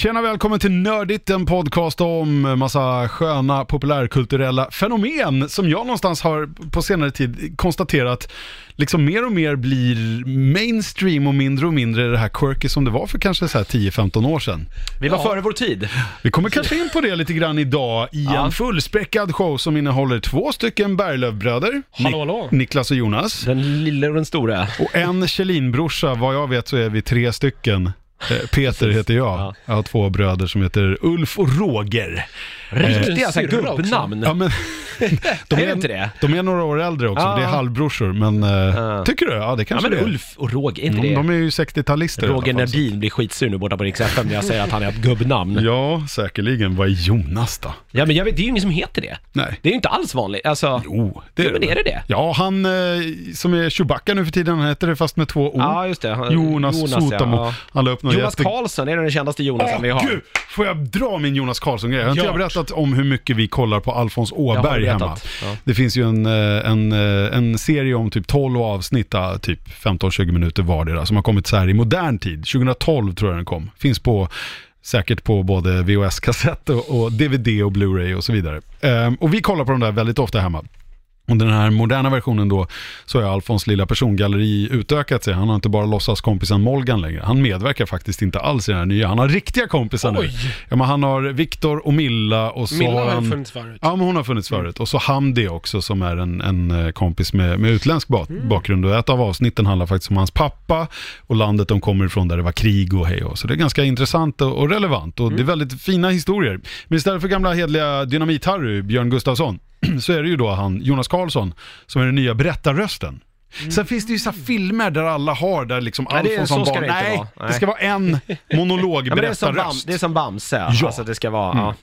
Tjena, välkommen till Nördigt, en podcast om massa sköna populärkulturella fenomen som jag någonstans har på senare tid konstaterat liksom mer och mer blir mainstream och mindre och mindre det här quirky som det var för kanske så här 10-15 år sedan. Vi var före vår tid. Vi kommer kanske in på det lite grann idag i Ja. en fullspäckad show som innehåller två stycken Berglöf-bröder, Hallå, Nik- hallå. Niklas och Jonas. Den lilla och den stora. Och en Kjellin-brorsa, vad jag vet så är vi tre stycken. Eh, Peter heter jag. Ja. Jag har två bröder som heter Ulf och Roger. Riktiga så här syrra också. gubbnamn. Ja, men, de, Är det inte det? de är några år äldre också, Ja. det är halvbrorsor. Men eh, Ja. tycker du? Ja, det Ja kanske men det är. Ulf och Roger, är inte Mm, det? De är ju 60-talister i alla Roger Nerdin blir skitsur nu borta på Rix FM när jag säger att han är ett gubbnamn. Ja. Ja, säkerligen. Vad är Jonas då? men jag vet, det är ju ingen som heter det. Nej. Det är ju inte alls vanligt. Alltså, Jo, det Jo, men är det det? Ja, han eh, som är Chewbacca nu för tiden, han heter det fast med två O. ja just det. Han- Jonas, Sotamo. ja. Han la upp Jonas jätte- Karlsson, är det den kändaste Jonasen Åh vi har? gud! Får jag dra min Jonas Karlsson-grej? Jag har inte jag berättat om hur mycket vi kollar på Alfons Åberg hemma. ja. Det finns ju en, eh, en, eh, en serie om typ 12 avsnitt, ah, typ 15-20 minuter vardera, som har kommit så här i modern tid. 2012 tror jag den kom. Finns på Säkert på både VHS-kassett och, och DVD och Blu-ray och så vidare. Ehm, och vi kollar på de där väldigt ofta hemma. Och den här moderna versionen då, så har Alfons lilla persongalleri utökat sig. Han har inte bara låtsas kompisen Molgan längre. Han medverkar faktiskt inte alls i den här nya. Han har riktiga kompisar nu. Oj. Ja, men han har Viktor och Milla och så Milla har han... funnits förut. Ja, men hon har funnits förut. Och så Hamdi också som är en, en eh, kompis med, med utländsk ba- bakgrund. Och ett av avsnitten handlar faktiskt om hans pappa och landet de kommer ifrån där det var krig och hej och så. Det är ganska intressant och, och relevant och det är väldigt fina historier. Men istället för gamla hedliga Dynamit-Harry, Björn Gustafsson, så är det ju då han, Jonas Karlsson, som är den nya berättarrösten. Sen finns det ju så filmer där alla har, där liksom Nej, det är- Alfons som barn. det Nej, vara. det Nej. ska vara en monolog, Ja, det, är som Bam, berättarröst. det är som Bamse, Ja. alltså det ska vara, ja.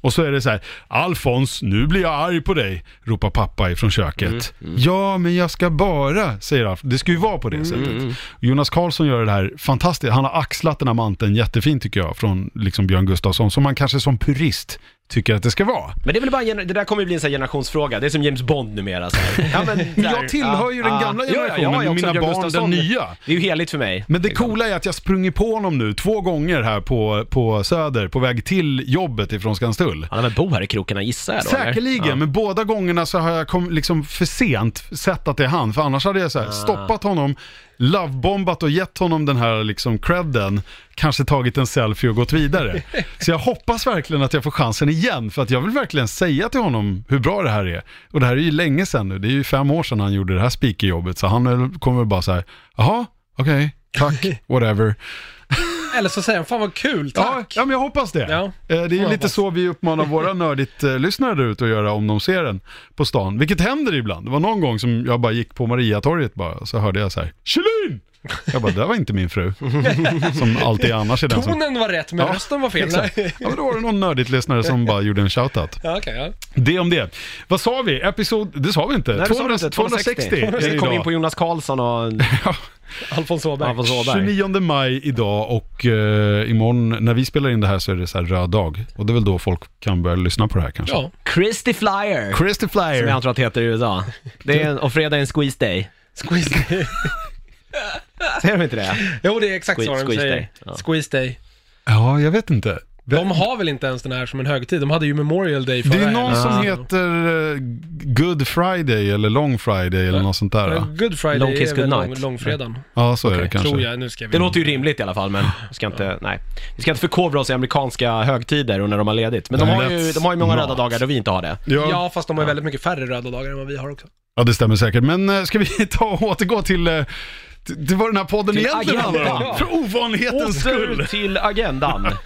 Och så är det så här, Alfons, nu blir jag arg på dig, ropar pappa ifrån köket. Mm, Ja, men jag ska bara, säger Alf. Det ska ju vara på det Mm, sättet. Jonas Karlsson gör det här fantastiskt. Han har axlat den här manteln jättefint tycker jag, från liksom Björn Gustafsson, som man kanske som purist tycker att det ska vara. Men det är väl bara, gener- det där kommer ju bli en sån här generationsfråga, det är som James Bond numera så här. ja, men, Men jag tillhör ju den gamla generationen, jag är också mina Björn barn Gustafsson. den nya. Det är ju heligt för mig. Men det coola är att jag sprungit på honom nu två gånger här på, på Söder, på väg till jobbet ifrån Skanstull. Han har väl bo här i krokarna gissar jag då? eller? Säkerligen, Ja. men båda gångerna så har jag kom, liksom för sent sett att det är han. För annars hade jag Ah. så här, stoppat honom, lovebombat och gett honom den här liksom credden, kanske tagit en selfie och gått vidare. så jag hoppas verkligen att jag får chansen igen, för att jag vill verkligen säga till honom hur bra det här är. Och det här är ju länge sedan nu, det är ju fem år sedan han gjorde det här speakerjobbet, så han kommer bara så här, jaha, okej, tack, whatever. Eller så säger han, fan vad kul, Ja, tack. ja, men jag hoppas det. Ja. Eh, Det är ju lite hoppas. så vi uppmanar våra nördigt-lyssnare där ute att göra om de ser den på stan. Vilket händer ibland. Det var någon gång som jag bara gick på Mariatorget bara, så hörde jag så här, Kjellin! Jag bara, det var inte min fru. Som alltid annars är den som... Tonen var rätt, men Ja, rösten var fel. Exakt. Ja, men då var det någon nördigt-lyssnare som bara gjorde en shoutout. Ja, okej, ja. Det om det. Vad sa vi? Episod... Det sa vi inte. Nej, det sa du inte. 260 är det Vi kom in på Jonas Karlsson och Alfons Åberg. Alfons Åberg. 29 maj idag och eh, imorgon när vi spelar in det här så är det så här röd dag. Och det är väl då folk kan börja lyssna på det här kanske. Ja. Christy Flyer. Christy Som Flyer. jag antar att det heter i USA. Det är en, och fredag är en squeeze day. Squeeze Säger de inte det? Jo, det är exakt Squeeze- så de squeeze säger. day. Ja. Squeeze day. Ja, jag vet inte. De har väl inte ens den här som en högtid? De hade ju Memorial Day förra Det är någon helgen. som Ja. heter eh, Good Friday eller Long Friday eller något sånt där. Good Friday Long kiss, är väl good lång, night. långfredagen, Ja, så är det kanske. tror jag. Nu ska vi... Det låter ju rimligt i alla fall, men vi ska inte, nej. Vi ska inte förkovra oss i amerikanska högtider och när de har ledigt. Men de har ju, de har ju många Let's röda dagar då vi inte har det. Ja, Ja, fast de har ju väldigt mycket färre röda dagar än vad vi har också. ja, det stämmer säkert. Men eh, ska vi ta och återgå till, eh, till, till vad den här podden Till egentligen handlar om? agendan. För ovanlighetens skull. Åter till agendan.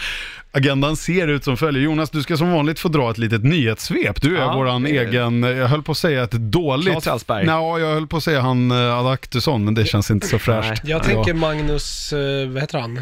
Agendan ser ut som följer. Jonas, du ska som vanligt få dra ett litet nyhetssvep. Du är Ja, våran det är- egen, jag höll på att säga ett dåligt... Claes Elfsberg. Nej, jag höll på att säga han uh, Adaktusson, men det känns inte så fräscht. Jag tänker Magnus, eh, vad heter han?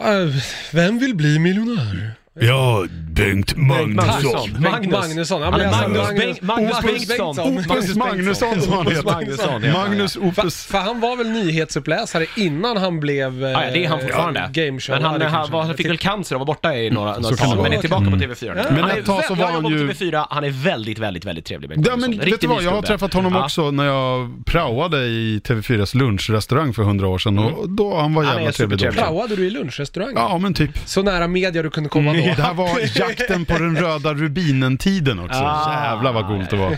Eh, vem vill bli miljonär? Ja, Bengt Magnusson. Magnusson. Bengt Magnusson. Ja, men alltså, Magnus, Magnus- Bengt, Magnus Opus Bengtsson. Bengtsson. Opus Magnusson som han heter. Magnusson, Magnus För, Opus. för han var väl nyhetsuppläsare innan han blev eh, Ja, det är han fortfarande. gameshow. Men han, han, var, han fick väl cancer och var borta i några, några så kan det tag, men är tillbaka på TV4 nu. Men Han är ett tag så var jag han ju- TV4, han är väldigt, väldigt, väldigt trevlig Bengt Ja, men Magnusson. vet du vad, jag har träffat honom Ja. också när jag praoade i TV4s lunchrestaurang för hundra år sedan och då han var jävla trevlig då. Praoade du i lunchrestaurang? Ja, men typ. Så nära media du kunde komma då? Det här var jakten på den röda rubinen-tiden också. Ah. Jävlar vad coolt det var.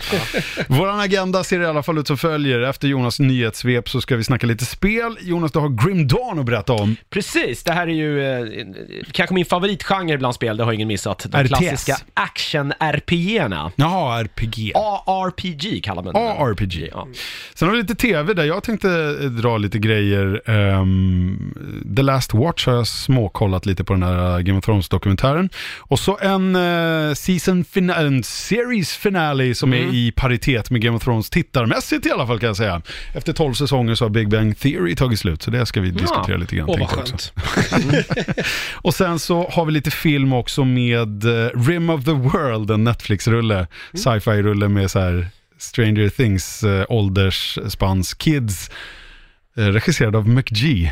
Våran agenda ser i alla fall ut som följer. Efter Jonas nyhetssvep så ska vi snacka lite spel. Jonas, du har Grim Dawn att berätta om. Precis, det här är ju eh, kanske min favoritgenre bland spel, det har ingen missat. De RTS. klassiska action-RPG-erna. Jaha, RPG. ARPG kallar man det. ARPG. Ja. Sen har vi lite tv där jag tänkte eh, dra lite grejer. Ehm, The Last Watch har jag småkollat lite på den här eh, Game of Thrones-dokumentären. Och så en uh, season fina- en series finale som är i paritet med Game of Thrones tittarmässigt i alla fall kan jag säga. Efter 12 säsonger så har Big Bang Theory tagit slut, så det ska vi diskutera lite grann. Åh, vad skönt. Och sen så har vi lite film också med eh, Rim of the World, en Netflix-rulle, sci-fi-rulle med så här Stranger Things uh, åldersspans kids, eh, regisserad av McGee.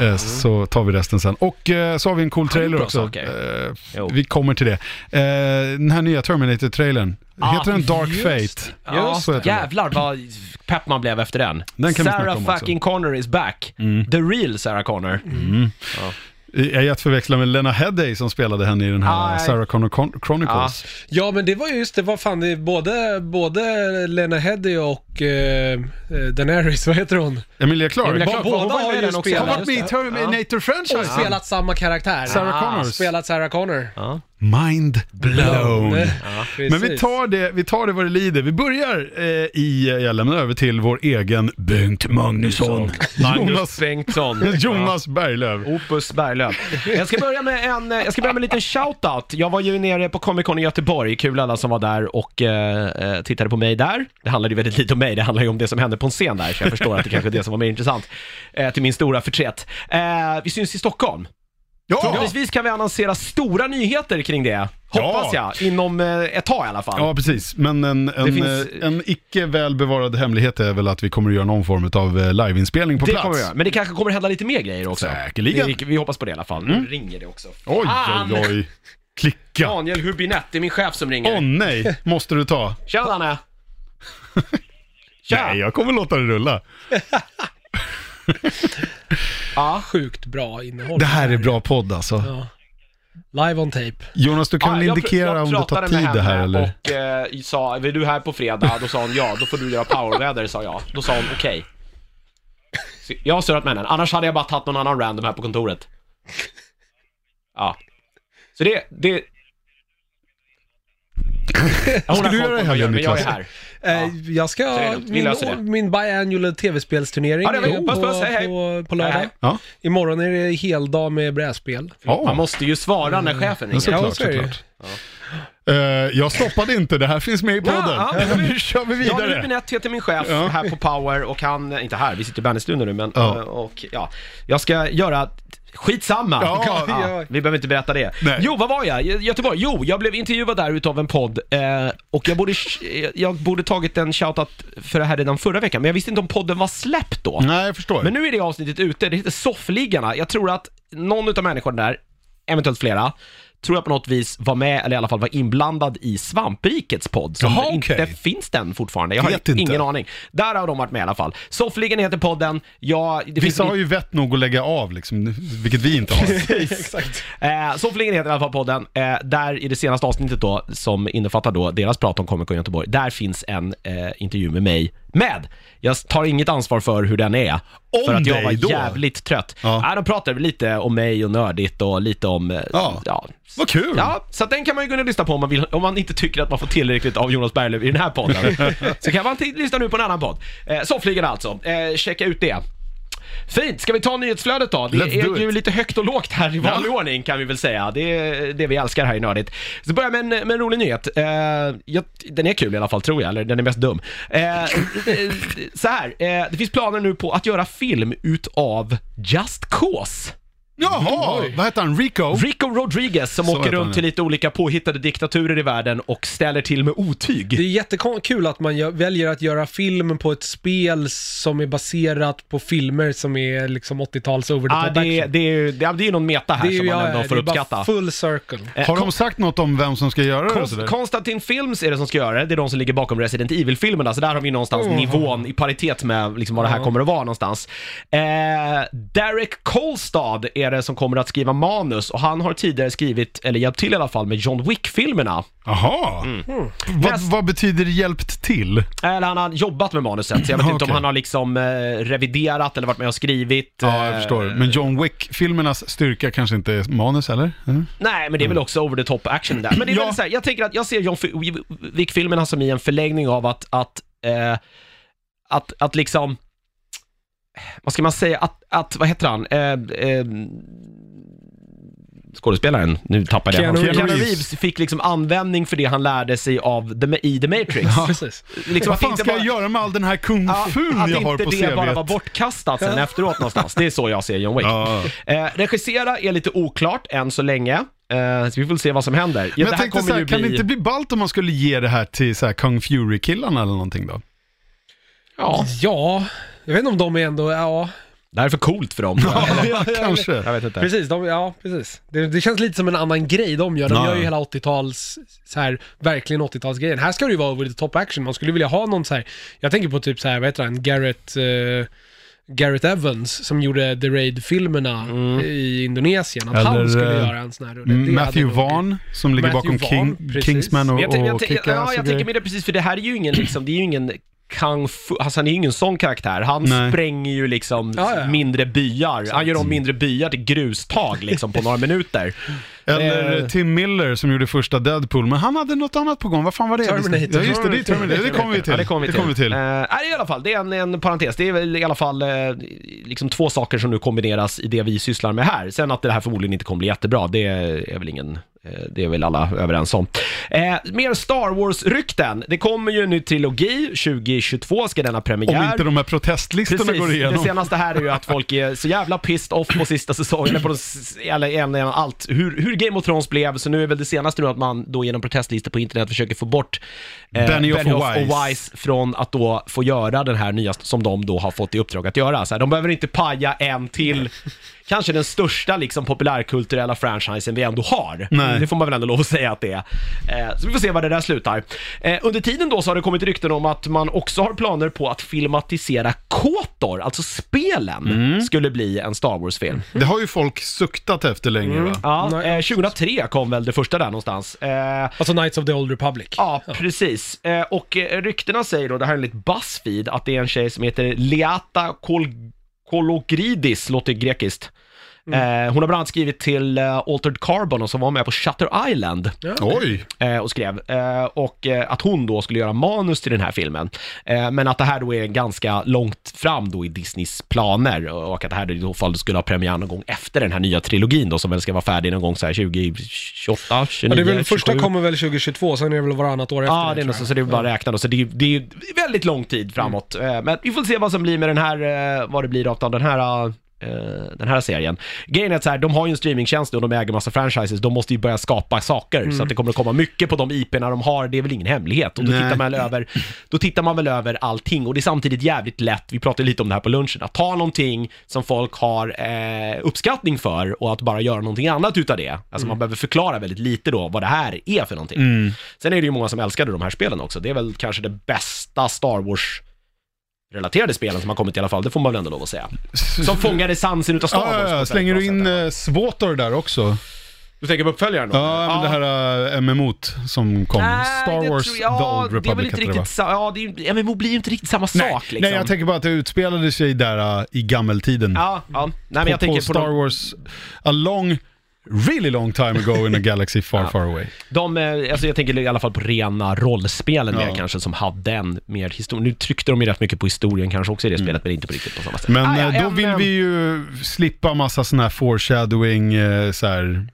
Eh, Så tar vi resten sen. Och eh, så har vi en cool trailer också. Eh, vi kommer till det. Eh, den här nya Terminator-trailern, Ah, heter den Dark just Fate? Ja, så heter den. jävlar vad pepp man blev efter den. Den kan vi Sarah om också. fucking Connor is back. The real Sarah Connor. Jag är att förväxla med Lena Headey som spelade henne i den här Nej. Sarah Connor Chron- Chronicles. Ja, men det var ju just det, vad fan, det är både, både Lena Headey och eh, eh, Daenerys, vad heter hon? Emilia Clarke. Emilia Clarke. Båda hon har ju den också. Har spelat, varit med i Terminator och franchise. spelat samma karaktär. Sarah Ah, Connor. Spelat Sarah Connor. Ja. Mind blown. Ja, Men vi tar, det, vi tar det vad det lider. Vi börjar eh, i, jag lämnar över till vår egen Bengt Magnusson. Magnus Jonas, Bengtsson. Jonas Berglöf. Opus Berglöf. Jag ska börja med en, jag ska börja med en liten shoutout. Jag var ju nere på Comic Con i Göteborg, kul alla som var där och eh, eh, tittade på mig där. Det handlade ju väldigt lite om mig, det handlar ju om det som hände på en scen där, så jag förstår att det kanske är det som var mer intressant. Eh, till min stora förtret. Eh, vi syns i Stockholm. Ja, Förhoppningsvis kan vi annonsera stora nyheter kring det. Hoppas Ja. jag, inom eh, ett tag i alla fall. ja, precis. Men en, en, finns- eh, en icke väl bevarad hemlighet är väl att vi kommer att göra någon form av eh, liveinspelning på det plats. kommer vi göra. Men det kanske kommer hända lite mer grejer också. Säkerligen. Vi, vi hoppas på det i alla fall. Nu ringer det också. Oj, Fan! oj, oj. Klicka. Daniel Hubinett, det är min chef som ringer. Åh nej, måste du ta? Tja Danne! Tja! Nej, jag kommer låta det rulla. Ja. Sjukt bra innehåll. Det här är bra podd alltså. Ja. Live on tape. Jonas, du kan Ja, väl jag indikera jag om det tar pratade tid med det här eller? och eh, sa, är du här på fredag? Då sa hon ja, då får du göra powerväder, sa jag. Då sa hon okej. Så Jag har surrat med henne, annars hade jag bara tagit någon annan random här på kontoret. Ja. Så det, det... Ja, hon Ska har du göra det här, jag men jag är Niklas? här. Eh, jag ska, lugnt, min, min biannual tv-spelsturnering Ja, på, hej. på, på lördag. Ja, Imorgon är det heldag med brädspel. ja. Man måste ju svara när chefen Ja, ringer. såklart, Ja, såklart. Eh, jag stoppade inte, det här finns med i podden. Ja, ja, nu kör vi vidare. Rubinett heter min chef Ja. här på Power och han, inte här, vi sitter i bandystudion nu men, Ja. eh, och ja, jag ska göra Skitsamma! Ja, ja. vi behöver inte berätta det. Nej. Jo, vad var jag? Göteborg? Jo, jag blev intervjuad där utav en podd eh, och jag borde, jag borde tagit en shoutout för det här redan förra veckan, men jag visste inte om podden var släppt då. Nej, jag förstår. Men nu är det avsnittet ute, det heter Soffliggarna. Jag tror att någon utav människorna där, eventuellt flera, tror jag på något vis var med, eller i alla fall var inblandad i Svamprikets podd, som Jaha, inte okej. finns den fortfarande. Jag har Vet inte. ingen aning. Där har de varit med i alla fall. Soffligan heter podden, ja, det finns Vissa har ju vett nog att lägga av, liksom, vilket vi inte har. Exakt. Eh, Soffligan heter i alla fall podden. Eh, där i det senaste avsnittet då, som innefattar då deras prat om Comic Con Göteborg, där finns en eh, intervju med mig med. Jag tar inget ansvar för hur den är. Om för att jag dig var då? jävligt trött. Ja. Ja. de pratade lite om mig och nördigt och lite om... eh, Ja. Vad kul! Ja, så att den kan man ju kunna lyssna på om man, vill, om man inte tycker att man får tillräckligt av Jonas Berglöf i den här podden. så kan man lyssna nu på en annan podd. Eh, Soffligan alltså, eh, checka ut det. Fint, ska vi ta nyhetsflödet då? Det Let's är ju it. lite högt och lågt här i vanlig ordning kan vi väl säga. Det är det vi älskar här i Nördigt. Så börjar med en, med en rolig nyhet. Eh, jag, den är kul i alla fall tror jag, eller den är mest dum. Eh, så här, eh, det finns planer nu på att göra film utav Just Cause. Jaha, Oj. vad heter han? Rico? Rico Rodriguez som Så åker heter han, runt ja. till lite olika påhittade diktaturer i världen och ställer till med otyg. Det är jättekul att man gör, väljer att göra film på ett spel som är baserat på filmer som är liksom 80-tals over the Ja, top det, är- action. det, är ju- det, är- det är ju någon meta här som ju- man ja, ändå ja, får det är bara uppskatta. full circle. Eh, Har de sagt något om vem som ska göra det? och Konst, sådär? Konstantin Films är det som ska göra det, det är de som ligger bakom Resident Evil-filmerna, så där har vi någonstans Mm. nivån i paritet med liksom vad det här Ja. kommer att vara någonstans. Eh, Derek Kolstad är det som kommer att skriva manus och han har tidigare skrivit, eller hjälpt till i alla fall, med John Wick-filmerna. Jaha. Mm. Vad, Näst- vad betyder hjälpt till? Eller han har jobbat med manuset, så jag vet inte om Okej. han har liksom eh, reviderat eller varit med och skrivit. Ja, jag eh, förstår. Men John Wick-filmernas styrka kanske inte är manus, eller? Mm. Nej, men det är väl också over the top action där. Men det är Ja. väl så här, jag tänker att jag ser John F- Wick-filmerna som i en förlängning av att, att, eh, att, att liksom, vad ska man säga, att, att vad heter han, eh, eh, skådespelaren, nu tappade jag Keanu. Reeves. Keanu Reeves fick liksom användning för det han lärde sig av the, i The Matrix. Ja, precis. Liksom Vad att fan inte ska bara- jag göra med all den här kung Ja, fun att jag har inte på det CVt? bara var bortkastat sen efteråt någonstans. Det är så jag ser John Wick. Ja. Eh, regissera är lite oklart än så länge, eh, så vi får se vad som händer. Ja, Men det jag här tänkte kommer så här, ju kan bli... det inte bli ballt om man skulle ge det här till så här Kung Fury-killarna eller någonting då? Ja, Ja, jag vet inte om de är ändå, ja, det här är för coolt för dem. Ja, kanske. Jag vet inte. precis, de, ja precis. Det, det känns lite som en annan grej de gör. De Ja. gör ju hela 80-tals, så här, verkligen 80-talsgrejen. Här ska det ju vara the top action. Man skulle vilja ha någon så här, jag tänker på typ så här, vad heter han, Garrett, eh, Garrett Evans som gjorde The Raid-filmerna i Indonesien. Att Eller, han skulle eh, göra en sån här rulle. Det hade Matthew Vaughn som ligger Matthew bakom King, Vaughn, precis. Kingsman och, Men jag, tänker- jag, och Kick-Ass ja, och jag tänker grejer. med det precis, för det här är ju ingen, liksom, det är ju ingen kung fu, alltså han är ju ingen sån karaktär. Han Nej. spränger ju liksom Ja, ja. mindre byar. Han gör om mindre byar till grustag liksom på några minuter. Eller Eh, Tim Miller som gjorde första Deadpool, men han hade något annat på gång. Vad fan var det? Terminator. Ja, just det, det är Terminator. Det kommer vi till. Ja, det kommer vi till. kommer vi till. Eh, nej, i alla fall, det är en, en parentes. Det är väl i alla fall eh, liksom två saker som nu kombineras i det vi sysslar med här. Sen att det här förmodligen inte kommer bli jättebra, det är väl ingen det är väl alla överens om. Eh, mer Star Wars-rykten. Det kommer ju en ny trilogi, 2022 ska denna premiär. Om inte de här protestlistorna Precis, går det igenom. senaste här är ju att folk är så jävla pissed off på sista säsongen, på de, eller eller allt, hur, hur Game of Thrones blev, så nu är väl det senaste nu att man då genom protestlistor på internet försöker få bort eh, Benioff och och Weiss. Weiss från att då få göra den här nya, som de då har fått i uppdrag att göra. Så här, de behöver inte paja en till, kanske den största liksom populärkulturella franchisen vi ändå har. Nej. Det får man väl ändå lov att säga att det är. Eh, så vi får se var det där slutar. Eh, under tiden då så har det kommit rykten om att man också har planer på att filmatisera KOTOR, alltså spelen, Mm. skulle bli en Star Wars-film. Det har ju folk suktat efter länge va? Ja, eh, 2003 kom väl det första där någonstans. Eh, Alltså Knights of the Old Republic. Ja, precis. Eh, och eh, ryktena säger då, det här är enligt Buzzfeed, att det är en tjej som heter Leata Kol- Kolokridis låter grekiskt. Eh, hon har bland annat skrivit till eh, Altered Carbon och som var med på Shutter Island Ja. Oj! eh, och skrev. Eh, och eh, att hon då skulle göra manus till den här filmen. Eh, men att det här då är ganska långt fram då i Disneys planer och att det här i så fall skulle ha premiär någon gång efter den här nya trilogin då som väl ska vara färdig någon gång så här 2028, 29, Ja, det är väl, första 27. kommer väl 2022, sen är det väl varannat år efter Ja, det är tror nog jag. så, så det är bara att räkna då. Så det är, det är ju väldigt lång tid framåt. Eh, Men vi får se vad som blir med den här, eh, vad det blir av den här eh, den här serien. Grejen är att så här, de har ju en streamingtjänst och de äger massa franchises, de måste ju börja skapa saker så att det kommer att komma mycket på de IP-erna de har, det är väl ingen hemlighet. Och då Nej. tittar, man över, då tittar man väl över allting och det är samtidigt jävligt lätt, vi pratade lite om det här på lunchen, att ta någonting som folk har eh, uppskattning för och att bara göra någonting annat utav det. Alltså man behöver förklara väldigt lite då vad det här är för någonting. Sen är det ju många som älskade de här spelen också. Det är väl kanske det bästa Star Wars relaterade spelen som har kommit i alla fall, det får man väl ändå lov att säga. Som fångar essensen utav Star Wars. Ja, ja, ja. Slänger du in eh, Svotor där också? Du tänker på uppföljaren då? Ja, men det här uh, MMO't som kom. Nej, Star Wars tror The jag- Old det är väl Republic inte riktigt sa- Ja, det är, MMO blir ju inte riktigt samma Nej, sak liksom. nej, jag tänker bara att det utspelade sig där uh, i gammeltiden. Ja, ja. Nej, men på, jag tänker på på Star de, Wars, a long, really long time ago in a galaxy far Ja. far away. de, eh, alltså jag tänker i alla fall på rena rollspelen Ja. mer kanske, som hade en mer historia. Nu tryckte de ju rätt mycket på historien kanske också i det spelet, men inte på riktigt på samma sätt. Men Ah, ja, eh, då en, vill vi ju slippa massa sån här foreshadowing, eh, så här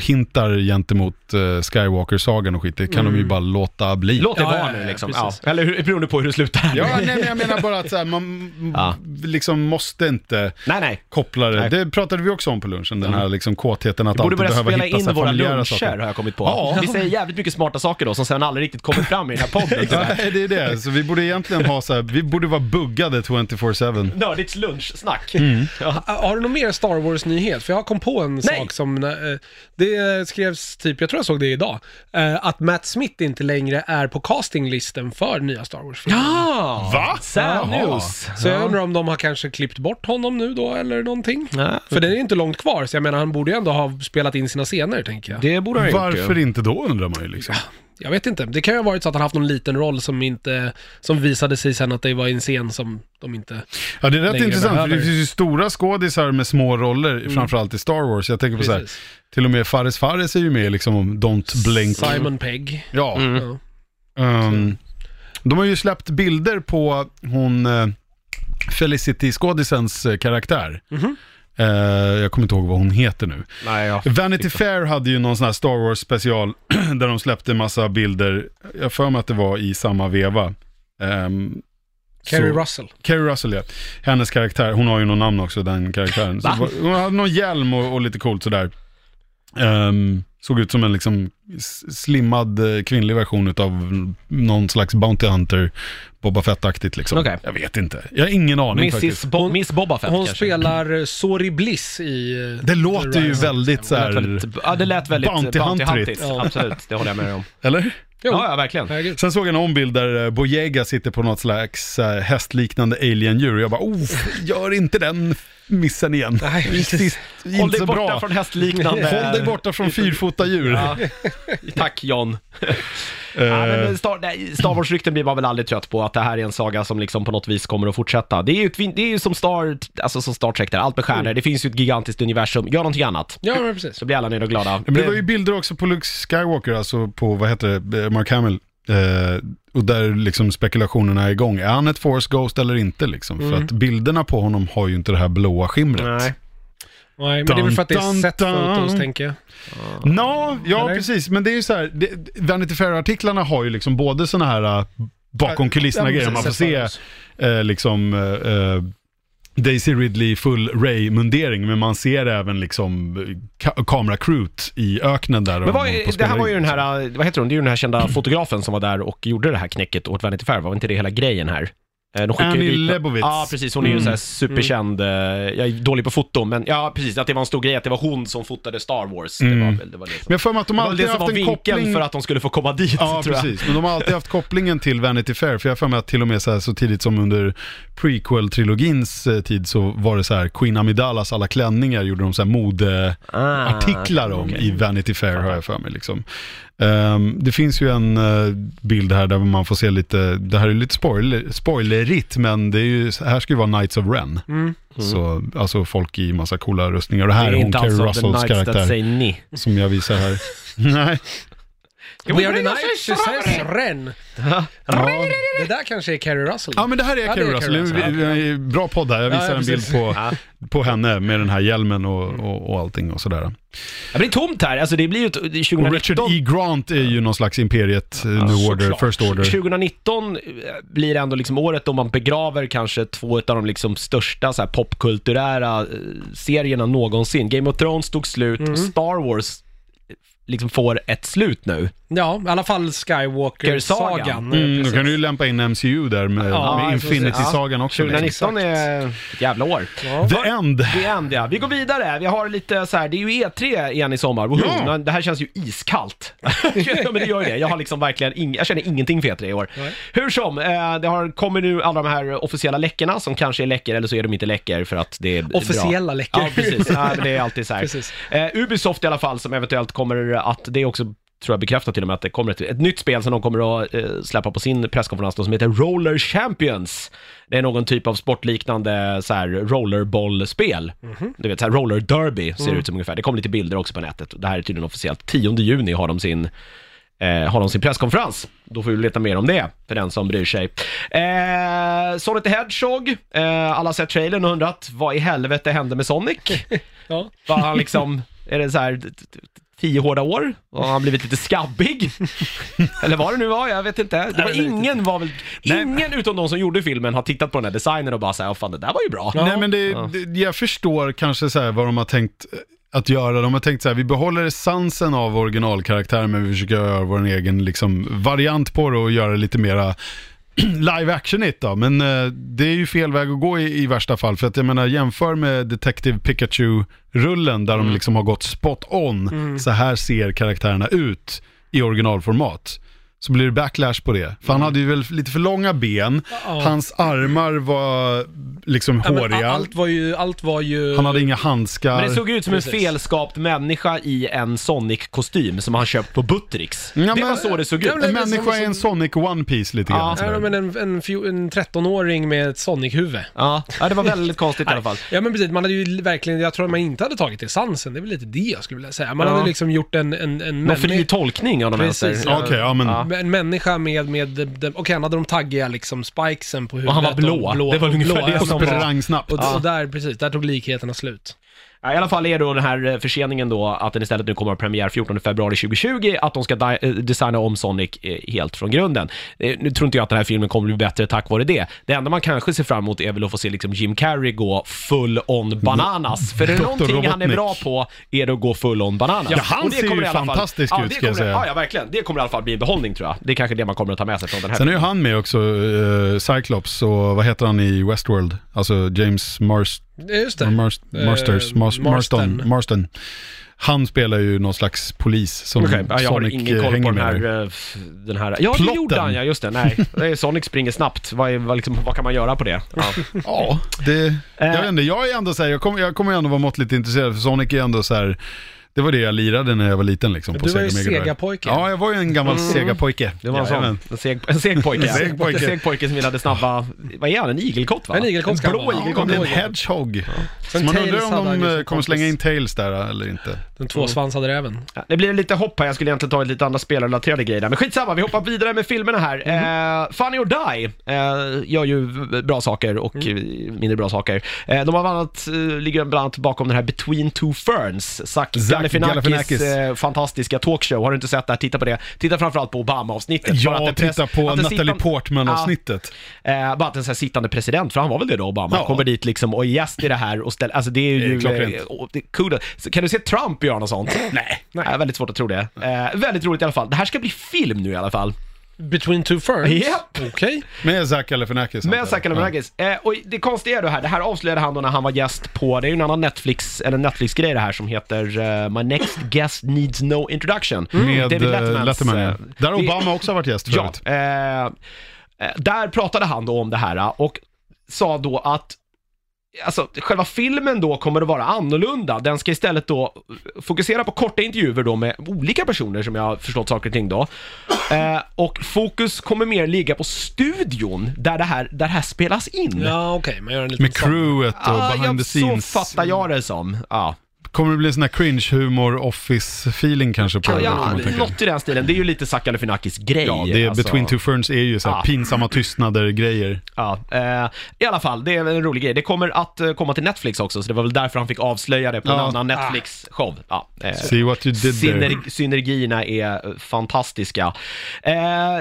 hintar gentemot uh, Skywalker-sagan och skit, det kan de ju bara låta bli. Låt det Ja, vara ja, nu liksom. Ja. Eller hur, beroende på hur det slutar. Ja, nej, men jag menar bara att så här, man Ja. liksom måste inte Nej, nej. koppla det. Nej. Mm. Det pratade vi också om på lunchen, den här liksom kåtheten att Vi borde alltid börja behöva spela hitta så in här våra familjära luncher, saker. har jag kommit på. Ja. Vi säger jävligt mycket smarta saker då, som sen aldrig riktigt kommer fram i den här podden. Ja, nej, det är det. Så vi borde egentligen ha så här, vi borde vara buggade 24-7. Nördigt lunchsnack. Mm. Ja. Har du någon mer Star Wars-nyhet? För jag kom på en Nej. sak som, eh, det skrevs typ, jag tror jag såg det idag, eh, att Matt Smith inte längre är på castinglisten för nya Star Wars-filmer. Ja! Va? Sad Jaha. news. Så jag undrar om de har kanske klippt bort honom nu då, eller någonting? Ja. För det är inte långt kvar, så jag menar han borde ju ändå ha spelat in sina scener, tänker jag. Det borde han ha gjort ju. Varför inte då undrar man ju liksom. Jag vet inte, det kan ju ha varit så att han haft någon liten roll som inte, som visade sig sen att det var en scen som de inte... Ja, det är rätt intressant, för det finns ju stora skådisar med små roller, framförallt i Star Wars. Jag tänker på så här, Precis. till och med Fares Fares är ju med liksom om Don't Blink. Simon Pegg. Ja. Mm. Ehm, de har ju släppt bilder på hon eh, Felicity-skådisens eh, karaktär. Mhm. Eh, jag kommer inte ihåg vad hon heter nu. Nej, ja. Vanity Fair hade ju någon sån här Star Wars special där de släppte massa bilder. Jag för mig att det var i samma veva. Um, Kerry Russell. Kerry Russell ja. Hennes karaktär, hon har ju någon namn också den karaktären. Så Va? hon hade någon hjälm och, och lite coolt sådär. Ehm, såg ut som en liksom slimmad eh, kvinnlig version av någon slags Bounty Hunter, Boba Fett-aktigt liksom. Okej. Jag vet inte. Jag har ingen aning Mrs. faktiskt. Bo- Miss Boba Fett Hon kanske. spelar eh, Sori Bliss i... eh, Det låter The ju Rise. väldigt så här, väldigt, ja, det lät väldigt Bounty Bounty, Hunterigt. Ja. Absolut, det håller jag med dig om. eller? Jo. Ja, ja, verkligen. Herregud. Sen såg jag en ombild där Boyega sitter på något slags hästliknande alien-djur och jag bara, oh, gör inte den missen igen. Nej, Sist, Håll dig borta bra. från hästliknande... Håll dig borta från fyrfota djur. Ja. Tack John. Eh, Ja, Star, Star Wars-rykten blir man väl aldrig trött på, att det här är en saga som liksom på något vis kommer att fortsätta. Det är ju, det är ju som, Star, alltså som Star Trek där, allt med stjärnor, det finns ju ett gigantiskt universum, gör någonting annat. Ja, men precis. Så blir alla nöjda och glada. Men det var ju bilder också på Luke Skywalker, alltså på, vad heter det, Mark Hamill. Eh, och där liksom spekulationerna är igång. Är han ett Force Ghost eller inte liksom? För att bilderna på honom har ju inte det här blåa skimret. Nej. Nej, men det är väl för att det är Dun, set dun, photos, dun. tänker jag. Nå, ja Eller? precis. Men det är ju så här, det, Vanity Fair-artiklarna har ju liksom både sådana här uh, bakom kulisserna Ja, grejer. Man får se eh, liksom eh, eh, Daisy Ridley full Ray-mundering, men man ser även liksom eh, ka- kameracrewt i öknen där. Men vad, det här var ju den här, vad heter hon, det är ju den här kända fotografen som var där och gjorde det här knäcket åt Vanity Fair, var inte det hela grejen här? Eh, De skickade Annie dit- Leibovitz. Ja, precis. Hon är ju Mm. så här superkänd. eh, Jag är dålig på foto, men ja, precis. Att det var en stor grej att det var hon som fotade Star Wars. Det var Mm. väl det, var det som... Men jag för mig att de alltid det haft en koppling... för att de skulle få komma dit, Ja, precis. Men de har alltid haft kopplingen till Vanity Fair, för jag har för mig att till och med så, här, så tidigt som under prequel-trilogins eh, tid så var det så här, Queen Amidalas alla klänningar gjorde de så här modeartiklar Ah, om okej. i Vanity Fair har jag för mig. Liksom. Ehm, det finns ju en eh, bild här där man får se lite, det här är lite spoiler, spoilerigt, men det är ju, här ska ju vara Knights of Ren. Mm. Så, alltså folk i massa coola rustningar. Och det här Det är hon, Kerry alltså Russells karaktär, som jag visar här. Nej. We are the knights, she says Ren. Ja. Det där kanske är Kerry Russell. Ja men det här är är Russell. Vi- vi- Bra podd här. Jag Ja, visar ja, en bild precis. på, Ja. på henne med den här hjälmen och, och, och allting och sådär. Det blir tomt här, alltså det blir ju ett- Och Richard 2019. E. Grant är ju någon slags imperiet, eh, New Order, såklart. First Order. 2019 eh, blir ändå liksom året då man begraver kanske två av de liksom största så här, popkulturära eh, serierna någonsin. Game of Thrones tog slut och Star Wars liksom får ett slut nu. Ja, i alla fall Skywalker-sagan. Sagan. Mm, då kan du ju lämpa in MCU där med, Ja, med. Infinity-sagan också. liksom. 2019 är ett jävla år. Ja. The End. Det är en, ja. Vi går vidare. Vi har lite så här, det är ju E3 igen i sommar. Woho! Ja. Det här känns ju iskallt. ja, men det gör ju det. Jag har liksom verkligen ing, jag känner ingenting för E3 i år. Nej. Hur som, eh, det har kommit nu alla de här officiella läckorna som kanske är läckor eller så är de inte läckor för att det är. Officiella läckor. Ja, precis. Ja, men det är alltid så här. Precis. Eh, Ubisoft i alla fall som eventuellt kommer att, det är också tror jag bekräftat till och med att det kommer ett, ett nytt spel som de kommer att eh, släppa på sin presskonferens då, som heter Roller Champions. Det är någon typ av sportliknande så här rollerbollspel. Du vet, så här roller derby ser det ut som ungefär. Det kommer lite bilder också på nätet. Det här är tydligen officiellt. 10 juni har de sin eh, har de sin presskonferens. Då får vi leta mer om det, för den som bryr sig. Eh, Sonic the Hedgehog, eh, alla har sett trailern och undrat vad i helvete hände med Sonic? Ja. Var han liksom, är det så här, tio hårda år och han blivit lite skabbig. Eller vad det nu var, jag vet inte. Det var ingen var väl, ingen utom de som gjorde filmen har tittat på den här designen och bara såhär, fan det där var ju bra. Ja. Nej men det, det, jag förstår kanske så här vad de har tänkt eh, att göra. De har tänkt så här, vi behåller essensen av originalkaraktären men vi försöker göra vår egen liksom, variant på det och göra det lite mera live actionigt då. Men eh, det är ju fel väg att gå i, i värsta fall. För att jag menar, jämför med Detective Pikachu-rullen där de liksom har gått spot on. Så här ser karaktärerna ut i originalformat. Så blir det backlash på det. För han hade ju väl lite för långa ben, Ja. hans armar var liksom Ja, men håriga. allt var ju, allt var ju... Han hade inga handskar. Men det såg ut som en Precis. felskapt människa i en Sonic-kostym som han köpt på Buttericks. Ja, det men- var så det såg Ja, ut. men- En människa är en Sonic One Piece lite grann. Ja. sådär. Ja, men en, en, fjo- en 13-åring med ett Sonic-huvud. Ja, ja, det var väldigt konstigt i alla fall. Ja men precis, man hade ju verkligen, jag tror att man inte hade tagit essensen, det är väl lite det jag skulle vilja säga. Man Ja. hade liksom gjort en, en, en, Någon fri tolkning av de Precis, vänster. ja. Okej, ja men... En människa med, med, de- okej han hade de taggiga liksom spikesen på huvudet. Och han var blå. Det var ungefär det ja, som som var- Sprang snabbt. Och, och där, precis, där tog likheterna slut. Ja, I alla fall är då den här eh, förseningen då att den istället nu kommer att ha premiär 14 februari 2020, att de ska eh, designa om Sonic eh, helt från grunden. Nu tror inte jag att den här filmen kommer bli bättre tack vare det. Det enda man kanske ser fram emot är väl att få se liksom Jim Carrey gå full on bananas. För är det någonting han är Robotnik. bra på, är det att gå full on bananas. Ja, han ser ju fall- fantastisk ja, ut, ska jag kommer- säga. Ja, ja, verkligen. Det kommer i alla fall bli en behållning tror jag. Det är kanske det man kommer att ta med sig från den här Sen är ju filmen. han med också, uh, Cyclops, och vad heter han i Westworld? Alltså James Mars, Ja, Just det. Mars, Marsters, Eh, Mars, Marston, Marston. Marston. Han spelar ju någon slags polis som Okej, ja, jag har Sonic ingen eh, koll på den här, eh, den här... Ja, det Plotten. gjorde han ja, just det. Nej, Det är Sonic springer snabbt. Vad, är, vad, liksom, vad kan man göra på det? Ja. Ja, det, jag vet inte, jag är ändå så här, jag kommer, jag kommer ändå vara måttligt intresserad för Sonic är ändå så här. Det var det jag lirade när jag var liten liksom. På du var ju Sega Mega Drive. Sega-pojke. Ja, jag var ju en gammal Sega-pojke. Det var en Jajamän. sån, en seg, en seg pojke. En seg pojke. En seg pojke som gillade snabba, vad är han, en igelkott va? En igelkott ska En han blå vara. igelkott. Ja, Ja, en hedgehog. Sen Så man Tails undrar om hade han ju de som eh, kommer kompis. slänga in Tails där eller inte. Den tvåsvansade räven. Ja, Det blir lite hopp här, jag skulle egentligen ta lite andra spelrelaterade grejer där. Men skitsamma, vi hoppar vidare med filmerna här. Eh, Funny or Die eh, gör ju bra saker och eh, mindre bra saker. Eh, de har bland annat, eh, ligger bland annat bakom den här Between Two Ferns, Zac Zac Galifianakis eh, fantastiska talkshow. Har du inte sett det här, titta på det. Titta framförallt på Obama-avsnittet. Ja, titta på Natalie Portman-avsnittet. Eh, bara att en sån här sittande president, för han var väl det då, Obama, Ja. kommer dit liksom och är gäst i det här och ställer, alltså det är Det är ju... eh, och det är cool. Så Kan du se Trump göra något sånt? Nej. Nej. väldigt svårt att tro det. Eh, väldigt roligt i alla fall. Det här ska bli film nu i alla fall. Between two ferns? Japp. Okej. Med Zac Galifianakis. antar Med jag. Zac Galifianakis. Eh, och det konstiga är då här, det här avslöjade han då när han var gäst på, det är ju en annan Netflix, eller Netflix-grej det här som heter eh, My Next Guest Needs No Introduction. Med David eh, Lettermans, Letterman, ja. eh, Där har det- Obama också varit gäst Ja, förut. eh, eh, där pratade han då om det här och sa då att Alltså, själva filmen då kommer att vara annorlunda. Den ska istället då fokusera på korta intervjuer då med olika personer som jag har förstått saker och ting då. Eh, och fokus kommer mer ligga på studion där det här, där det här spelas in. Ja, okej. Man gör en liten Med crewet och behind the scenes. Så fattar jag det som. Ja. Kommer det bli en sån här cringe-humor, office-feeling kanske på det? Kan man tänka. något i den stilen. Det är ju lite Zac Galifianakis grej. Ja, det är alltså. Between Two Ferns är ju så här Ja. pinsamma tystnader-grejer. Ja, eh, i alla fall, det är en rolig grej. Det kommer att eh, komma till Netflix också, så det var väl därför han fick avslöja det på en Ja. annan Netflix-show. Ja, eh, See what you did there. syner- synergierna är eh, fantastiska. Eh, eh,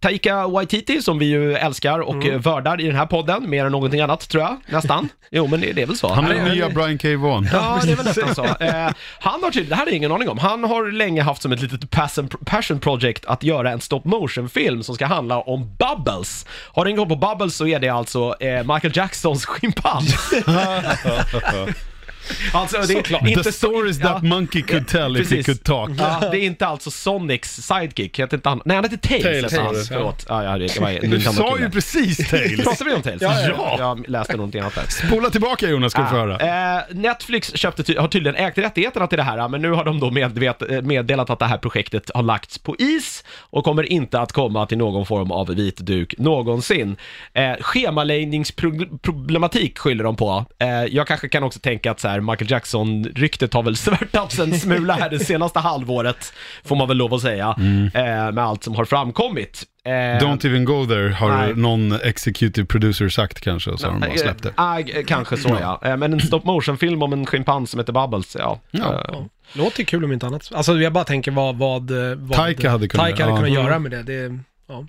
Taika Waititi, som vi ju älskar och Mm. vördar i den här podden, mer än någonting annat tror jag, nästan. Jo, men det, det är väl så. Han är den nya Brian K. Vaughan. Ja, det är väl nästan så. Eh, han har tydligen, det här är ingen aning om, han har länge haft som ett litet passion, passion project att göra en stop motion-film som ska handla om Bubbles. Har du ingen koll på Bubbles så är det alltså eh, Michael Jacksons schimpans. Alltså, det är Såklart. inte The stories ja, that monkey could tell if he precis. could talk. Ja, det är inte alltså Sonics sidekick, heter inte han? Nej, han heter Tails. Tails, heter han. Tails, ja. Förlåt. Ja, ja, det var Du sa ju precis Tails. Pratar vi om Tails? Ja, ja, ja. Jag läste någonting annat där. Spola tillbaka Jonas ska du få höra. Eh, Netflix köpte ty- har tydligen ägt rättigheterna till det här, men nu har de då medvet, eh, meddelat att det här projektet har lagts på is och kommer inte att komma till någon form av vit duk någonsin. Eh, schemaläggningsproblematik skyller de på. Eh, jag kanske kan också tänka att så här, Michael Jackson-ryktet har väl svärtats en smula här det senaste halvåret, får man väl lov att säga, eh, med allt som har framkommit. Eh, Don't even go there har nej. någon executive producer sagt kanske, och så har de bara släppt det. Eh, eh, kanske så ja. Eh, Men en stop motion-film om en schimpans som heter Bubbles, ja. Ja. Eh, Ja. Låter kul om inte annat. Alltså jag bara tänker vad, vad, vad Taika hade kunnat- Taika hade kunnat Mm. göra med det. det ja.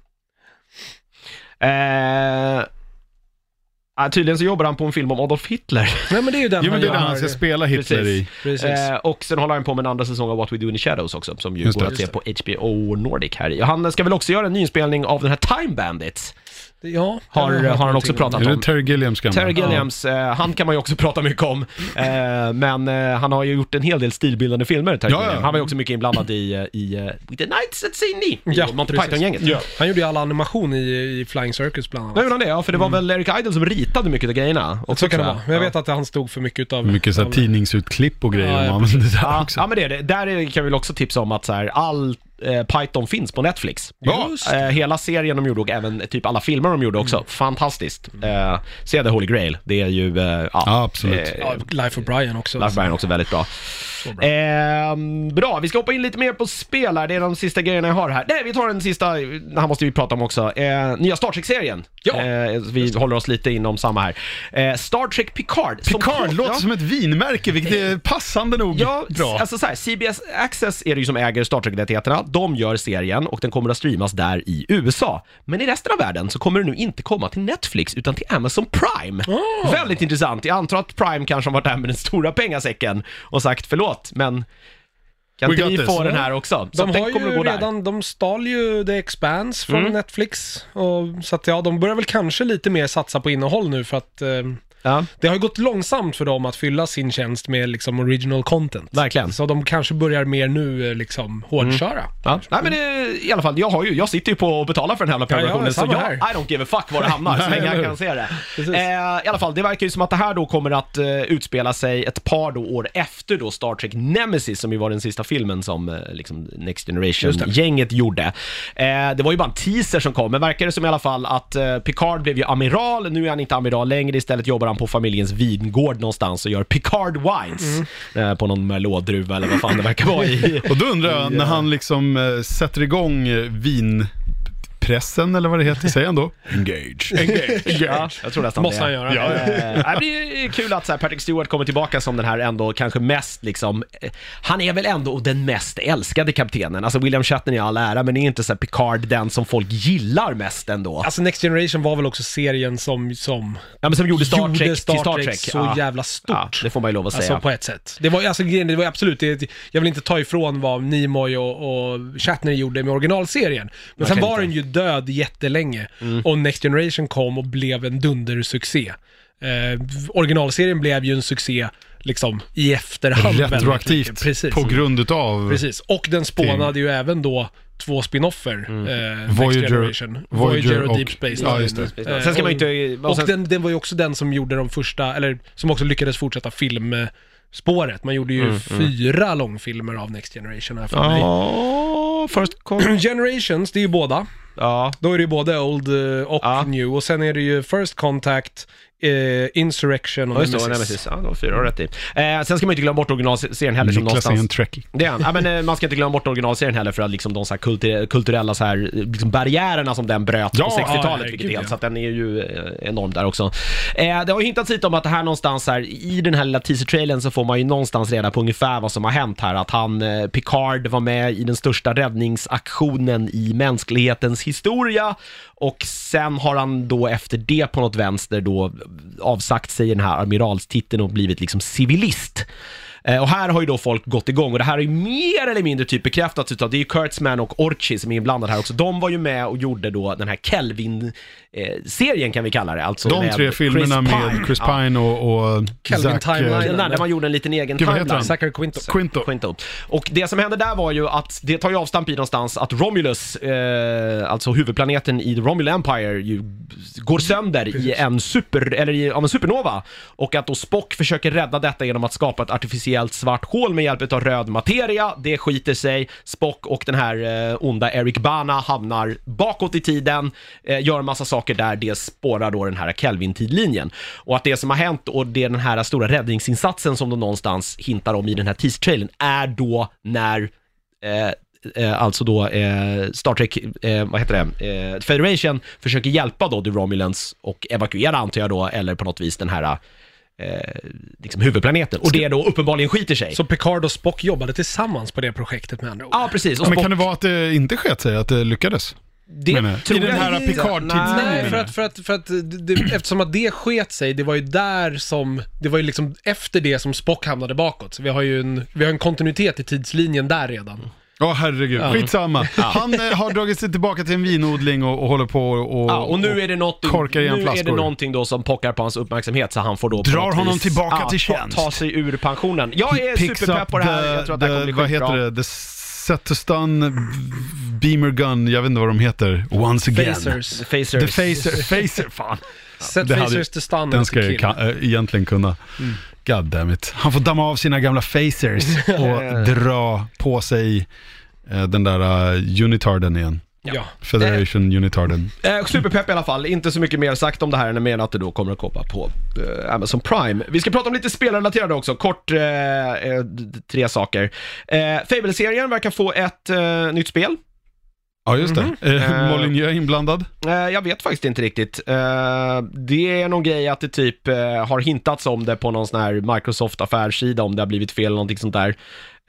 Ja, tydligen så jobbar han på en film om Adolf Hitler. Nej men det är ju den Jo men det är gör. där han ska spela Hitler Precis. i. Precis. Eh, och sen håller han på med en andra säsong av What We Do In The Shadows också, som ju Just går det. att se på HBO Nordic här. Ja, Han ska väl också göra en nyinspelning av den här Time Bandits. Ja, har- har han också någonting om pratat Är det. Terry Gilliams gamla? Terry Gilliams, eh, han kan man ju också prata mycket om. Eh, men eh, han har ju gjort en hel del stilbildande filmer, Terry Ja, ja. Gilliam. Han var ju också mycket inblandad i, eh, i uh, With the Nights at i Ja, Monty precis. Python-gänget. Ja. Han gjorde ju all animation i, i Flying Circus bland annat. Nej, gjorde han det? Ja, för det var väl Eric Idle som ritade mycket av grejerna. också, så kan det vara. Men jag Ja. vet att han stod för mycket av... Mycket så här av- tidningsutklipp och grejer Ja, ja, man använder där Ja, också. ja, men det är det. Där är, kan vi väl också tipsa om att så här, all eh, Python finns på Netflix. Just Eh, hela serien de gjorde och även typ alla filmer de gjorde också. Fantastiskt. Eh, se The Holy Grail. Det är ju, eh, ja. Ja, absolut. Eh, Ja, Life of Brian också. Life Brian också väldigt bra. Bra. Ehm, bra, vi ska hoppa in lite mer på spel här. Det är de sista grejerna jag har här. Nej, vi tar den sista, den här måste vi prata om också. Eh, nya Star Trek-serien. Ja. Eh, vi håller oss lite inom samma här. Eh, Star Trek Picard. som Picard kom- låter ja. som ett vinmärke, vilket är passande nog Ja, bra. alltså så här, CBS Access är det ju som äger Star Trek-rättigheterna. De gör serien och den kommer att streamas där i USA. Men i resten av världen så kommer den nu inte komma till Netflix utan till Amazon Prime. Oh. Väldigt intressant. Jag antar att Prime kanske har varit där med den stora pengasäcken och sagt förlåt, men kan We inte got vi this. få den här också? Så De den har kommer att ju gå där. redan, de stal ju The Expanse från Mm. Netflix. Och, så att ja, de börjar väl kanske lite mer satsa på innehåll nu för att eh, Ja, det har ju gått långsamt för dem att fylla sin tjänst med liksom original content. verkligen. Så de kanske börjar mer nu eh, liksom hårdköra. Ja. Nej men det, i alla fall, jag, har ju, jag sitter ju på och betalar för den här jävla Ja, ja, prenumerationen så samma jag, här. I don't give a fuck var det hamnar så länge jag kan se det. Precis. Eh, I alla fall, det verkar ju som att det här då kommer att eh, utspela sig ett par då år efter då Star Trek Nemesis som ju var den sista filmen som eh, liksom Next. Generation-gänget gjorde. Eh, det var ju bara en teaser som kom, men verkar det som i alla fall att eh, Picard blev ju amiral, nu är han inte amiral längre, istället jobbar han på familjens vingård någonstans och gör Picard Wines Mm. eh, på någon Merlot-druva eller vad fan det verkar vara i. Och då undrar jag, när han liksom eh, sätter igång eh, vinpressen, eller vad det heter, säger han då? Engage. Ja, jag tror nästan Måste det. han göra. Ja, ja. det blir kul att så här, Patrick Stewart kommer tillbaka som den här ändå kanske mest liksom, eh, han är väl ändå den mest älskade kaptenen. Alltså William Shatner i all ära, men är inte så här Picard den som folk gillar mest ändå? Alltså Next Generation var väl också serien som, som Ja, men som gjorde Star gjorde Trek Star till Star Trek Trek. så ja. jävla stort. Ja, det får man ju lov att säga. Alltså på ett sätt. Det var, alltså, det var absolut, det, jag vill inte ta ifrån vad Nimoy och, och Shatner gjorde med originalserien. Men sen kan var inte. den ju död jättelänge och Next Generation kom och blev en dundersuccé. Eh, originalserien blev ju en succé liksom i efterhand. Retroaktivt, Precis. på grund utav... Precis. Och den spånade ju även då två spinoffer. Eh, Voyager- Next Generation. Voyager och, och- Deep Space ja, Nine. just det. Eh, Sen ska man och- inte... och sen- den, den var ju också den som gjorde de första, eller som också lyckades fortsätta filmspåret. Man gjorde ju fyra långfilmer av Next Generation här för mig. Ja, first con- Generations, det är ju båda. Ja. Då är det ju både Old eh, och Ja. New. Och sen är det ju First Contact, eh, Insurrection och Ja, just det, Nemesis. och Nemesis. Ja, det var fyra har rätt i. Eh, sen ska man inte glömma bort originalserien heller som Niklas är någonstans... en trekkie. Det är ja, men eh, man ska inte glömma bort originalserien heller för att liksom de så här kultur- kulturella så här, liksom barriärerna som den bröt Ja, på 60-talet, ja, vilket är helt, ja. så att den är ju eh, enorm där också. Eh, det har ju hintats lite om att det här någonstans här, i den här lilla teaser-trailern så får man ju någonstans reda på ungefär vad som har hänt här, att han, eh, Picard var med i den största räddningsaktionen i mänsklighetens historia och sen har han då efter det på något vänster då avsagt sig den här amiralstiteln och blivit liksom civilist. Eh, och här har ju då folk gått igång och det här är ju mer eller mindre typ bekräftats utav, det är ju Kurtzman och Orchi som är inblandade här också. De var ju med och gjorde då den här Kelvin Kelvin-serien kan vi kalla det. Alltså De med tre filmerna Chris med Pine. Chris Ja. Pine och, och Kelvin Zack, eh, Timeline. Där, man gjorde en liten egen Gud, timeline. Zachary Quinto. Quinto. Quinto. Och det som hände där var ju att det tar ju avstamp i någonstans att Romulus, eh, alltså huvudplaneten i The Romulan Empire, ju går sönder i en super, eller i, av en supernova. Och att då Spock försöker rädda detta genom att skapa ett artificiellt svart hål med hjälp av röd materia. Det skiter sig. Spock och den här eh, onda Eric Bana hamnar bakåt i tiden, eh, gör massa saker där, det spårar då den här Kelvin-tidlinjen. Och att det som har hänt och det är den här stora räddningsinsatsen som de någonstans hintar om i den här teaser-trailern är då när eh, eh, alltså då eh, Star Trek, eh, vad heter det, eh, Federation försöker hjälpa då The Romulans och evakuera antar jag då, eller på något vis den här eh, liksom huvudplaneten. Och det då uppenbarligen skiter sig. Så Picard och Spock jobbade tillsammans på det projektet med andra ord? Ja, precis. Och Ja, men Spock, kan det vara att det inte sket sig, att det lyckades? Det menar tror I den här. Picard-tidslinjen. Nej, för att, för att, för att det, eftersom att det sket sig, det var ju där som, det var ju liksom efter det som Spock hamnade bakåt. Så vi har ju en, vi har en kontinuitet i tidslinjen där redan. Ja, herregud. Skitsamma. Han eh, har dragit sig tillbaka till en vinodling och, och håller på och, Ja, och nu är det något, korkar igen nu är det flaskor. någonting då som pockar på hans uppmärksamhet så han får då Drar honom vis, tillbaka ja, till ta, tjänst. ta sig ur pensionen. Jag är superpepp up på det här, jag tror att det här kommer bli Vad skitbra. heter det? The stun beamer gun, jag vet inte vad de heter. Once again. The Facers. The phaser, phaser, fan. Set Det hade- phasers to stun Den and ska jag kan, äh, egentligen kunna. God damn it. Han får damma av sina gamla phasers och dra på sig eh, den där uh, unitarden igen. Ja. Federation unitarden. Eh, superpepp i alla fall, inte så mycket mer sagt om det här än mer att det då kommer att komma på eh, Amazon Prime. Vi ska prata om lite spelrelaterade också, kort eh, eh, tre saker. Eh, Fable-serien verkar få ett eh, nytt spel. Ja, just det. Eh, Eh, Molyneux är inblandad. Eh, jag vet faktiskt inte riktigt. Eh, det är någon grej att det typ eh, har hintats om det på någon sån här Microsoft-affärssida, om det har blivit fel eller någonting sånt där.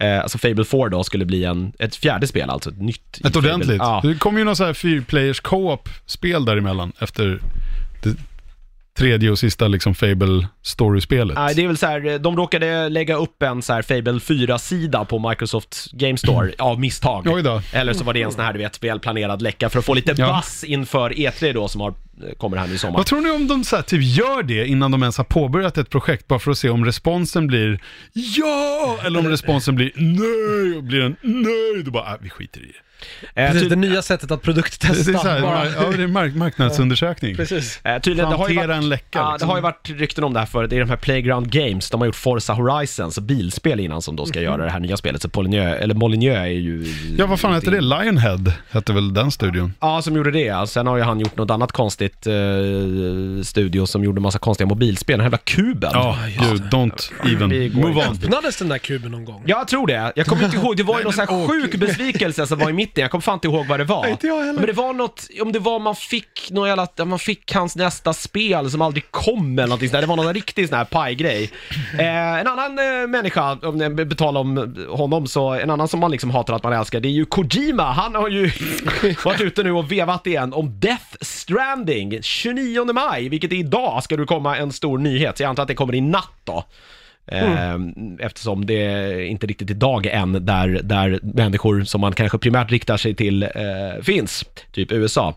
Eh, alltså Fable 4 då skulle bli en, ett fjärde spel, alltså ett nytt. Ett ordentligt. Ja. Det kommer ju någon så här fyrplayers co-op-spel däremellan efter det tredje och sista liksom Fable Story-spelet. Nej, det är väl så här, de råkade lägga upp en så här Fable 4-sida på Microsoft Game Store av misstag. Oj då. Eller så var det en sån här, du vet, välplanerad läcka för att få lite Ja. buzz inför E3 då som har, kommer här nu i sommar. Vad tror ni om de så här, typ gör det innan de ens har påbörjat ett projekt bara för att se om responsen blir ja eller om responsen blir nej och blir en nej, då bara äh, vi skiter i det. Eh, Precis, det nya sättet att Det är, produkttesta. så här, bara. ja, det är mark- marknadsundersökning. Precis. Eh, tydligen, det har ju Hantera varit, en läcka, Ja, det liksom. har ju varit rykten om det här förut. Det är de här Playground Games. De har gjort Forza Horizon, så bilspel innan som då ska göra det här nya spelet. Så Molyneux, eller Molyneux är ju... Ja, vad fan hette det? Lionhead hette väl den studion? Ja, som gjorde det. ja. Sen har ju han gjort något annat konstigt eh, studio som gjorde massa konstiga mobilspel. Den här jävla kuben. Ja, gud, don't even move on. Öppnades den där kuben någon gång? Jag tror det. Jag kommer inte ihåg, det var ju någon sån här sjuk besvikelse som var i mitten. Jag kommer fan inte ihåg vad det var. Inte jag heller. Men det var något, om det var man fick något jävla, man fick hans nästa spel som aldrig kom eller någonting sånt där. Det var någon riktig sån här pajgrej. Eh, en annan eh, människa, om jag betalar om honom, så en annan som man liksom hatar att man älskar, det är ju Kojima. Han har ju varit ute nu och vevat igen om Death Stranding. 29 maj, vilket är idag, ska det komma en stor nyhet. Så jag antar att det kommer i natt då. Mm. Ehm, eftersom det inte riktigt är dag än där, där människor som man kanske primärt riktar sig till eh, finns, typ USA.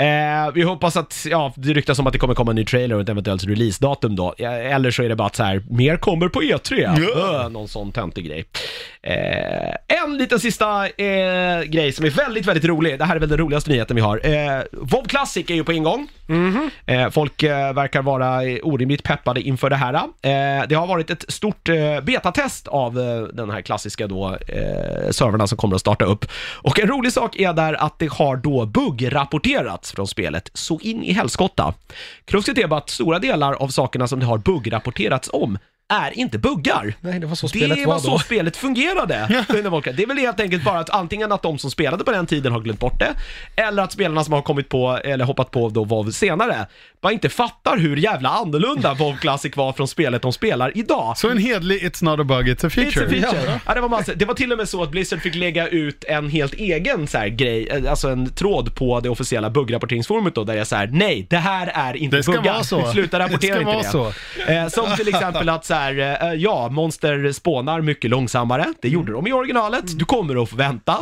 Eh, vi hoppas att, ja, det ryktas om att det kommer komma en ny trailer och ett eventuellt releasedatum då. Eller så är det bara att så här, mer kommer på E3. Öh, någon sån töntig grej. Eh, en liten sista eh, grej som är väldigt, väldigt rolig. Det här är väl den roligaste nyheten vi har. Eh, WoW Classic är ju på ingång. Eh, folk eh, verkar vara eh, orimligt peppade inför det här. Eh, det har varit ett stort eh, betatest av eh, den här klassiska då, eh, servrarna som kommer att starta upp. Och en rolig sak är där att det har då buggrapporterats från spelet så in i helskotta. Kruxet är bara att stora delar av sakerna som det har buggrapporterats om är inte buggar. Nej, det var så spelet Det var var så då. spelet fungerade. Det är väl helt enkelt bara att antingen att de som spelade på den tiden har glömt bort det, eller att spelarna som har kommit på, eller hoppat på då WoW senare, bara inte fattar hur jävla annorlunda WoW Classic var från spelet de spelar idag. Så en hedlig It's not a bug, it's a feature. It's a feature. Ja. det, var massa, det var till och med så att Blizzard fick lägga ut en helt egen så grej, eh, alltså en tråd på det officiella buggrapporteringsforumet då, där jag säger nej, det här är inte Det ska buggar. vara så. Sluta rapportera Det ska inte vara det. så. Eh, som till exempel att så här, eh, ja, monster spånar mycket långsammare. Det gjorde de i originalet. Du kommer att få vänta.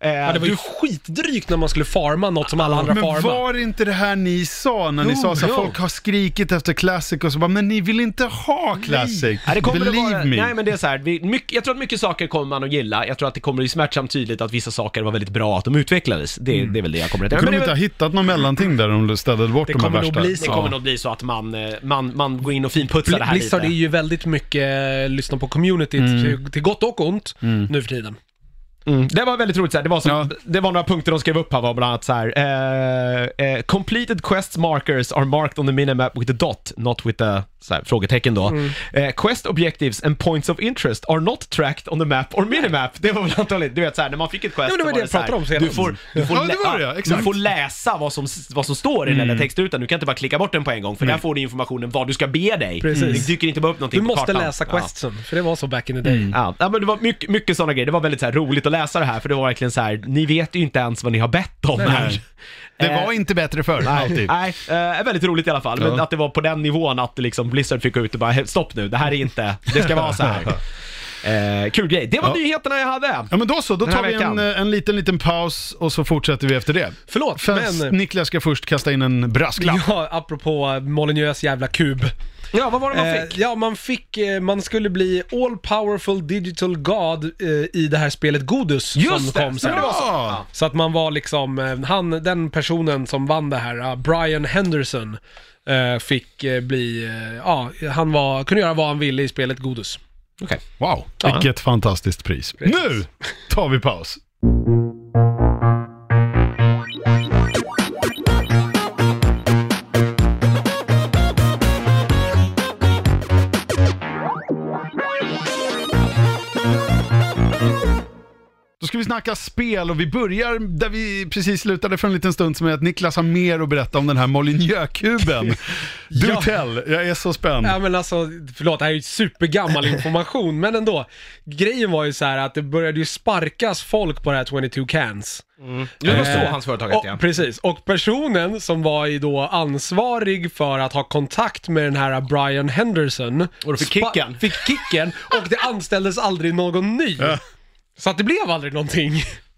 Eh, Ja, det var ju du, skitdrygt när man skulle farma något som alla andra Men farmar. var det inte det här ni sa när ni Jo, sa så här, ja. folk har skrikit efter Classic och så bara, men ni vill inte ha Classic. Nej, det kommer det Believe vara, me. nej men det är så här, vi, mycket, jag tror att mycket saker kommer man att gilla. Jag tror att det kommer bli smärtsamt tydligt att vissa saker var väldigt bra att de utvecklades. Det, det är väl det jag kommer att Kunde de inte ha hittat någon mellanting där de städade bort Det de här kommer nog värsta? bli det kommer nog bli så att man, eh, man, man går in och finputsar det här Blizzard är lite. ju väldigt mycket eh, lyssna på communityt, till, till gott och ont, nu för tiden. Mm. Det var väldigt roligt, så här. Det, var som, Ja. det var några punkter de skrev upp här, var bland annat så här. eh, eh, completed quests markers are marked on the minimap with a dot, not with a så här, frågetecken då. Eh, quest objectives and points of interest are not tracked on the map or minimap. Det var väl antagligen, du vet såhär, när man fick ett quest Ja, det var så det så här, om du får, du, får Ja, det var det, ja, du får läsa vad som, vad som står i den där textrutan, du kan inte bara klicka bort den på en gång, för där får du informationen vad du ska bege dig. Precis. Det dyker inte bara upp någonting Du på måste kartan. läsa Ja. questsen, för det var så back in the day. Ja, ja, men det var mycket, mycket sådana grejer. Det var väldigt så här, roligt att läsa det här, för det var verkligen så här, ni vet ju inte ens vad ni har bett om här. Det Eh, var inte bättre förr, alltid. Nej, eh, väldigt roligt i alla fall. Men Ja. att det var på den nivån att liksom Blizzard fick gå ut och bara, stopp nu, det här är inte, det ska vara så här. Eh, kul grej. Det var Ja. nyheterna jag hade. Ja men då så, då Den här tar vi en, veckan. en liten, liten paus och så fortsätter vi efter det. Förlåt, Fast men... Niklas ska först kasta in en brasklapp. Ja, apropå Molyneux jävla kub. Ja, vad var det man Eh, fick? ja, man fick, eh, man skulle bli all powerful digital god eh, i det här spelet Godus som Just det, kom sen. det var så. Ja. Så att man var liksom, eh, han, den personen som vann det här, uh, Brian Henderson, eh, fick eh, bli, eh, ja, han var, kunde göra vad han ville i spelet Godus. Okej. Wow, Ja. vilket fantastiskt pris. Precis. Nu tar vi paus. Ska vi snacka spel och vi börjar där vi precis slutade för en liten stund som är att Niklas har mer att berätta om den här Molyneux-kuben. Du Ja. tell, jag är så spänd. Ja men alltså, förlåt, det här är ju supergammal information, men ändå. Grejen var ju så här att det började ju sparkas folk på det här 22 Cans. Det var så Eh, hans företag hette och, ja. Precis, och personen som var ju då ansvarig för att ha kontakt med den här Brian Henderson. Och då fick kicken. Fick kicken och det anställdes aldrig någon ny. Så att det blev aldrig någonting.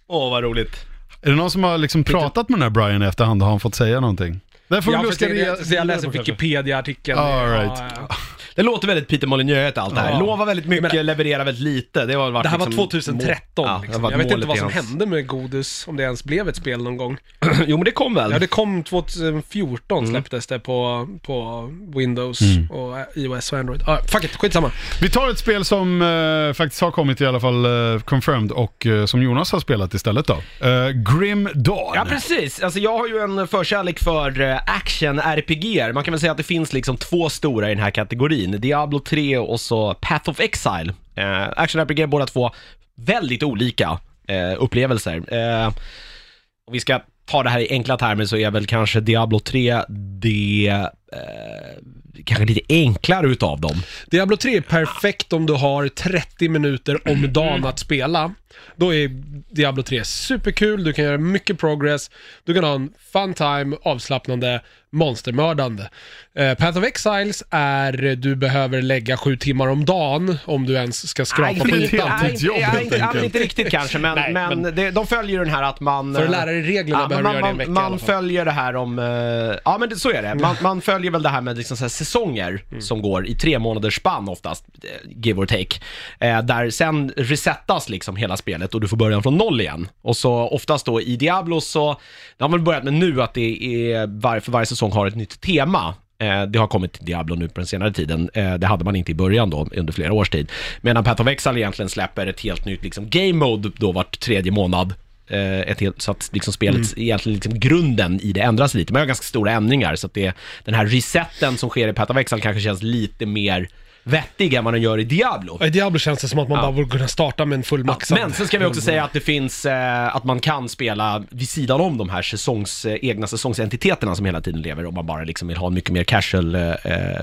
Åh, vad roligt. Är det någon som har liksom pratat med den här Brian i efterhand och har han fått säga någonting? Där får Ja, vi för luska så jag läser. Wikipedia-artikeln. All right. ja, ja. Det låter väldigt Peter Molyneux allt det här. Ja. Lovar väldigt mycket, Jag menar- levererar väldigt lite. Det, har varit Det här var liksom 2013 må- Ja, det liksom. var Jag vet inte vad som hans- hände med Godus, om det ens blev ett spel någon gång. jo, men det kom väl? Ja, det kom 2014 Mm. släpptes det på, på Windows och eh, iOS och Android. Ah, fuck it, skitsamma. Vi tar ett spel som eh, faktiskt har kommit i alla fall eh, confirmed och eh, som Jonas har spelat istället då. Uh, Grim Dawn. Ja, precis. Alltså jag har ju en förkärlek för action-RPG. Man kan väl säga att det finns liksom två stora i den här kategorin. Diablo 3 och så Path of Exile. Eh, action-RPG båda två väldigt olika eh, upplevelser. Eh, om vi ska ta det här i enkla termer så är väl kanske Diablo 3 det eh, kanske lite enklare utav dem. Diablo 3 är perfekt om du har 30 minuter om dagen att spela. Då är Diablo 3 superkul, du kan göra mycket progress, du kan ha en fun time, avslappnande, monstermördande. Eh, Path of Exiles är, du behöver lägga sju timmar om dagen om du ens ska skrapa Nej, på det är ytan. helt- nej, helt inte, riktigt kanske, men, Nej, men, men- Det, de följer den här att man... För att lära dig reglerna Ja, behöver du man, göra det en vecka man följer det här om, eh, ja men det, så är det. Man, man följer väl det här med liksom så här säsonger Mm. som går i tre månaders spann oftast, eh, give or take. Eh, där sen resettas liksom hela spelet och du får börja från noll igen. Och så oftast då i Diablo så, det har man börjat med nu att det är, var, för varje säsong har ett nytt tema. Eh, Det har kommit till Diablo nu på den senare tiden. Eh, Det hade man inte i början då, under flera års tid. Medan Path of Exile egentligen släpper ett helt nytt liksom, game mode då vart tredje månad. Eh, Ett helt, så att liksom spelets, egentligen liksom grunden i det ändras lite. Man gör ganska stora ändringar, så att det, den här resetten som sker i Path of Exile kanske känns lite mer vettig än vad den gör i Diablo. I Diablo känns det som att man Ja. bara borde kunna starta med en fullmaxad. Men sen ska vi också säga att det finns, eh, att man kan spela vid sidan om de här säsongs, eh, egna säsongsentiteterna som hela tiden lever om man bara liksom vill ha en mycket mer casual eh,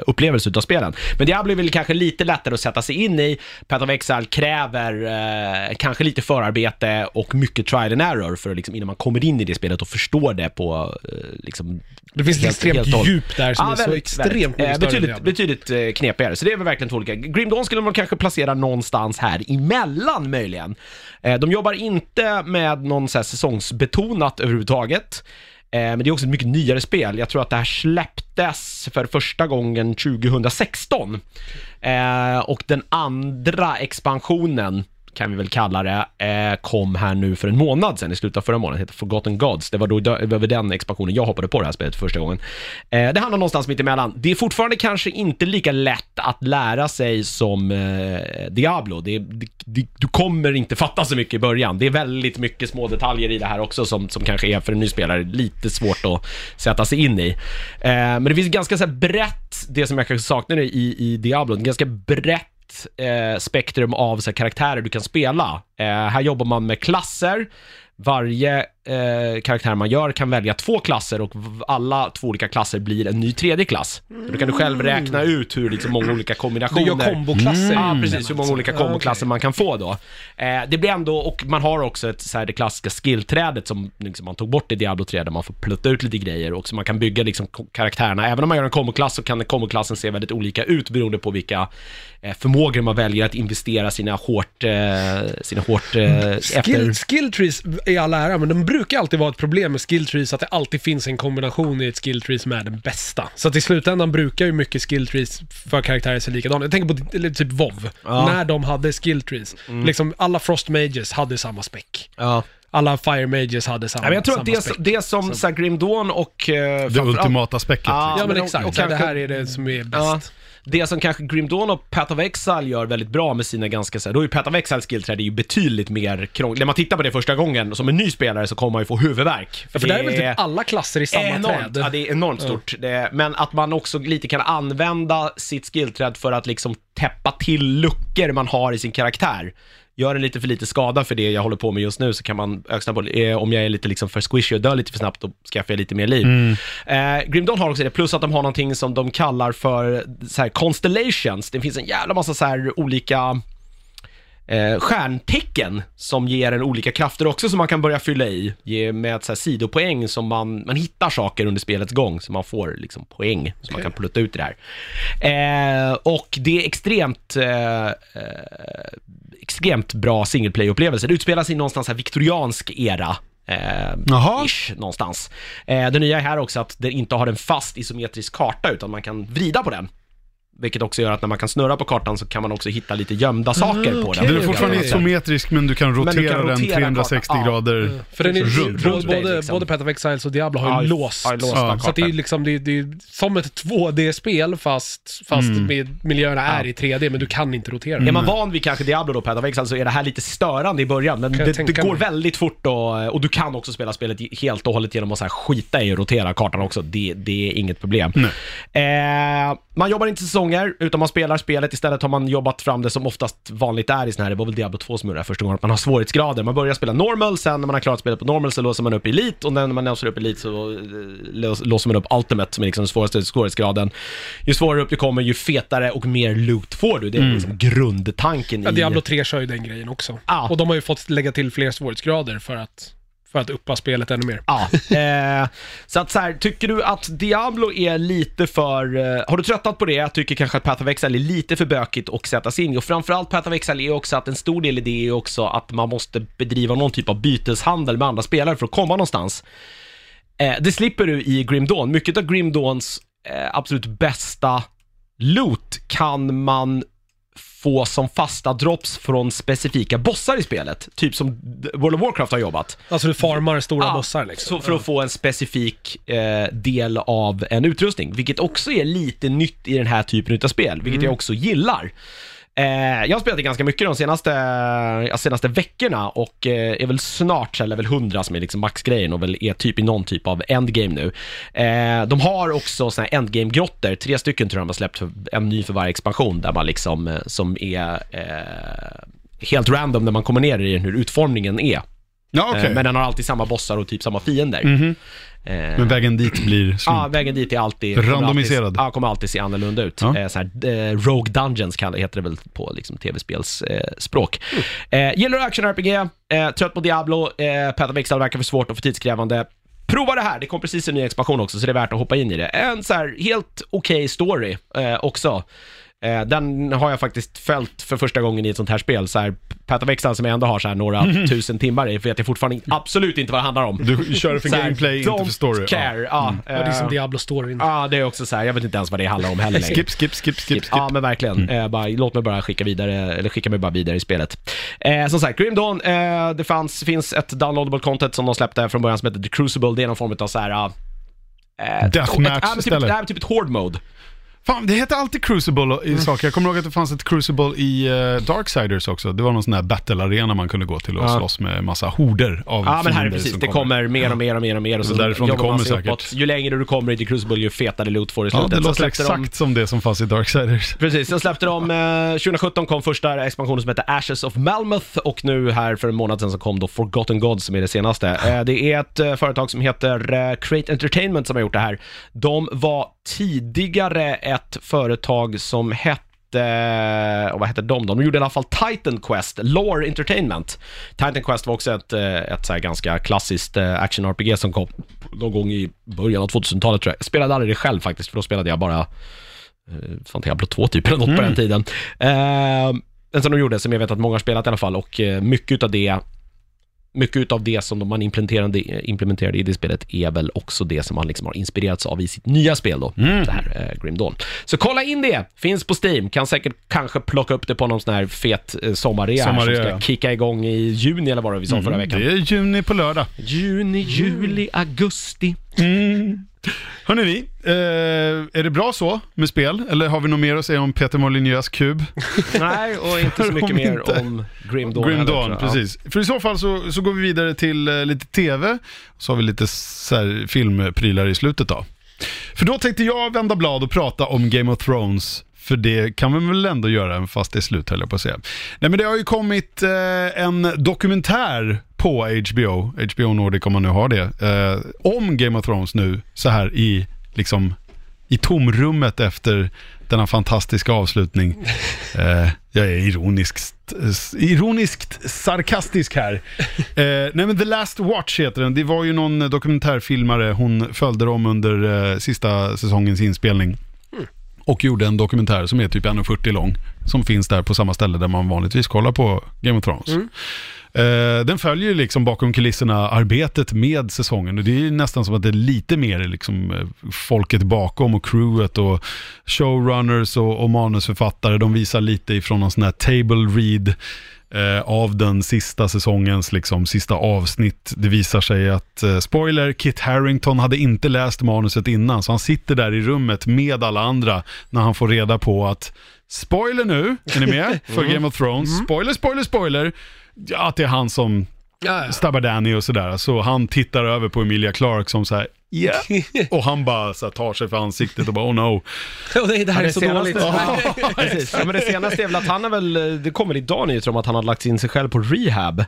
upplevelse utav spelen. Men Diablo är väl kanske lite lättare att sätta sig in i. Path of Exile kräver eh, kanske lite förarbete och mycket trial and error för att liksom, innan man kommer in i det spelet och förstår det på eh, liksom Det finns ett extremt djup där som är så extremt väldigt. mycket Eh, än betydligt, Diablo. betydligt eh, knepigare, så det är väl verkligen två olika. Grim Dawn skulle man kanske placera någonstans här emellan möjligen. Eh, de jobbar inte med någon så här säsongsbetonat överhuvudtaget. Eh, men det är också ett mycket nyare spel. Jag tror att det här släpptes för första gången 2016. Eh, och den andra expansionen kan vi väl kalla det, eh, kom här nu för en månad sedan, i slutet av förra månaden, heter Forgotten Gods. Det var då över den expansionen jag hoppade på det här spelet första gången. Eh, det handlar någonstans mitt emellan. Det är fortfarande kanske inte lika lätt att lära sig som eh, Diablo. Det, det, du kommer inte fatta så mycket i början. Det är väldigt mycket små detaljer i det här också som, som kanske är för en ny spelare lite svårt att sätta sig in i. Men det finns ganska så här brett, det som jag kanske saknar i, i Diablo, ganska brett eh, spektrum av så här, karaktärer du kan spela. Eh, här jobbar man med klasser. Varje eh, karaktär man gör kan välja två klasser och alla två olika klasser blir en ny tredje klass. Så då kan du själv räkna ut hur liksom, många olika Du kombinationer gör komboklasser. Ja, Mm. precis. Hur många olika Ja, komboklasser man kan få då. Eh, det blir ändå, och man har också ett, så här, det klassiska skillträdet som liksom, man tog bort i Diablo 3, där man får plutta ut lite grejer och så man kan bygga liksom, karaktärerna. Även om man gör en komboklass så kan den komboklassen se väldigt olika ut beroende på vilka eh, förmågor man väljer att investera sina hårt, eh, sina hårt eh, efter... Skill, skill trees är all ära, men de brukar alltid vara ett problem med skill trees, att det alltid finns en kombination i ett skill tree som är den bästa. Så att i slutändan brukar ju mycket skill trees för karaktärer se likadana. Jag tänker på eller typ WoW, Ja. när de hade skill trees. Liksom alla frost mages hade samma späck. Ja. Alla fire mages hade samma, Ja, men jag tror att det, späck. det som så Dawn och... Eh, Det ultimata späcket. Ja, liksom. Ja men men exakt, och- och så det kanske- här är det som är bäst. Ja, det som kanske Grim Dawn och Path of Exile gör väldigt bra med sina ganska så här, då är ju Path of Exiles skillträd är ju betydligt mer krångligt. När man tittar på det första gången, som en ny spelare, så kommer man ju få huvudvärk. För, för där är väl typ alla klasser i samma enormt, träd? Ja, det är enormt stort. Det, men att man också lite kan använda sitt skillträd för att liksom täppa till luckor man har i sin karaktär. Gör en lite för lite skada för det jag håller på med just nu så kan man öka på, eh, om jag är lite liksom för squishy och dör lite för snabbt, då skaffar jag lite mer liv. Eh, Grim Dawn har också det, plus att de har någonting som de kallar för så här, constellations. Det finns en jävla massa så här olika eh, stjärntecken som ger en olika krafter också som man kan börja fylla i. Ge med ett så här sidopoäng som man, man hittar saker under spelets gång så man får liksom poäng som man kan plutta ut i det här. Eh, och det är extremt eh, eh, extremt bra single play-upplevelse. Det utspelar sig någonstans här viktoriansk era. Eh, ish, någonstans. Eh, det nya är här också att det inte har en fast isometrisk karta utan man kan vrida på den. Vilket också gör att när man kan snurra på kartan så kan man också hitta lite gömda saker på den. Den är fortfarande okej. isometrisk men du kan rotera, du kan den rotera 360 kartan. Grader. För den är, Runt, både, runt dig, både, liksom. både Path of Exiles och Diablo har ju Ja, låst. ja, låsta. Så att det är kartor. liksom, det, det är som ett 2D-spel fast, fast Mm. med miljöerna är i 3D, men du kan inte rotera. Är man van vid kanske Diablo då, Path of Exile, så är det här lite störande i början. Men Kan jag det, tänka det går mig. väldigt fort och, och du kan också spela spelet helt och hållet genom att så här skita i att rotera kartan också. Det, det är inget problem. Eh, man jobbar inte säsonger, utan man spelar spelet. Istället har man jobbat fram det som oftast vanligt är i såna här, det var väl Diablo 2 som gjorde det här första gången, att man har svårighetsgrader. Man börjar spela normal, sen när man har klarat spelet på normal så låser man upp elite och när man låser upp elite så eh, lås- låser man upp ultimate som är liksom den svåraste svårighetsgraden. Ju svårare upp du kommer, ju fetare och mer loot får du. Det är liksom grundtanken Ja, i... Diablo 3 kör ju den grejen också. Ja. Och de har ju fått lägga till fler svårighetsgrader för att, för att uppa spelet ännu mer. Ja, eh, så att så här, tycker du att Diablo är lite för, eh, har du tröttnat på det? Jag tycker kanske att Path of Exile är lite för bökigt att sätta sig in i. Och framförallt Path of Exile är också att en stor del i det är också att man måste bedriva någon typ av byteshandel med andra spelare för att komma någonstans. Eh, det slipper du i Grim Dawn. Mycket av Grim Dawns eh, absolut bästa loot kan man få som fasta drops från specifika bossar i spelet. Typ som World of Warcraft har jobbat. Alltså du farmar stora Ja, bossar liksom. Så för att få en specifik eh, del av en utrustning, vilket också är lite nytt i den här typen av spel, vilket jag också gillar. Eh, jag har spelat det ganska mycket de senaste, ja, senaste veckorna och eh, är väl snart så här level 100 som är liksom maxgrejen och väl är typ i någon typ av endgame nu. Eh, de har också såna här endgame-grottor, tre stycken tror jag de har släppt, en ny för varje expansion, där man liksom, eh, som är eh, helt random när man kommer ner i den, hur utformningen är. Ja, okej. Eh, Men den har alltid samma bossar och typ samma fiender. Mhm. Eh, Men vägen dit blir slump. Ja, vägen dit är alltid... Randomiserad. Alltid, ja, kommer alltid se annorlunda ut. Ja. Eh, så här, eh, Rogue Dungeons kallar, heter det väl på liksom, tv-spelsspråk. Eh, språk. eh, gillar du action-RPG, eh, trött på Diablo, eh, Path of Exile verkar för svårt och för tidskrävande. Prova det här, det kom precis en ny expansion också, så det är värt att hoppa in i det. En så här helt okej story eh, också. Eh, den har jag faktiskt följt för första gången i ett sånt här spel. Så här, Path of Exile som jag ändå har så här några tusen timmar i, vet jag fortfarande inte- absolut inte vad det handlar om. Du kör för Så här, gameplay, inte don't för story. care. Ja, Ja, det är som eh, Diablo-storyn. Ja, det är också så här, jag vet inte ens vad det handlar om heller längre. Skip, skip, skip, skip, skip. Ja, men verkligen. Eh, bara, låt mig bara skicka vidare, eller skicka mig bara vidare i spelet. Eh, som sagt, Grim Dawn, eh, det fanns, finns ett downloadable content som de släppte från början som heter The Crucible. Det är någon form av så här... Eh, Deathmatch ett, äh, men typ, istället. äh, typ ett hård mode. Fan, det heter alltid Crucible i saker. Jag kommer ihåg att det fanns ett Crucible i uh, Darksiders också. Det var någon sån här battle-arena man kunde gå till och Ja. slåss med massa horder av Ja, men här är precis. Det kommer mer och mer och mer och mer och så Det är därifrån det kommer säkert. uppåt. Ju längre du kommer i Crucible, ju fetare loot får du i Ja, slutet. det Så låter släppte de- exakt som det som fanns i Darksiders. Precis, sen släppte de, eh, 2017 kom första expansionen som heter Ashes of Malmouth och nu här för en månad sedan så kom då Forgotten Gods som är det senaste. Eh, det är ett eh, företag som heter eh, Create Entertainment som har gjort det här. De var tidigare ett företag som hette och vad hette de då? De gjorde i alla fall Titan Quest, Lore Entertainment. Titan Quest var också ett, eh, ett så ganska klassiskt eh, action-RPG som kom någon gång i början av 2000-talet tror jag. Jag spelade aldrig det själv faktiskt, för då spelade jag bara eh, fan Diablo 2 typ eller något på den tiden. Eh, den som de gjorde, som jag vet att många har spelat i alla fall och eh, mycket utav det mycket utav det som man implementerade, implementerade i det spelet är väl också det som man liksom har inspirerats av i sitt nya spel då, det här eh, Grim Dawn. Så kolla in det, finns på Steam, kan säkert kanske plocka upp det på någon sån här fet eh, sommarrea som ska kicka igång i juni eller vad det vi sa förra veckan. Det är juni på lördag. Juni, juli, augusti. Hörrni ni, eh, är det bra så med spel? Eller har vi något mer att säga om Peter Molyneux kub? Nej, och inte så mycket mer inte. om Grim Dawn Grim Dawn, precis. För i så fall så, så går vi vidare till eh, lite TV, så har vi lite filmprylar i slutet då. För då tänkte jag vända blad och prata om Game of Thrones, för det kan vi väl ändå göra, även fast det är slut höll jag på att säga. Nej men det har ju kommit eh, en dokumentär på HBO, HBO Nordic om man nu har det, eh, om Game of Thrones nu, så här i, liksom, i tomrummet efter denna fantastiska avslutning. Eh, jag är ironiskt, ironiskt sarkastisk här. Eh, nej men The Last Watch heter den. Det var ju någon dokumentärfilmare, hon följde dem under eh, sista säsongens inspelning. Och gjorde en dokumentär som är typ 1,40 lång. Som finns där på samma ställe där man vanligtvis kollar på Game of Thrones. Mm. Eh, den följer ju liksom bakom kulisserna arbetet med säsongen och det är ju nästan som att det är lite mer liksom eh, folket bakom och crewet och showrunners och, och manusförfattare. De visar lite ifrån någon sån här table read eh, av den sista säsongens liksom sista avsnitt. Det visar sig att, eh, spoiler, Kit Harrington hade inte läst manuset innan så han sitter där i rummet med alla andra när han får reda på att Spoiler nu, är ni med? För Game of Thrones. Spoiler, spoiler, spoiler. Ja, att det är han som Ja, ja. stabbar Danny och sådär. Så han tittar över på Emilia Clarke som så här, yeah. Och han bara så här, tar sig för ansiktet och bara, oh no. Och det, det här Ja, är så senaste- dåligt. Ja, precis. Ja, men det senaste är väl att han är väl, det kommer idag nyheter om att han har lagt in sig själv på rehab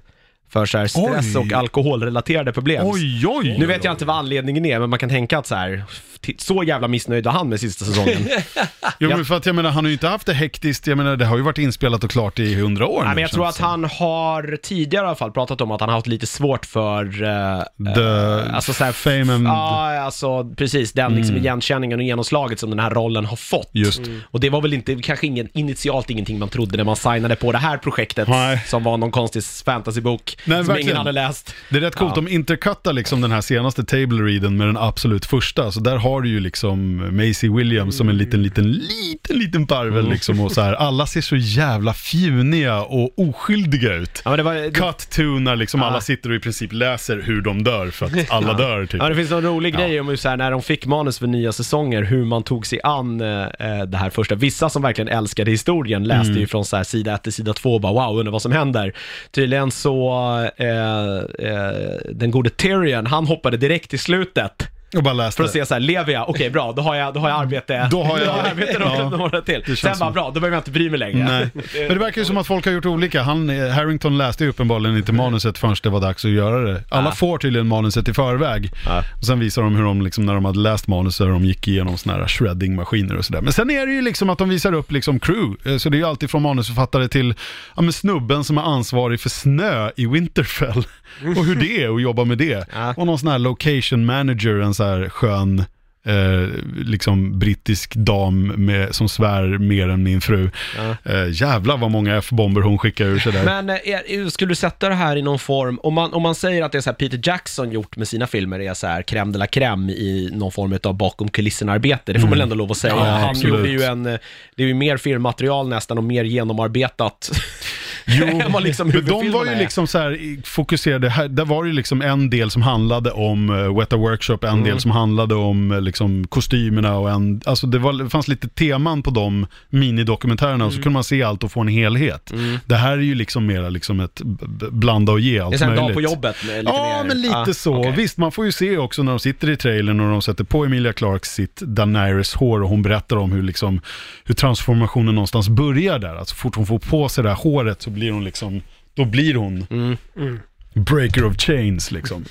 för så här stress Oj. och alkoholrelaterade problem. Oj, oj. Nu vet jag inte vad anledningen är, men man kan tänka att så här, så jävla missnöjd var han med sista säsongen. Jo, Ja. men för att jag menar, han har ju inte haft det hektiskt. Jag menar, det har ju varit inspelat och klart i hundra år Nej, nu, men jag tror att det han har tidigare i alla fall pratat om att han har haft lite svårt för... eh, The eh, alltså så här, fame and- Ja, alltså precis. Den liksom igenkänningen och genomslaget som den här rollen har fått. Just. Och det var väl inte, kanske ingen, initialt ingenting man trodde när man signade på det här projektet. Nej. Som var någon konstig fantasybok Nej, som verkligen. ingen hade läst. Det är rätt coolt, Ja. de intercuttar liksom den här senaste table readen med den absolut första. Så där har du ju liksom Maisie Williams som en liten, liten, liten, liten parvel liksom. Och så här, alla ser så jävla fjuniga och oskyldiga ut. Ja, det var, det, Cut to när liksom Ja. alla sitter och i princip läser hur de dör för att alla dör typ. Ja, det finns någon rolig Ja. grej om hur så här, när de fick manus för nya säsonger, hur man tog sig an eh, eh, det här första. Vissa som verkligen älskade historien läste Mm. ju från så här, sida 1 till sida 2 och bara wow, undrar vad som händer. Tydligen så, eh, eh, den gode Tyrion, han hoppade direkt i slutet. Och bara läste. För att se så här, lever jag? Okej, bra, då har jag, då har jag arbete. Då har jag- arbete Ja. några till. Sen bara, bra, då behöver jag inte bry mig längre. Nej. Men det verkar ju som att folk har gjort olika. Han, eh, Harrington läste ju uppenbarligen inte manuset förrän det var dags att göra det. Alla Ja. får tydligen manuset i förväg. Ja. Och sen visar de hur de, liksom, när de hade läst manuset, hur de gick igenom såna här shredding-maskiner och sådär. Men sen är det ju liksom att de visar upp liksom crew. Eh, Så det är ju alltid från manusförfattare till ja, men snubben som är ansvarig för snö i Winterfell. Och hur det är att jobba med det. Ja. Och någon sån här location manager, en så här skön eh, liksom brittisk dam med, som svär mer än min fru. Ja. Eh, jävlar vad många F-bomber hon skickar ur sig där. Men eh, är, skulle du sätta det här i någon form, om man, om man säger att det är så här Peter Jackson gjort med sina filmer är så här crème de la crème i någon form av bakom kulissen-arbete, det får man väl ändå lov att säga. Ja, Han absolut. gjorde ju en, eh, det är ju mer filmmaterial nästan och mer genomarbetat. Jo, vad liksom men de var ju är. liksom så här fokuserade, här, där var det ju liksom en del som handlade om uh, Weta Workshop, en Mm. del som handlade om eh, liksom kostymerna och en, alltså det, var, det fanns lite teman på de minidokumentärerna och så Mm. kunde man se allt och få en helhet. Det här är ju liksom mera liksom ett blanda och ge allt Det är en möjligt. dag på jobbet lite ja, mer... men lite Ah, så. okej. Visst, man får ju se också när de sitter i trailern och de sätter på Emilia Clarke sitt Daenerys hår och hon berättar om hur, liksom, hur transformationen någonstans börjar där. Alltså, så fort hon får på sig det här håret så blir hon liksom, då blir hon Mm. breaker of chains liksom.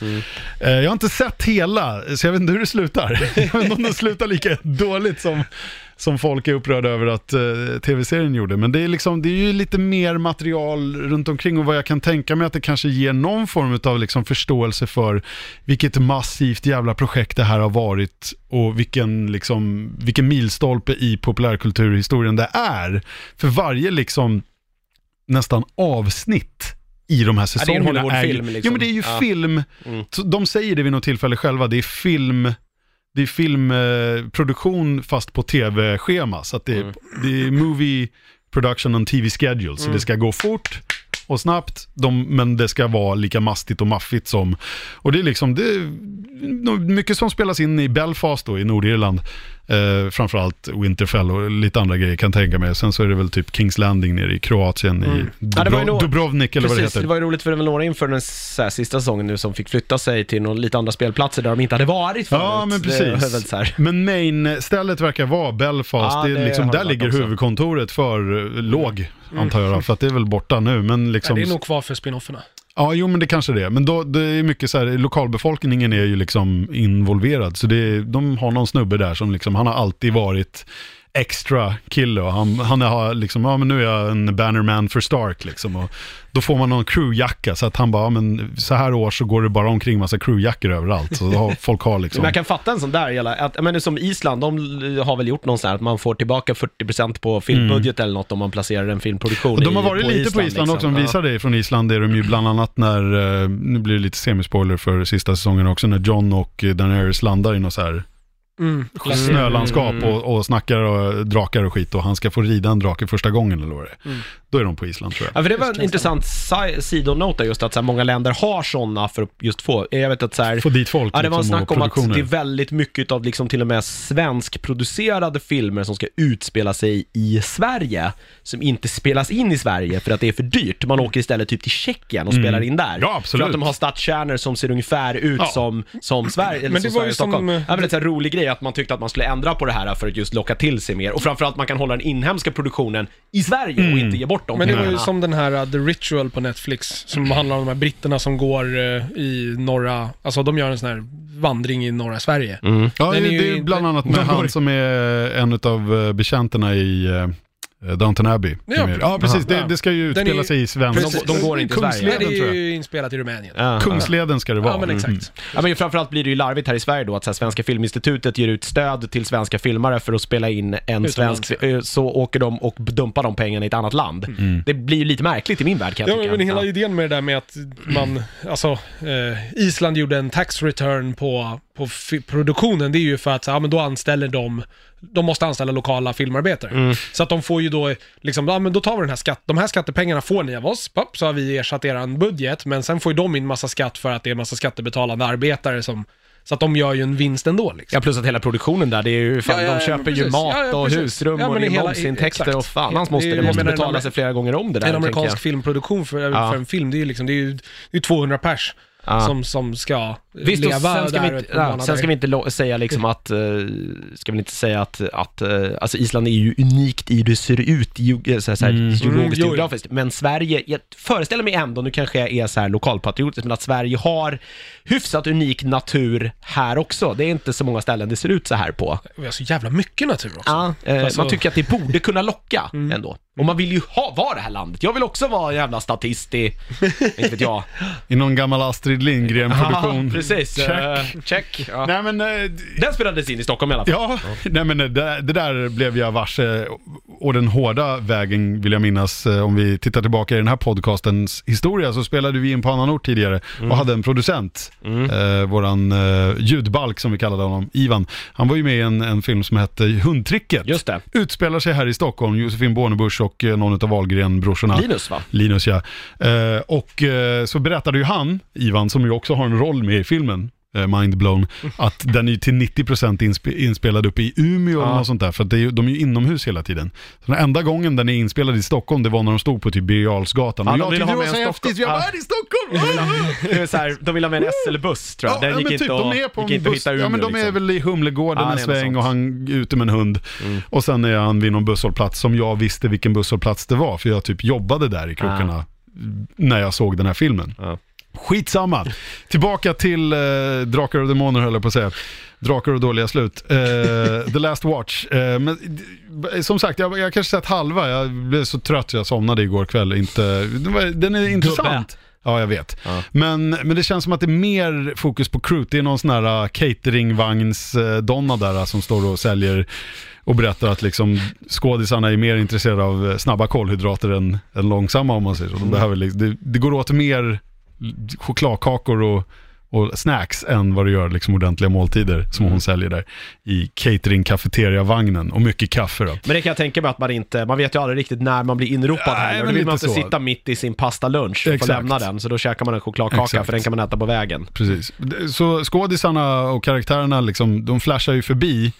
Eh, jag har inte sett hela, så jag vet inte hur det slutar. jag vet inte om det slutar lika dåligt som, som folk är upprörda över att eh, tv-serien gjorde. Men det är, liksom, det är ju lite mer material runt omkring och vad jag kan tänka mig att det kanske ger någon form av liksom förståelse för vilket massivt jävla projekt det här har varit och vilken, liksom, vilken milstolpe i populärkulturhistorien det är. För varje liksom nästan avsnitt i de här Ja, det är en säsongerna. Hollywoodfilm, ju, liksom. Jo men det är ju Ja. film, Mm. de säger det vid något tillfälle själva, det är film, det är filmproduktion eh, fast på tv-schema. Så att det, är- Mm. det är movie production on TV schedule, så det ska gå fort och snabbt, de, men det ska vara lika mastigt och maffigt som, och det är liksom, det är mycket som spelas in i Belfast då, i Nordirland. Eh, framförallt Winterfell och lite andra grejer kan jag tänka mig. Sen så är det väl typ Kings Landing nere i Kroatien, i Mm. Ja, ju Dubro- nog- Dubrovnik eller vad det Precis, heter. det var ju roligt för det var några inför den så här, sista säsongen nu som fick flytta sig till någon, lite andra spelplatser där de inte hade varit förut. Ja, men Det är väl precis. så här. Men main-stället verkar vara Belfast. Ja, det är det liksom, där ligger också. huvudkontoret för eh, låg, antar jag. För att det är väl borta nu. Men Ja, liksom, det är nog kvar för spinofferna. Ja, jo men det kanske det är. Men då, det är mycket så här, lokalbefolkningen är ju liksom involverad. Så det är, de har någon snubbe där som liksom, han har alltid varit extra kille och han, han har liksom, ja men nu är jag en bannerman för Stark liksom. Och då får man någon crewjacka så att han bara, ja, men så här år så går det bara omkring massa crewjackor överallt. Så har, folk har liksom... Men jag kan fatta en sån där, jävla- att, men som Island, de har väl gjort någon sån här att man får tillbaka 40% på filmbudget eller något om man placerar en filmproduktion Mm. Och de har i- varit lite på Island liksom. också, de Ja. visar det från Island, är de ju bland annat när, eh, nu blir det lite semispoiler för sista säsongen också, när John och Daenerys landar i något så här Mm. snölandskap Mm. och, och snackar och drakar och skit och han ska få rida en drake första gången eller vad det är. Mm. Då är de på Island tror jag. Ja, för det var en intressant si- sidonota just att så här, många länder har sådana för att just få, jag vet att så här, Få dit folk Ja, det var en liksom, snack och om att det är väldigt mycket av liksom till och med svenskproducerade filmer som ska utspela sig i Sverige, som inte spelas in i Sverige för att det är för dyrt. Man åker istället typ till Tjeckien och spelar in där. Mm. Ja, absolut. För att de har stadskärnor som ser ungefär ut Ja. som, som Sverige, eller Men det som var ju Sverige och Stockholm. som- Det var en lite så här rolig grej att man tyckte att man skulle ändra på det här för att just locka till sig mer. Och framförallt man kan hålla den inhemska produktionen i Sverige och Mm. inte ge bort dem Men det var ju pengarna. som den här uh, The Ritual på Netflix, som handlar om de här britterna som går uh, i norra, alltså de gör en sån här vandring i norra Sverige. Mm. Ja, Den det är ju är bland annat med han som är en av betjänterna i eh, Downton Abbey. Ja, Ja, ja precis. ja. Det, det ska ju är utspela ju- sig i svensk... Precis, de går inte i Sverige. Nej, det är ju inspelat i Rumänien. Ja. Kungsleden ska det vara. Ja, men exakt. Mm. Ja, men framförallt blir det ju larvigt här i Sverige då att så här, Svenska Filminstitutet ger ut stöd till svenska filmare för att spela in en Utomlands. svensk, eh, så åker de och dumpar de pengarna i ett annat land. Mm. Det blir ju lite märkligt i min värld kan jag Ja, tycka. men hela Ja. idén med det där med att man, alltså, eh, Island gjorde en tax return på, på produktionen, det är ju för att, ja men då anställer de, de måste anställa lokala filmarbetare. Mm. Så att de får ju då, liksom, ja men då tar vi den här skatt, de här skattepengarna får ni av oss, Pop, så har vi ersatt eran budget, men sen får ju de in massa skatt för att det är massa skattebetalande arbetare som, så att de gör ju en vinst ändå liksom. Ja, plus att hela produktionen där, det är ju fan, Ja, ja, de ja, köper ju precis. mat Ja, ja, och precis. husrum Ja, och men det är hela- momsintäkter exakt. och fan hans måste, Det är- det jag måste menar, betala sig flera gånger om det där, en tänker amerikansk jag. filmproduktion för, Ja. för en film, det är ju liksom, det är ju det är 200 pers Ja. som, som ska Visst, leva sen ska, där vi, inte, ja, sen ska vi inte säga liksom att, eh, ska vi inte säga att, att eh, alltså Island är ju unikt i hur det ser ut här, Mm. geologiskt Mm, och geografiskt, men Sverige, jag föreställer mig ändå, nu kanske jag är så här lokalpatriotisk, men att Sverige har hyfsat unik natur här också. Det är inte så många ställen det ser ut så här på. Vi har så jävla mycket natur också. Ja, eh, Alltså- Man tycker att det borde kunna locka Mm. ändå. Och man vill ju ha, vara det här landet. Jag vill också vara en jävla statist i, inte vet jag. I någon gammal Astrid Lindgren-produktion. Ja, precis. Check. Eh, check. Ja. Nej men, eh, Den spelades in i Stockholm i alla fall. ja, nej men det, det där blev jag varse. Och den hårda vägen vill jag minnas, eh, om vi tittar tillbaka i den här podcastens historia, så spelade vi in på annan ort tidigare Mm. och hade en producent, eh, våran eh, ljudbalk som vi kallade honom, Ivan. Han var ju med i en, en film som hette Hundtricket. Just det. Utspelar sig här i Stockholm, Josefin Bornebusch och eh, någon av Wahlgren-brorsorna. Linus va? Linus ja. Eh, och eh, så berättade ju han, Ivan, som ju också har en roll med i filmen, Mindblown, att den är ju till 90% inspe- inspelad uppe i Umeå eller Ja. något sånt där, för att är, de är ju inomhus hela tiden. Så den enda gången den är inspelad i Stockholm, det var när de stod på typ Birger Jarlsgatan. Ja, och de jag tyckte det var så häftigt, jag bara, Ja. är det Stockholm? Det är så här, de vill ha med en SL-buss tror jag. Den ja, gick inte, typ, att, de är på gick inte att hitta i ja Umeå men de är liksom. väl i Humlegården Ja, en är sväng och han är ute med en hund. Och sen är han vid någon busshållplats som jag visste vilken busshållplats det var, för jag typ jobbade där i krokarna när jag såg den här filmen. Ja. Skitsamma. Tillbaka till eh, Drakar och Demoner höll jag på att säga. Drakar och dåliga slut. Eh, The Last Watch. Eh, men, som sagt, jag, jag kanske sett halva. Jag blev så trött så jag somnade igår kväll. Inte, den är intressant. Ja, jag vet. Ja. Men, men det känns som att det är mer fokus på crew. Det är någon sån här uh, cateringvagns-donna där uh, som står och säljer och berättar att liksom skådisarna är mer intresserade av uh, snabba kolhydrater än, än långsamma om man säger så. De behöver, liksom- det, det går åt mer chokladkakor och, och snacks än vad det gör liksom ordentliga måltider som hon säljer där i catering vagnen och mycket kaffe då. Men det kan jag tänka mig att man inte, man vet ju aldrig riktigt när man blir inropad Nej, heller. men Då vill man inte så. sitta mitt i sin pastalunch och få lämna den. Så då käkar man en chokladkaka Exakt. för den kan man äta på vägen. Precis. Så skådisarna och karaktärerna, liksom, de flashar ju förbi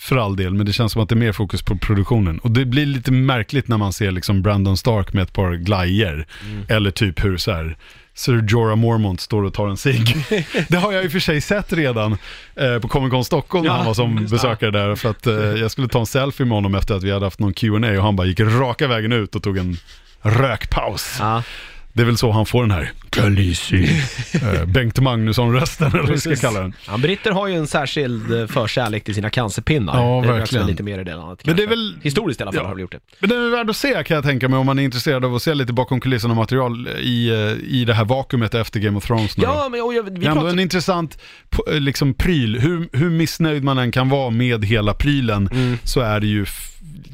för all del, men det känns som att det är mer fokus på produktionen. Och det blir lite märkligt när man ser liksom Brandon Stark med ett par glajer. Eller typ hur så här, Sir Jorah Mormont står och tar en cigg. det har jag i och för sig sett redan eh, på Comic Con Stockholm när han var som besökare där. För att eh, jag skulle ta en selfie med honom efter att vi hade haft någon Q&A och han bara gick raka vägen ut och tog en rökpaus. Ja. Det är väl så han får den här Khaleesi, eh, Bengt Magnusson-rösten eller vad vi ska Precis. kalla den. Ja, britter har ju en särskild eh, förkärlek till sina cancerpinnar. Ja, det röks verkligen. väl lite mer i det landet Men det är kanske. väl- Historiskt i alla fall Ja. har de gjort det. Men den är värd att se kan jag tänka mig om man är intresserad av att se lite bakom kulisserna material i, eh, i det här vakuumet efter Game of Thrones nu då. Ja, men och jag, vi Det är ändå pratar... en intressant p- eh, liksom, pryl. Hur, hur missnöjd man än kan vara med hela prylen så är det ju f-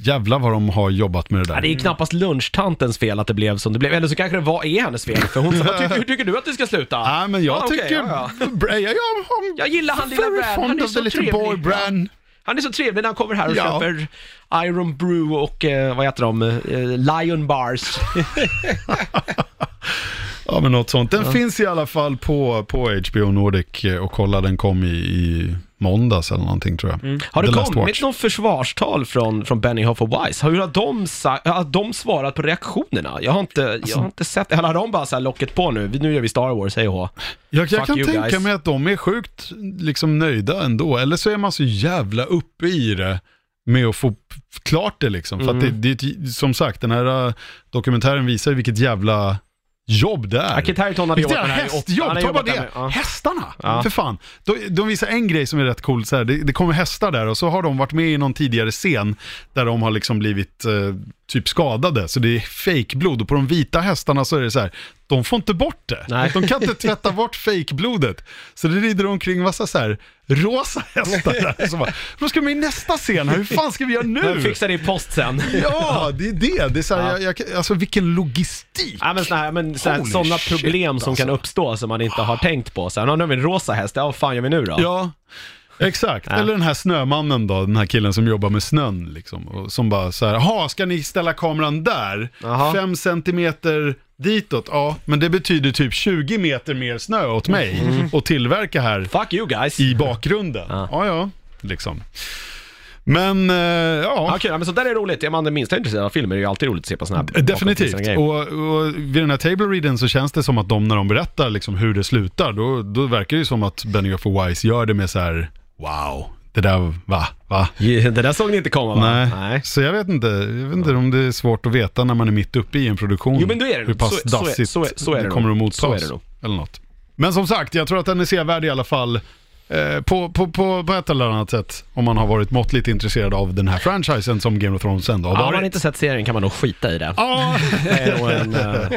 jävla vad de har jobbat med det där. Ja, det är ju knappast lunchtantens fel att det blev som det blev. Eller så kanske det var är hennes fel. För hon sa, "Vad tycker, hur tycker du att det ska sluta? Nej men jag Ja, okej, tycker... ja, jag, jag, I'm Jag gillar han lilla very Bran, fond han är of så little trevlig. boy Bran. Han är så trevlig när han kommer här och Ja. köper Iron Brew och eh, vad heter de? Eh, Lion Bars. Ja men något sånt. Den finns i alla fall på, på HBO Nordic eh, och kolla den kom i, i måndags eller någonting tror jag. Mm. Har det kommit någon försvarstal från, från Benioff och Weiss? Hur har de, har de svarat på reaktionerna? Jag har inte, Alltså- jag har inte sett Eller har de bara så här locket på nu? Nu gör vi Star Wars, hej och. Jag, jag kan tänka guys. mig att de är sjukt liksom, nöjda ändå. Eller så är man så jävla uppe i det med att få klart det liksom. För att Mm. det, det, som sagt, den här äh, dokumentären visar vilket jävla jobb det är. Ja, Kit Harington hade jobbat med det här i åtta- hästjobb, han ta bara jobbat där det! med- ja. Hästarna! Ja. För fan. De, de visar en grej som är rätt cool, så här, det, det kommer hästar där och så har de varit med i någon tidigare scen där de har liksom blivit eh, typ skadade, så det är fejkblod och på de vita hästarna så är det så här, de får inte bort det. Nej. De kan inte tvätta bort fejkblodet. Så det rider omkring massa så här rosa hästar där. Så bara, då ska vi i nästa scen här, hur fan ska vi göra nu? fixa det i post sen. Ja, det är det. det är så här, Ja. jag, jag, alltså vilken logistik. Ja men såna, här, men såna, Holy såna shit, problem som kan alltså. uppstå som man inte har tänkt på. Så här, nu har vi en rosa häst, ja vad fan gör vi nu då? Ja, exakt. Ja. Eller den här snömannen då, den här killen som jobbar med snön liksom. Och som bara så här, jaha, ska ni ställa kameran där? Jaha. Fem centimeter ditåt? Ja, men det betyder typ 20 meter mer snö åt mig och tillverka här Fuck you guys. i bakgrunden. Ja. Ja, ja, liksom. Men, eh, ja. Ja, kul. Men så där är roligt. Är man det minsta intresserad av filmer är det ju alltid roligt att se på såna här Definitivt. Och, och vid den här table readen så känns det som att de, när de berättar liksom hur det slutar, då, då verkar det ju som att Benioff och Wise gör det med så här, wow, det där, va, va? Det där såg ni inte komma va? Nej. så jag vet inte, jag vet inte om det är svårt att veta när man är mitt uppe i en produktion. Jo, men då är det hur pass Så- så är- dassigt så är- så är det kommer nog. att mottas. Så är det nog. Eller något. Men som sagt, jag tror att den är sevärd i alla fall. Eh, på, på, på, på ett eller annat sätt, om man har varit måttligt intresserad av den här franchisen som Game of Thrones ändå har Ja, varit. har man inte sett serien kan man nog skita i det. Ja, Det är nog, en, eh,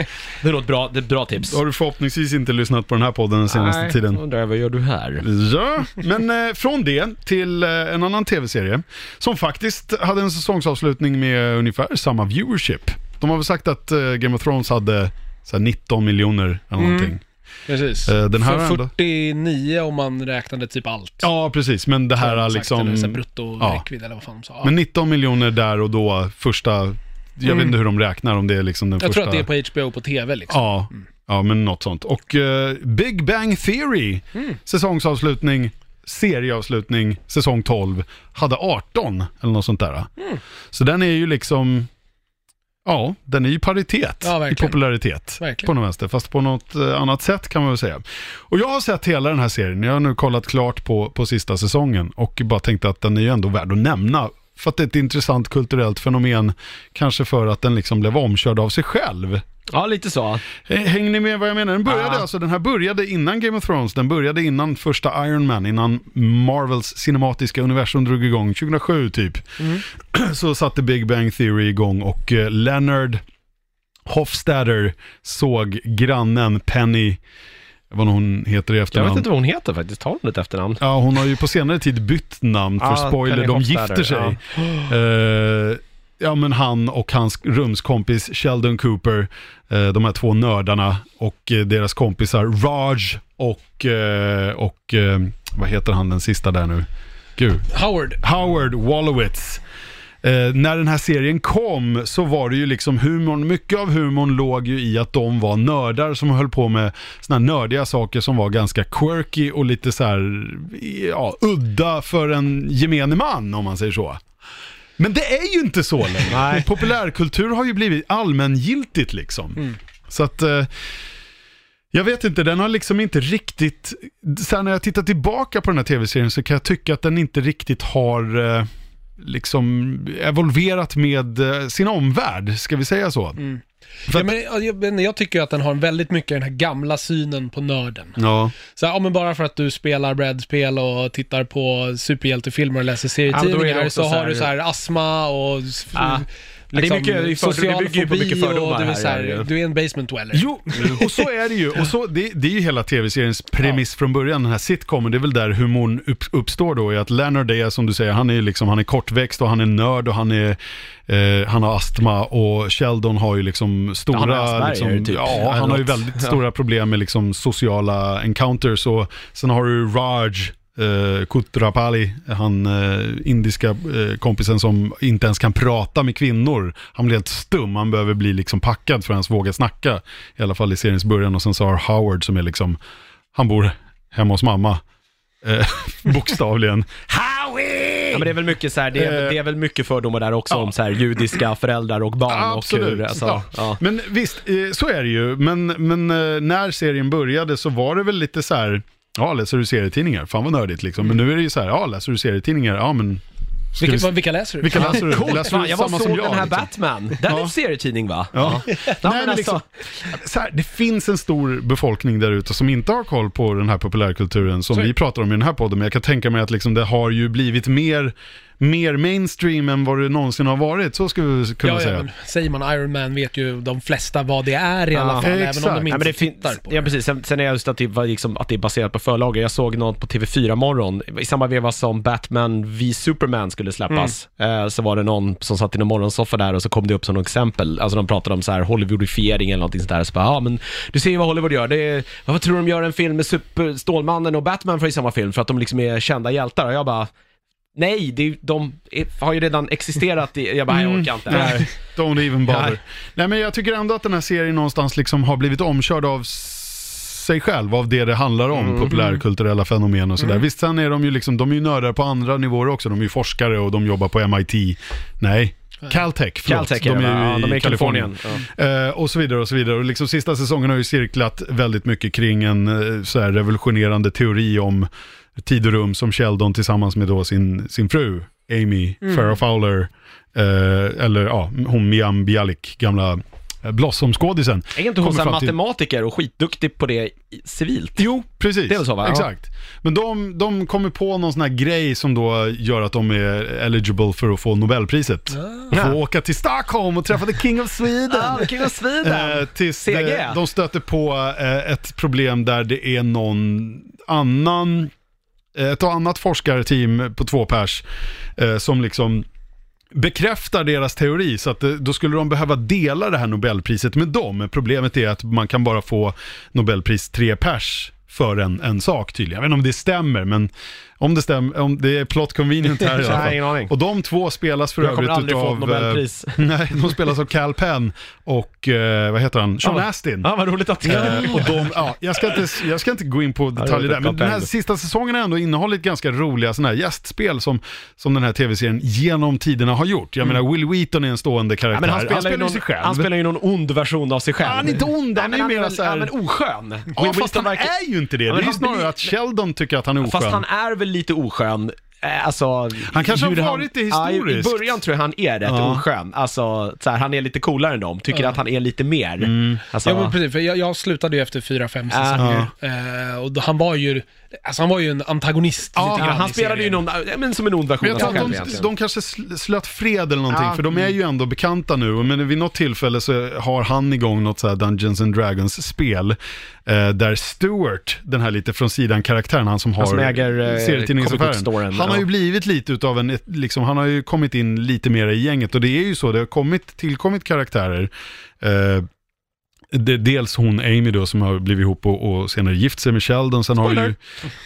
det är nog ett bra, det är ett bra tips. har du förhoppningsvis inte lyssnat på den här podden den senaste Nej, tiden. undrar jag, vad gör du här? Ja, men eh, från det till eh, en annan tv-serie som faktiskt hade en säsongsavslutning med ungefär samma viewership. De har väl sagt att eh, Game of Thrones hade så här, 19 miljoner eller Mm. någonting. Precis. Eh, den här För ändå- 49 om man räknade typ allt. Ja, precis, men det här är liksom... Eller så här brutto ja. eller vad fan de sa. Ja. Men 19 miljoner där och då, första... Jag vet Mm. inte hur de räknar, om det är liksom den jag första... tror att det är på HBO på TV liksom. Ja, ja, men något sånt. Och eh, Big Bang Theory, Mm. säsongsavslutning, serieavslutning, säsong 12, hade 18 eller något sånt där. Mm. Så den är ju liksom, ja, den är ju paritet Ja, i popularitet Verkligen. på något vänster, fast på något eh, annat sätt kan man väl säga. Och jag har sett hela den här serien, jag har nu kollat klart på, på sista säsongen och bara tänkte att den är ju ändå värd att nämna. För att det är ett intressant kulturellt fenomen, kanske för att den liksom blev omkörd av sig själv. Ja, lite så. Eh, Hänger ni med vad jag menar? Den började Ah. alltså, den här började innan Game of Thrones, den började innan första Iron Man, innan Marvels cinematiska universum drog igång, 2007 typ. Så satte Big Bang Theory igång och eh, Leonard Hofstadter såg grannen Penny, vad hon heter i Jag efternamn. vet inte vad hon heter faktiskt. Har hon ett efternamn? Ja, hon har ju på senare tid bytt namn, för Ja, spoiler, de gifter sig. Eh, ja, men han och hans rumskompis Sheldon Cooper, eh, de här två nördarna och eh, deras kompisar Raj och, och vad heter han den sista där nu? Gud. Howard. Howard Wolowitz. Eh, när den här serien kom så var det ju liksom humorn, mycket av humorn låg ju i att de var nördar som höll på med såna nördiga saker som var ganska quirky och lite så här, ja, udda för en gemene man om man säger så. Men det är ju inte så längre. Nej. Populärkultur har ju blivit allmängiltigt liksom. Så att... Eh, jag vet inte, den har liksom inte riktigt... Här, när jag tittar tillbaka på den här tv-serien så kan jag tycka att den inte riktigt har eh, liksom evolverat med eh, sin omvärld, ska vi säga så? För Ja, men, jag, jag, tycker att den har väldigt mycket den här gamla synen på nörden. Ja. Så här, ja, men bara för att du spelar brädspel och tittar på superhjältefilmer och läser Ja, serietidningar också så, så har här- du så här astma och s- Ah. Ja, det är mycket- social det bygger ju på mycket fördomar och du är, här, så här, ja. du är en basement dweller. Jo, och så är det ju. Och så, det, det är ju hela tv-seriens premiss från början, den här sitcomen. Det är väl där humorn upp, uppstår då, i att Leonard är som du säger, han är liksom, han är kortväxt och han är nörd och han är, eh, han har astma och Sheldon har ju liksom stora, han har liksom, typ. ja, han har ju väldigt stora problem med liksom sociala encounters och sen har du Raj, eh, Kutrapali, han eh, indiska eh, kompisen som inte ens kan prata med kvinnor. Han blir helt stum, han behöver bli liksom packad för att ens våga snacka. I alla fall i seriens början. Och sen så har Howard som är liksom, han bor hemma hos mamma. Eh, bokstavligen. Howie! Ja, men det är väl mycket så här, det är, Eh, det är väl mycket fördomar där också ja. om så här judiska föräldrar och barn Absolut. och hur, alltså, ja. ja. Men visst, eh, så är det ju. Men, men eh, när serien började så var det väl lite så här, ja läser du serietidningar? Fan vad nördigt liksom. Men nu är det ju så här, ja läser du serietidningar? Ja men... Vilka, vi- vilka läser du? Vilka läser du? Coolt, läser fan, du jag var samma såg som den här liksom? Batman. Den är Ja. en serietidning va? Ja. Nej, Nej, men men alltså, liksom, så här, det finns en stor befolkning där ute som inte har koll på den här populärkulturen som Så- vi pratar om i den här podden. Men jag kan tänka mig att liksom det har ju blivit mer, mer mainstream än vad det någonsin har varit. Så skulle vi kunna Ja, säga. ja, men säger man Iron Man vet ju de flesta vad det är i alla Ja, fall, även exakt. om de inte men det tittar på ja det. precis, sen, sen är just att det, var liksom, att det är baserat på förlager. Jag såg något på TV4 morgon, i samma veva som Batman v Superman skulle släppas, Mm. eh, så var det någon som satt i någon morgonsoffa där och så kom det upp som något exempel, alltså de pratade om så här Hollywoodifiering eller någonting sånt där, så bara, ja men du ser ju vad Hollywood gör, det är, vad tror du de gör en film med super, Stålmannen och Batman för i samma film, för att de liksom är kända hjältar, och jag bara, Nej, det är, de är, har ju redan existerat i, jag bara, jag orkar inte. Mm. Nej, don't even bother. Nej. Nej. men jag tycker ändå att den här serien någonstans liksom har blivit omkörd av s- sig själv, av det det handlar om, Mm. populärkulturella fenomen och sådär. Visst, sen är de ju liksom, de är ju nördar på andra nivåer också, de är ju forskare och de jobbar på MIT. Nej, Caltech, förlåt. Caltech är de det, va? Ja, i de är i Kalifornien. Kalifornien. Eh, och så vidare och så vidare. Och liksom sista säsongen har ju cirklat väldigt mycket kring en eh, så här revolutionerande teori om tid och rum som Sheldon tillsammans med då sin, sin fru, Amy Farrah Fowler, eh, eller ja, hon Miam Bialik, gamla eh, Blossom-skådisen. Är inte hon till- matematiker och skitduktig på det civilt? Jo, precis. Det är väl så, va? Exakt. Men de, de kommer på någon sån här grej som då gör att de är eligible för att få Nobelpriset. Få Ja. åka till Stockholm och träffa the King of Sweden. Ah, King of Sweden! Eh, tills CG. de, de stöter på eh, ett problem där det är någon annan, Eh, ett annat forskarteam på två pers eh, som liksom bekräftar deras teori så att eh, då skulle de behöva dela det här Nobelpriset med dem. Problemet är att man kan bara få Nobelpris tre pers för en, en sak tydligen. Jag vet inte om det stämmer, men om det stämmer, om det är plot convenient här i alla fall. ingen aning. Och de två spelas för Jag kommer övrigt aldrig få utav... ett Nobelpris. eh, nej, de spelas av Cal Penn och, eh, vad heter han, Sean Ja. Astin. Ja, vad roligt att Eh, och de, ja, jag, ska inte, jag ska inte gå in på detaljer det där, är men den här sista säsongen har ändå innehållit ganska roliga sådana här gästspel som, som den här tv-serien genom tiderna har gjort. Jag menar, Will Wheaton är en stående karaktär. Ja, men han spelar, ju någon, sig själv. han spelar ju någon ond version av sig själv. Han är inte ond, han är men mera väl- så här- Ja, men oskön. ja, Will fast Wheaton han verkar- är ju inte det. Ja, det men är ju han snarare blir- att Sheldon tycker att han är oskön. Fast han är väl lite oskön. Eh, Alltså, Han kanske har varit det Ja, i, historiskt. början tror jag han är rätt Ja. oskön. Alltså, så här, han är lite coolare än dem. Tycker Ja. att han är lite mer. Alltså, Ja men precis, för jag, jag slutade ju efter fyra, fem Ja. säsonger. Eh, och då, han var ju, alltså han var ju en antagonist Ja, lite grann han i spelade ju serien. någon, ja, men som en ond version Men jag av tror sig att själv de, egentligen. de kanske sl- slöt fred eller någonting, Ja. för de är ju ändå bekanta nu. Men vid något tillfälle så har han igång något så här Dungeons and Dragons-spel. Eh, där Stewart, den här lite från sidan-karaktären, han som har som äger, eh, serietidningsaffären. comic book-storen, Han har ja. ju blivit lite utav en, ett- liksom, han har ju kommit in lite mer i gänget. Och det är ju så, det har kommit, tillkommit karaktärer. Eh, det, dels hon Amy då som har blivit ihop och, och senare gift sig med Sheldon. Sen har ju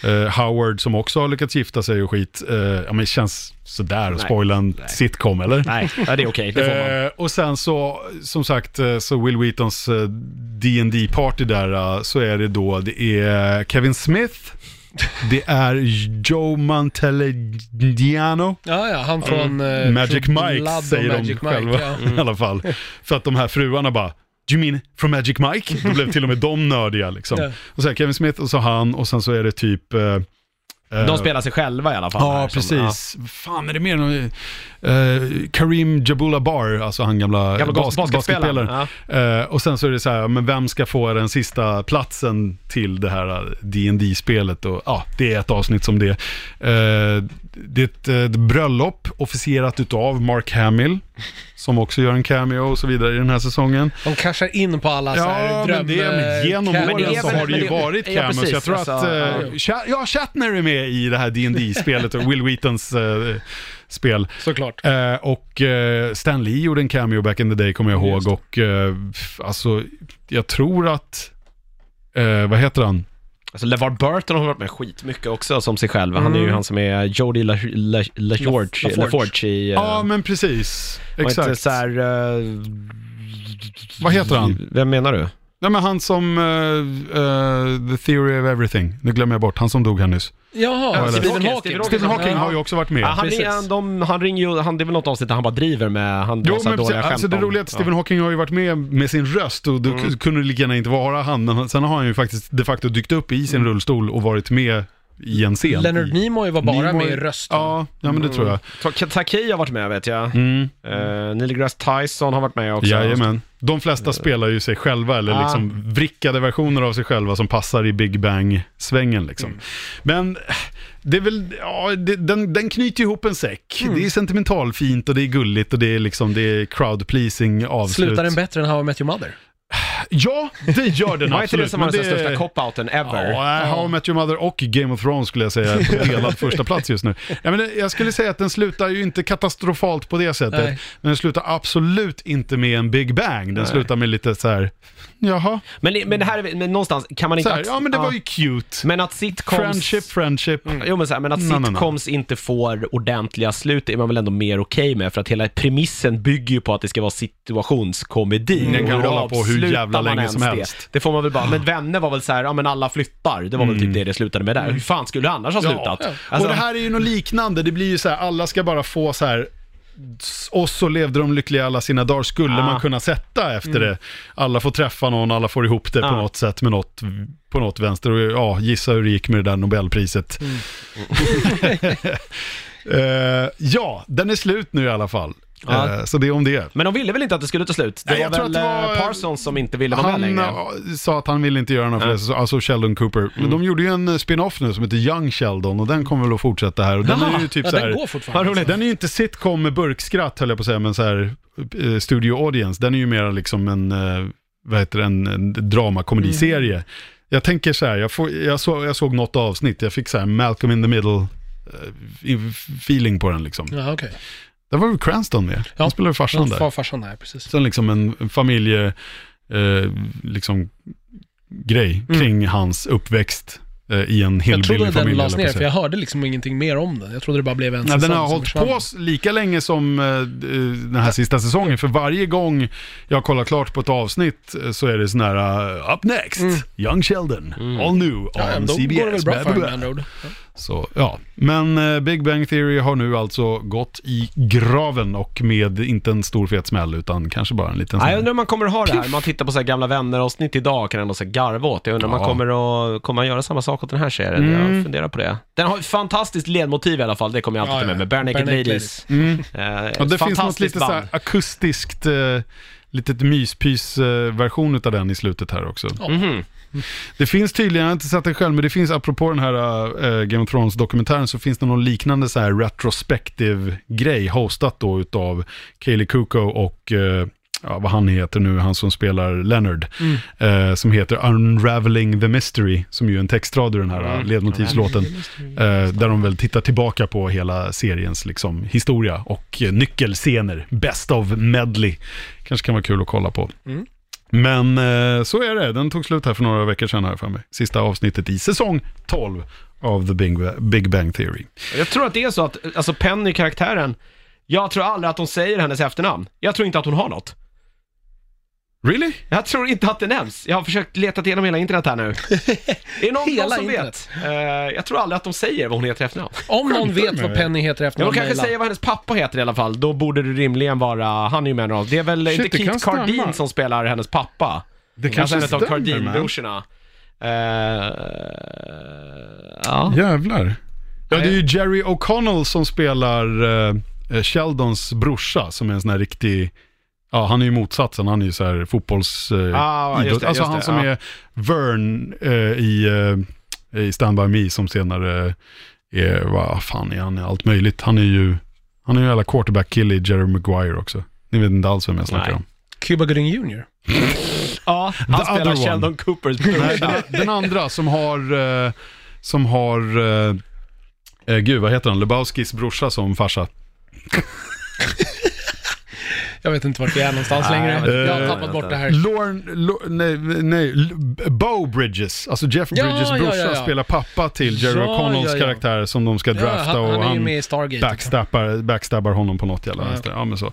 eh, Howard som också har lyckats gifta sig och skit. Eh, ja men det känns sådär att spoila en Nej. sitcom eller? Nej, ja, det är okej. Man. Eh, och sen så, som sagt, eh, så Will Wheatons eh, dd party där, eh, så är det då, det är Kevin Smith, det är Joe Mantelliano, Ja, ja, han från... eh, Magic Mike säger Magic de Mike, själva ja. i alla fall. För att de här fruarna bara, Do you mean from Magic Mike? Då blev till och med de nördiga liksom. Ja. Och så Kevin Smith och så han och sen så är det typ... eh, eh, De spelar sig själva i alla fall. Ja, här, som- precis. Fan, är det mer någon, eh, Karim Jabula-Bar, alltså han gamla, Gamla bas- basketspelaren. basketspelaren. Eh, och sen så är det så här, men vem ska få den sista platsen till det här dd spelet och ja, det är ett avsnitt som det. Eh, det är ett, eh, bröllop officierat utav Mark Hamill, som också gör en cameo och så vidare i den här säsongen. De cashar in på alla så här Ja, dröm... men, det, men genom eh, Men det åren så har det ju varit ja, cameos. precis, jag tror alltså, att, eh, ja. Cha- ja, Shatner är med i det här dd spelet och Will Wheatons eh, spel. Såklart. Eh, och eh, Stan Lee gjorde en cameo back in the day, kommer jag Just ihåg. Och eh, f- alltså, jag tror att, eh, vad heter han? Alltså LeVar Burton har varit med skitmycket också som sig själv. Han är ju Mm. han som är Jody La- La- LaForge LaForge. LaForge i... eh, Ja, men precis. var inte Exakt. Så här, eh, Vad heter han? Vem menar du? Nej, men han som, eh, eh, The Theory of Everything, nu glömmer jag bort, han som dog här nyss. Jaha, Stephen Hawking. Stephen Hawking. Stephen Hawking Ja. har ju också varit med. Ja, han, precis. ringer, de, han ringer ju, han, det är väl något avsnitt där han bara driver med, han Jo, drar men dåliga skämt alltså det roliga är att Stephen Hawking har ju varit med med sin röst och då Mm. kunde det lika gärna inte vara han, men sen har han ju faktiskt de facto dykt upp i sin rullstol och varit med i en scen. Leonard Nimoy var bara Nimoy- med i rösten. Ja, ja men det tror jag. Ta- Takei har varit med vet jag. Mm. Uh, Neil deGrasse Tyson har varit med också. Jajamän. De flesta spelar ju sig själva, eller Ah. liksom vrickade versioner av sig själva som passar i Big Bang-svängen liksom. Mm. Men det är väl, ja, det, den, den knyter ihop en säck. Mm. Det är sentimentalfint och det är gulligt och det är liksom, det är crowd-pleasing avslut. Slutar den bättre än How I Met Your Mother? Ja, det gör den Var inte absolut. det som var men den största cop-outen ever? Ja, How I Met Your Mother och Game of Thrones skulle jag säga är på delad första plats just nu. Ja, men det- jag skulle säga att den slutar ju inte katastrofalt på det sättet, Nej. men den slutar absolut inte med en Big Bang. Den slutar med lite så här, jaha, Men, men det här är, men någonstans kan man så inte... här, att- ja men det var ju cute. Men att sitcoms... Friendship, friendship. Mm, Jo men, så här, men att No, no, no. sitcoms inte får ordentliga slut är man väl ändå mer okej med för att hela premissen bygger ju på att det ska vara situationskomedi. Den kan hur hålla på hur jävla länge som det? helst. Det får man väl bara, men vänner var väl så här, ja men alla flyttar. Det var väl typ det det slutade med där. Hur fan skulle det annars ha slutat? Ja. Alltså, och det här är ju något liknande, det blir ju så här, alla ska bara få så här och så levde de lyckliga alla sina dagar, skulle Ah. man kunna sätta efter det. Alla får träffa någon, alla får ihop det på Ah. något sätt med något, på något vänster. Och ja, gissa hur det gick med det där Nobelpriset. Eh, ja, den är slut nu i alla fall. Ja. Eh, så det är om det. Men de ville väl inte att det skulle ta slut? Det Nej, jag var tror väl att det var- eh, Parsons som inte ville vara med Han längre? eh, sa att han ville inte göra några fler alltså Sheldon Cooper. Men de gjorde ju en eh, spin-off nu som heter Young Sheldon och den kommer väl att fortsätta här. Och den är ju typ Ja, så den här, går Vad fortfarande. roligt. den är ju inte sitcom med burkskratt höll jag på att säga, men så här eh, studio audience. Den är ju mer liksom en, eh, vad heter det, en, en dramakomediserie. Mm. Jag tänker så här, jag, får, jag, såg, jag såg något avsnitt, jag fick så här Malcolm in the middle eh, feeling på den liksom. Ja, okej. Där var väl Cranston med, han spelade farsan där. Far, farsan där, precis. Sen liksom en familje, eh, liksom, grej Mm. kring hans uppväxt eh, i en Jag trodde hillbilly-familj. den lades ner, för jag hörde liksom ingenting mer om den. Jag trodde det bara blev en Nej, säsong den har hållit på lika länge som eh, den här sista säsongen. För varje gång jag kollar klart på ett avsnitt eh, så är det sån här uh, Up Next, Young Sheldon, All New Mm. Ja, on då CBS. går det väl bra för med andra ord. Ja. Så, ja. Men eh, Big Bang Theory har nu alltså gått i graven och med inte en stor fet smäll utan kanske bara en liten Nej, jag smäll. undrar om man kommer att ha det här. Man tittar på så här gamla vänner-avsnitt idag kan ändå se garva åt. Jag undrar om Ja. man kommer att, kommer man göra samma sak åt den här serien? Mm. Jag funderar på det. Den har ett fantastiskt ledmotiv i alla fall, det kommer jag alltid Ja, ta med ja. mig. Bare Naked Bare Naked Ladies. Mm. Eh, Och det finns något fantastiskt lite så här band. akustiskt, eh, litet myspys-version utav den i slutet här också. Mhm. Det finns tydligen, jag har inte sett den själv, men det finns apropå den här eh, Game of Thrones-dokumentären så finns det någon liknande så här retrospective grej hostat då utav Kaylee Kuko och eh, Ja, vad han heter nu, han som spelar Leonard, eh, som heter Unraveling the Mystery, som ju är en textrad ur den här mm. ledmotivslåten, eh, där de väl tittar tillbaka på hela seriens liksom, historia och eh, nyckelscener, Best of Medley. Kanske kan vara kul att kolla på. Mm. Men eh, så är det, den tog slut här för några veckor sedan här för mig. Sista avsnittet i säsong 12 av The Big, Big Bang Theory. Jag tror att det är så att, alltså Penny, karaktären, jag tror aldrig att hon säger hennes efternamn. Jag tror inte att hon har något. Really? Jag tror inte att det nämns. Jag har försökt leta igenom hela internet här nu. Är det någon, Hela någon som internet. vet? Eh, jag tror aldrig att de säger vad hon heter i efternamn. Om någon Skämtar du vet med vad mig? Penny heter efter Ja, de någon kanske mejla. säger vad hennes pappa heter i alla fall. Då borde det rimligen vara, han är ju med av. Det är väl Shit, inte det kan Keith Cardin stämma. som spelar hennes pappa? Det kanske alltså en av stämmer, man. Cardin-brorsorna. Eh, ja. Jävlar. Ja, det är ju Jerry O'Connell som spelar eh, Sheldons brorsa, som är en sån här riktig, ja han är ju motsatsen, han är ju så här fotbolls... Eh, Ah, det, alltså han som ja. är Vern eh, i, eh, i Stand By Me, som senare är, vad fan är han, allt möjligt. Han är ju, han är ju alla quarterback-kille i Jerry Maguire också. Ni vet inte alls vem jag snackar Nej. om. Cuba Gooding Jr. ja, han The spelar. Sheldon Coopers Nej, den andra som har, eh, som har, eh, eh, gud vad heter han, Lebowskis brorsa som farsa. Jag vet inte vart vi är någonstans längre. jag har tappat bort det här. Lorne, Lo, nej, nej, L- Bo Bridges, alltså Jeff Ja, Bridges ja, brorsa ja, ja. spelar pappa till Jerry Ja, O'Connells ja, ja. karaktär som de ska Ja, drafta han, och han är ju med i Stargate. backstabbar, backstabbar honom på något jävla Ja. vänster. Ja, men så.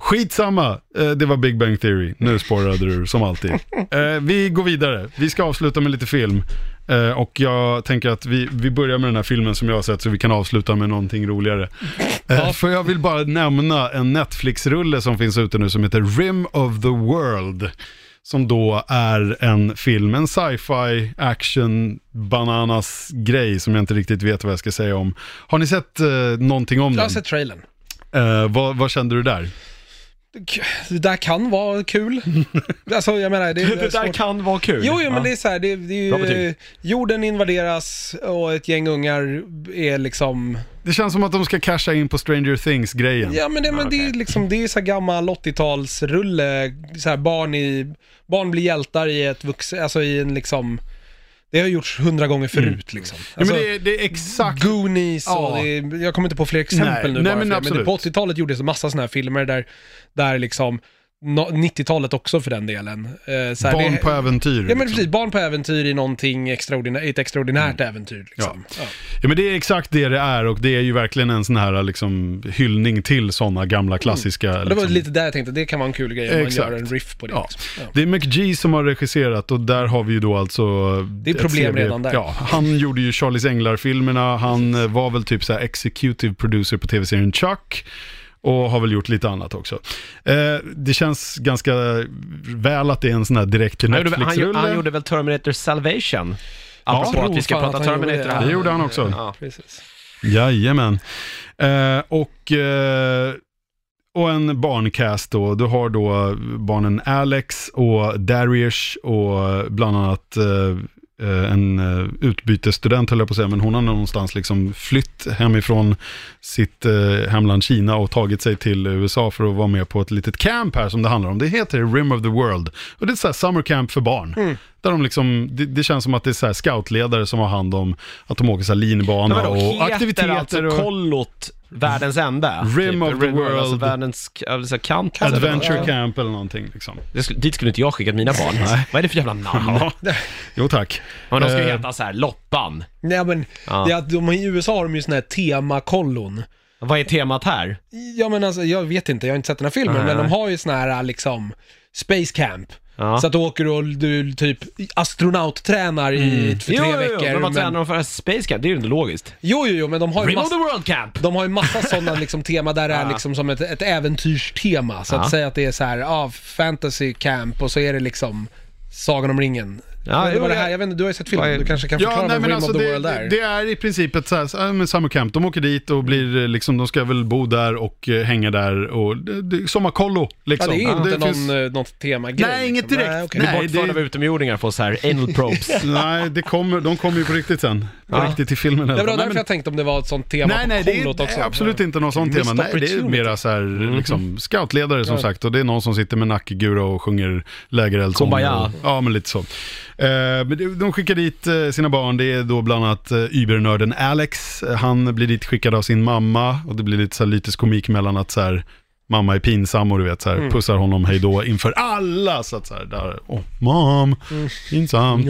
Skitsamma, eh, det var Big Bang Theory. Nu spårade du som alltid. Eh, vi går vidare, vi ska avsluta med lite film. Eh, och jag tänker att vi, vi börjar med den här filmen som jag har sett så vi kan avsluta med någonting roligare. Eh, Ja. För jag vill bara nämna en Netflix-rulle som finns ute nu som heter Rim of the World. Som då är en film, en sci-fi action bananas grej som jag inte riktigt vet vad jag ska säga om. Har ni sett eh, någonting om Jag har den? sett trailern. Eh, vad, vad kände du där? Det där kan vara kul. Alltså jag menar, det är Det där svårt. kan vara kul. Jo, jo, men Ja. det är så här, det, det är Bra ju, betyg. jorden invaderas och ett gäng ungar är liksom, Det känns som att de ska casha in på Stranger Things-grejen. ja men det, men det är okej. liksom, det är så här gammal 80-talsrulle, så här barn i, barn blir hjältar i ett vuxen, alltså i en liksom, det har gjorts hundra gånger förut liksom. Ja, Alltså, men det, är- det är exakt... Goonies och Ja. det är, jag kommer inte på fler exempel Nej, nu nej, bara men för det, men på 80-talet gjordes det massa sådana här filmer där, där liksom, 90-talet också för den delen. Eh, så här, Barn det, på äventyr. Ja men liksom. precis, barn på äventyr i någonting extraordinärt, i ett extraordinärt äventyr liksom. Ja. Ja men det är exakt det det är och det är ju verkligen en sån här liksom hyllning till sådana gamla klassiska... Och det var liksom. lite där jag tänkte, det kan vara en kul grej om Exakt. man gör en riff på det. Ja. Liksom. Ja. Det är McGee som har regisserat och där har vi ju då alltså... Det är problem redan där. Ja, han gjorde ju Charlies Änglar-filmerna, han var väl typ så här executive producer på tv-serien Chuck. Och har väl gjort lite annat också. Eh, det känns ganska väl att det är en sån här direkt till Han gjorde, väl- han, Netflix-rulle. han gjorde väl Terminator Salvation? Ja, Apropå att vi ska prata Terminator här. Det gjorde han också. Ja. Precis. Jajamän. Eh, och eh, och en barncast då. Du har då barnen Alex och Darius och bland annat eh, en eh, utbytesstudent höll jag på att säga, men hon har någonstans liksom flytt hemifrån sitt eh, hemland Kina och tagit sig till USA för att vara med på ett litet camp här som det handlar om. Det heter Rim of the World och det är ett så här summer camp för barn. Där de liksom, det, det känns som att det är så scoutledare som har hand om att de åker så linbana och heter aktiviteter. alltså och... kollot världens ände? Rim of the World, Alltså world. världens alltså, kant. eller Adventure vad? Camp eller någonting liksom. Det skulle, dit skulle inte jag skickat mina barn. Vad är det för jävla namn? Ja. Jo tack. Men de ska ju Eh, heta så här Loppan. Nej men, Ja. det är att de, i USA har de ju såna här temakollon. Vad är temat här? Ja men alltså, jag vet inte, jag har inte sett den här filmen, Nej, men de nej. har ju såna här liksom, Space Camp. Ja. Så att du åker och du typ astronauttränar i, för tre jo, jo, veckor. jo, men vad tränar de för? Space Camp? Det är ju inte logiskt. Jo, jo, jo, men de har ju Rim of massa, the World Camp! de har ju massa sådana liksom tema där det är liksom som ett, ett äventyrstema. Så Ja. att säga att det är så här, ja, fantasy camp och så är det liksom Sagan om ringen. Ja, jag, vet inte jo, vad det här, jag vet inte, du har ju sett filmen, är- du kanske kan förklara Ja, nej, men Rim alltså of the det, World är. det är i princip ett så här, så här, men summer camp. De åker dit och blir eh, liksom, de ska väl bo där och eh, hänga där och det, det, sommarkollo ja, liksom. det är inte någon, finns- eh, något temagrej. Nej, inget liksom. direkt. Nej, okej. Nej. Nej, Bortförda det- av utomjordingar får så här anal probes. Nej, det kommer, de kommer ju på riktigt sen. På Ja. riktigt i filmen. Det var. Nej, därför men- jag tänkte om det var ett sånt tema Nej, på nej, det är, kollot det också. är absolut inte någon sån Missed tema. Nej, det är mera så här, liksom, scoutledare som Ja. sagt. Och det är någon som sitter med nackegura och sjunger och- Ja, men lite så. Eh, men de skickar dit eh, sina barn. Det är då bland annat eh, übernörden Alex. Han blir dit skickad av sin mamma. Och det blir lite så här lytisk komik mellan att så här, mamma är pinsam och du vet så här, Mm. pussar honom hej då inför alla. Så att så här, där, åh, mom, Mm. pinsamt.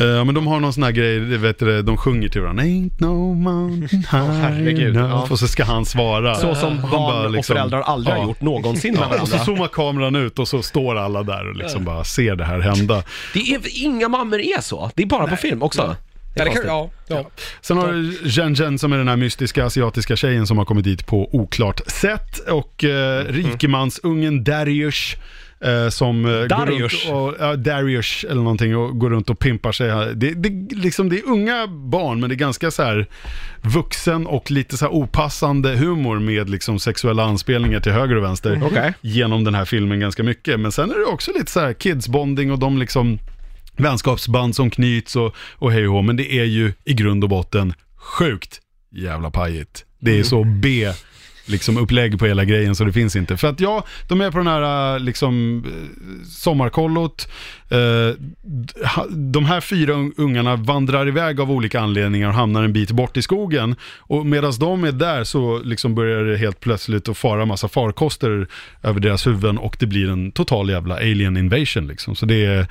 Eh, men de har någon sån här grej, vet du, de sjunger till varandra. Ain't no mountain high herregud, enough. ja. Och så ska han svara. Så som barn bara och liksom- föräldrar aldrig ja. har gjort någonsin med Ja, och så varandra. zoomar kameran ut och så står alla där och liksom bara ser det här hända. Det är, inga mammor är så. Det är bara på film också. Det Ja, det kan, ja, ja. Sen har du Jen Jen som är den här mystiska asiatiska tjejen som har kommit dit på oklart sätt. Och eh, rikemansungen Darius. Eh, som eh, går Darius? runt och, ja, Darius eller någonting och går runt och pimpar sig. här. Det, det, liksom, det är unga barn men det är ganska så här vuxen och lite så här opassande humor med liksom sexuella anspelningar till höger och vänster. Okej. Genom den här filmen ganska mycket. Men sen är det också lite så här kidsbonding och de liksom vänskapsband som knyts och, och hej och hå. Men det är ju i grund och botten sjukt jävla pajigt. Det är så B liksom upplägg på hela grejen så det finns inte. För att ja, de är på den här äh, liksom eh, sommarkollot. Ha- De här fyra un- ungarna vandrar iväg av olika anledningar och hamnar en bit bort i skogen. Och medan de är där så liksom börjar det helt plötsligt att fara massa farkoster över deras huvuden och det blir en total jävla alien invasion liksom. Så det är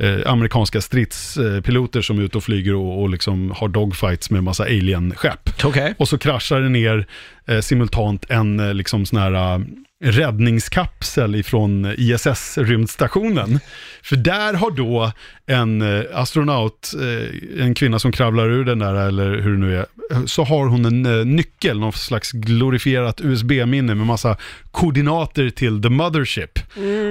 eh, amerikanska stridspiloter som är ute och flyger och, och liksom har dogfights med massa alien-skepp. Okej. Och så kraschar det ner eh, simultant en eh, liksom sån här eh, räddningskapsel ifrån ISS-rymdstationen. För där har då en eh, astronaut, eh, en kvinna som kravlar ur den där, eller hur det nu är, så har hon en eh, nyckel, någon slags glorifierat USB-minne med massa koordinater till the mothership.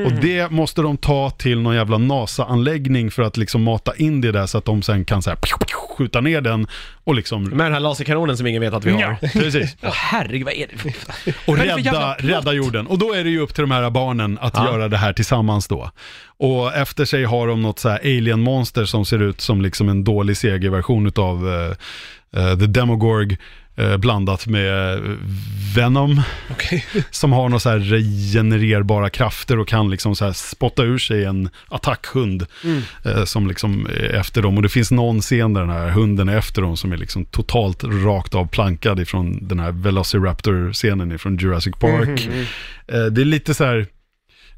Och det måste de ta till någon jävla NASA-anläggning för att liksom mata in det där så att de sen kan så här, skjuta ner den och liksom Med den här laserkanonen som ingen vet att vi har. Ja, precis. Åh herregud, vad är det för... Och rädda, rädda jorden. Och då är det ju upp till de här barnen att Ja. göra det här tillsammans då. Och efter sig har de något så här alien-monster som ser ut som liksom en dålig segerversion utav uh, The Demogorg eh, blandat med eh, Venom. Okej. Som har några så här regenererbara krafter och kan liksom så här spotta ur sig en attackhund. eh, som liksom är efter dem. Och det finns någon scen där den här hunden är efter dem som är liksom totalt rakt av plankad ifrån den här Velociraptor-scenen ifrån Jurassic Park. Eh, det är lite så här,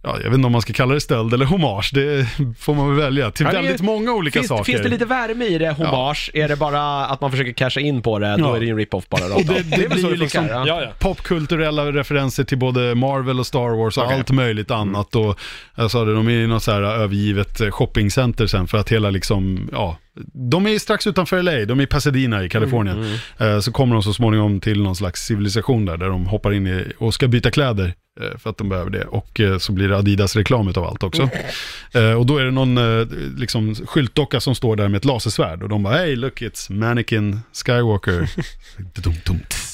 ja, jag vet inte om man ska kalla det stöld eller hommage, det får man väl välja. Till Ja, det är- väldigt många olika Finns, saker. finns det lite värme i det, hommage? Är det bara att man försöker casha in på det, då Ja. är det ju en rip-off bara rakt Och det, av. det, så blir ju det funkar, liksom ja. Ja, ja. popkulturella referenser till både Marvel och Star Wars och allt möjligt annat. Och jag sa det, de är i något så här övergivet eh, shoppingcenter sen för att hela liksom, ja, de är strax utanför LA, de är i Pasadena i Kalifornien. Eh, Så kommer de så småningom till någon slags civilisation där, där de hoppar in i och ska byta kläder eh, för att de behöver det. Och eh, så blir det Adidas-reklam utav allt också. Eh, Och då är det någon liksom, skyltdocka som står där med ett lasersvärd och de bara, hey look it's Mannequin Skywalker.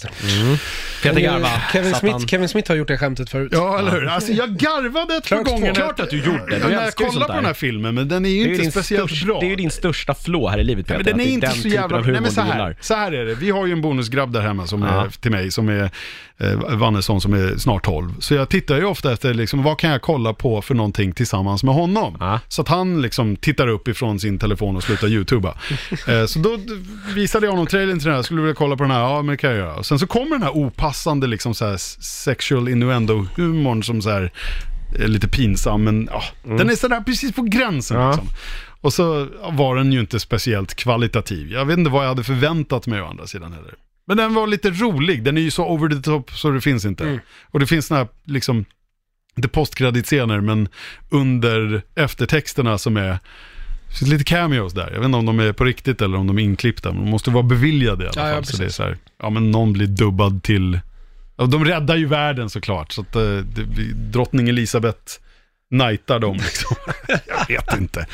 Tss. Peter Garva. Kevin. Smith, Kevin Smith har gjort det skämtet förut. Ja, eller hur? Alltså jag garvade ett par gånger. Klart att du gjorde det. Du när jag kollade på den här filmen, men den är ju inte speciellt största, bra. det är ju din största flå här i livet Peter. Men den är inte den så jävla... humor Nej men så här, så här är det. Vi har ju en bonusgrabb där hemma som Ja. är till mig, som är eh, Vannesson som är snart 12. Så jag tittar ju ofta efter liksom, vad kan jag kolla på för någonting tillsammans med honom. Ja. Så att han liksom tittar upp ifrån sin telefon och slutar youtuba. eh, så då visade jag honom trailern till den här, skulle du vilja kolla på den här? Ja men det kan jag göra. Sen så kommer den här opassande liksom så här sexual innuendo-humorn som så här är lite pinsam, men ja, den är sådär precis på gränsen Ja. liksom. Och så var den ju inte speciellt kvalitativ. Jag vet inte vad jag hade förväntat mig å andra sidan heller. Men den var lite rolig, den är ju så over the top så det finns inte. Och det finns såna här, liksom, inte postkreditscener, men under eftertexterna som är det finns lite cameos där. Jag vet inte om de är på riktigt eller om de är inklippta, men de måste vara beviljade i alla Ja, fall. ja, så det är så här, ja men någon blir dubbad till, ja, de räddar ju världen såklart. Så att eh, det, blir- drottning Elisabeth knightar dem liksom. jag vet inte.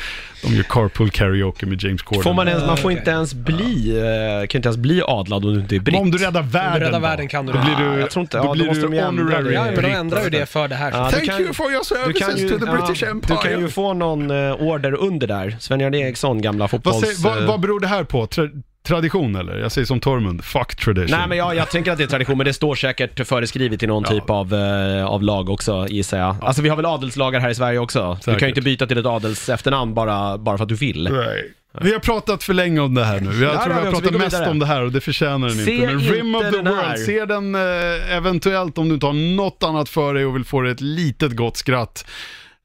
De gör carpool karaoke med James Corden. Får man, ens, man får inte ens bli, eh, kan inte ens bli adlad om du inte är britt. Men om du räddar världen räddar då? världen kan du Då det. blir du, Ja, jag tror inte- då ja, då blir måste du de ju ändra det. honorary Ja, men de britt ändrar ju det för det här. Ja, Thank du kan- you for your du kan, services ju, to the British ja, Empire. du kan ju få någon eh, order under där. Sven-Göran Eriksson, gamla vad, fotbolls... säger, vad, vad beror det här på? Tra tradition eller? Jag säger som Tormund, fuck tradition. Nej men jag, jag tänker att det är tradition, men det står säkert föreskrivet i någon Ja. typ av, eh, av lag också gissar jag. Alltså vi har väl adelslagar här i Sverige också? Du Säkert. kan ju inte byta till ett adels efternamn bara, bara för att du vill. Nej. Vi har pratat för länge om det här nu. Jag Ja, tror vi vi har. Vi pratat går mest om det här och det förtjänar den Se inte. Men Rim of inte the den här. World, se den eh, eventuellt om du inte har något annat för dig och vill få dig ett litet gott skratt.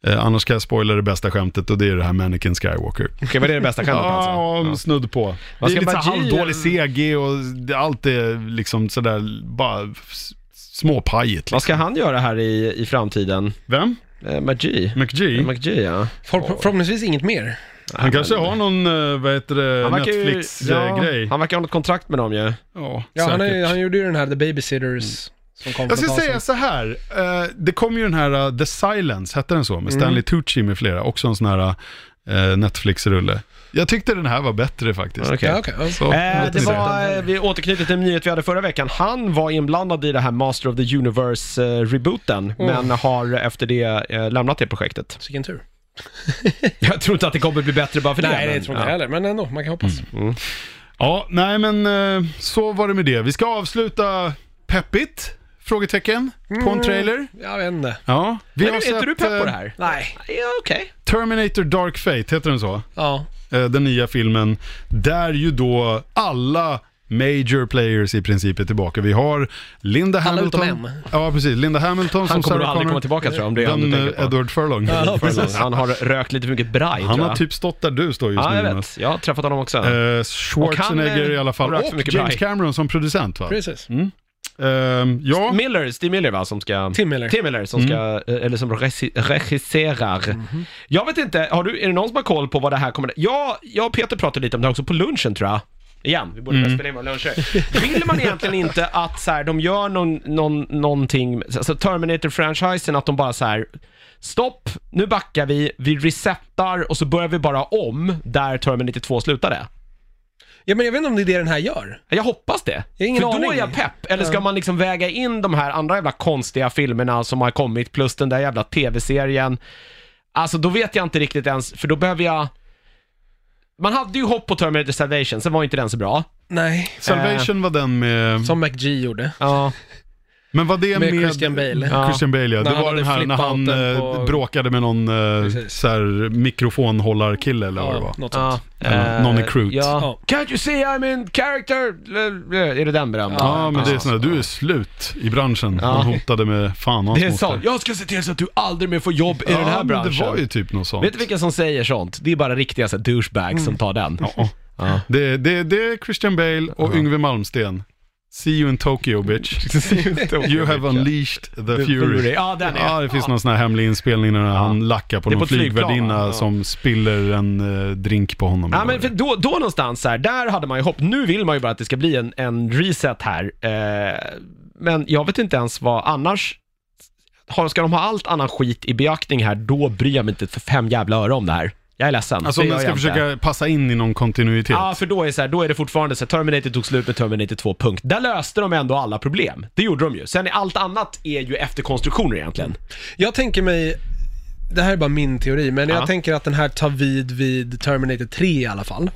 Eh, annars kan jag spoila det bästa skämtet och det är det här Mannequin Skywalker. Okej, vad är det bästa skämtet alltså? Ja, snudd på. Det är ska lite halvdålig CG och det, allt är liksom sådär bara småpajigt. Liksom. Vad ska han göra här i, i framtiden? Vem? Eh, McGee? McGee? McGee ja. För, förhoppningsvis inget mer. Han kanske har någon, eh, vad heter det, Han verkar ju- Netflix-grej. Han verkar ha något kontrakt med dem ju. Ja, Ja, han, är, han gjorde ju den här The Babysitters kom Jag ska säga så här. eh, det kom ju den här uh, The Silence, hette den så? Med Mm. Stanley Tucci med flera. Också en sån här uh, Netflix-rulle. Jag tyckte den här var bättre faktiskt. Okej. Ja, ja. Så, Eh, det var, eh, vi återknyter till en nyhet vi hade förra veckan. Han var inblandad i det här Master of the Universe-rebooten, men har efter det eh, lämnat det projektet. Vilken tur. Jag tror inte att det kommer bli bättre bara för Nej, det. det men, tror inte ja. jag heller, men ändå, man kan hoppas. Ja, nej men så var det med det. Vi ska avsluta peppigt? Frågetecken på en trailer. Jag vet inte. Ja, vi Men har är inte sett du pepp på eh, det här? Nej. Ja, okej. Terminator Dark Fate, heter den så? Ja. Eh, den nya filmen, där ju då alla major players i princip är tillbaka. Vi har Linda Alla Hamilton. utom en. Ja, precis. Linda Hamilton Han som kommer Sarah aldrig Connor. komma tillbaka tror jag, om det är han Den du eh, tänker på. Edward Furlong. Precis. Han har rökt lite för mycket braj, Han tror har jag. typ stått där du står just Ja, jag nu. vet. Jonas. Jag har träffat honom också. Eh, Schwarzenegger Och han, eh, i alla fall. har rökt för Och mycket James braj. Cameron som producent va? Precis. Ehm, ja, Miller, Steve Miller va, som ska... Tim Miller. Tim Miller som ska, eh, eller som regi- regisserar. Jag vet inte, har du, är det någon som har koll på vad det här kommer... Ja, jag och Peter pratade lite om det här också på lunchen tror jag. Igen, vi borde börja spela in våra luncher. Vill man egentligen inte att så här, de gör någon, någon, någonting, alltså Terminator-franchisen, att de bara så här. Stopp, nu backar vi, vi resetar och så börjar vi bara om där Terminator 2 slutade. Ja, men jag vet inte om det är det den här gör. Jag hoppas det. Jag har ingen För då aning. är jag pepp. Eller ska man liksom väga in de här andra jävla konstiga filmerna som har kommit plus den där jävla tv-serien. Alltså då vet jag inte riktigt ens, för då behöver jag... Man hade ju hopp på Terminator Salvation, sen var inte den så bra. Nej. Salvation var den med... Som McGee gjorde. Ja. Men var det med... Med Christian Bale. Ja. Christian Bale ja. Det var den här när han eh, på- bråkade med någon eh, Precis. så här, mikrofonhållarkille eller vad det var. något ja. sånt. Eller någon i Crute. Ja. Ja. Can't you see I'm in character? Är det den berömda? Ja, men det är sån där, du är slut i branschen. Ja. Han hotade med fan och Det är sånt. Jag ska se till så att du aldrig mer får jobb i den här branschen. det var ju typ något sånt. Vet du vilka som säger sånt? Det är bara riktiga douchebags som tar den. Ja. Ja. Det, det, det är Christian Bale och Yngwie Malmsten. See you in Tokyo bitch. You have unleashed the fury. Ja, den är. Ja, det finns någon sån här hemlig inspelning när han lackar på någon på flygvärdinna? Ja. som spiller en eh, drink på honom. Ja, men för då, då någonstans så här, där hade man ju hopp. Nu vill man ju bara att det ska bli en, en reset här. Eh, men jag vet inte ens vad annars... Har, ska de ha allt annan skit i beaktning här, då bryr jag mig inte för fem jävla öre om det här. Jag är ledsen. Alltså Det om den gör ska jag inte. försöka passa in i någon kontinuitet. Ja, för då är, så här, då är det fortfarande så här, Terminator tog slut med Terminator 2, punkt. Där löste de ändå alla problem. Det gjorde de ju. Sen är allt annat är ju efterkonstruktioner egentligen. Jag tänker mig, det här är bara min teori, men Ja. jag tänker att den här tar vid vid Terminator 3 i alla fall.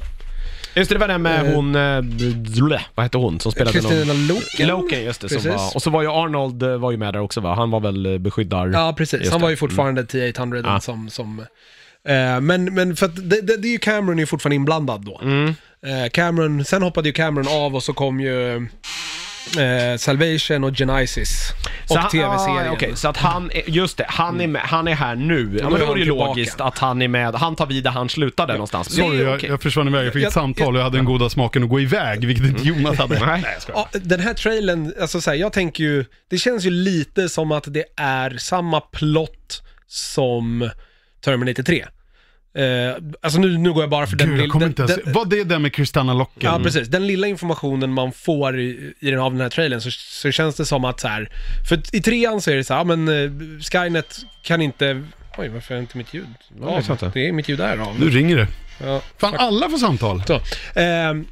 Just det, det var den med Eh, hon, eh, vad hette hon som spelade Kristina. Loken. Loken, just det. Som Precis. var, och så var ju Arnold eh, var ju med där också va? Han var väl eh, beskyddar... Ja, precis. Just Han det. var ju fortfarande T-800 Ja. som... som eh, men, men för att det, det, det är ju Cameron är ju fortfarande inblandad då. Mm. Eh, Cameron, sen hoppade ju Cameron av och så kom ju eh, Salvation och Genesis. Och han- tv-serien. Ah, Okej, så att han, är, just det, han är, med, han är här nu. Ja, då men är då är han det ju tillbaka. logiskt att han är med, han tar vid där han slutade någonstans. Sorry, Det är jag, okej. jag försvann iväg. Jag fick ett Jag- samtal och jag hade den goda smaken att gå iväg, vilket inte Jonas hade. Nej. jag skojar. Ja, den här trailern, alltså så här, jag tänker ju, det känns ju lite som att det är samma plott som Terminator 3. Eh, alltså nu, nu går jag bara för den Gud, jag kommer den, inte ens... den, Vad det är det med Kristana Locken? Ja, precis. Den lilla informationen man får i, i den, av den här trailern så, så känns det som att så här, för i trean så är det så här, ja men eh, Skynet kan inte, oj varför är inte mitt ljud Ja, jag vet inte. Det är mitt ljud där av. Nu ringer det. Ja. Fan, alla får samtal. Så. Ehm,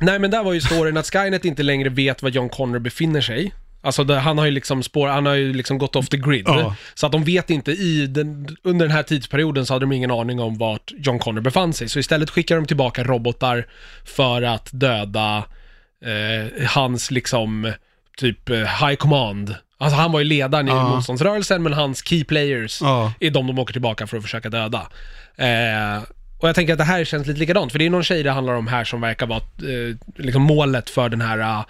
nej men där var ju storyn att Skynet inte längre vet var John Connor befinner sig. Alltså det, han har ju liksom spår, han har ju liksom gått off the grid. Ja. Så att de vet inte i den, under den här tidsperioden så hade de ingen aning om vart John Connor befann sig. Så istället skickar de tillbaka robotar för att döda eh, hans liksom typ eh, high command. Alltså han var ju ledaren i Ja. motståndsrörelsen men hans key players Ja. är de de åker tillbaka för att försöka döda. Eh, och jag tänker att det här känns lite likadant, för det är någon tjej det handlar om här som verkar vara eh, liksom målet för den här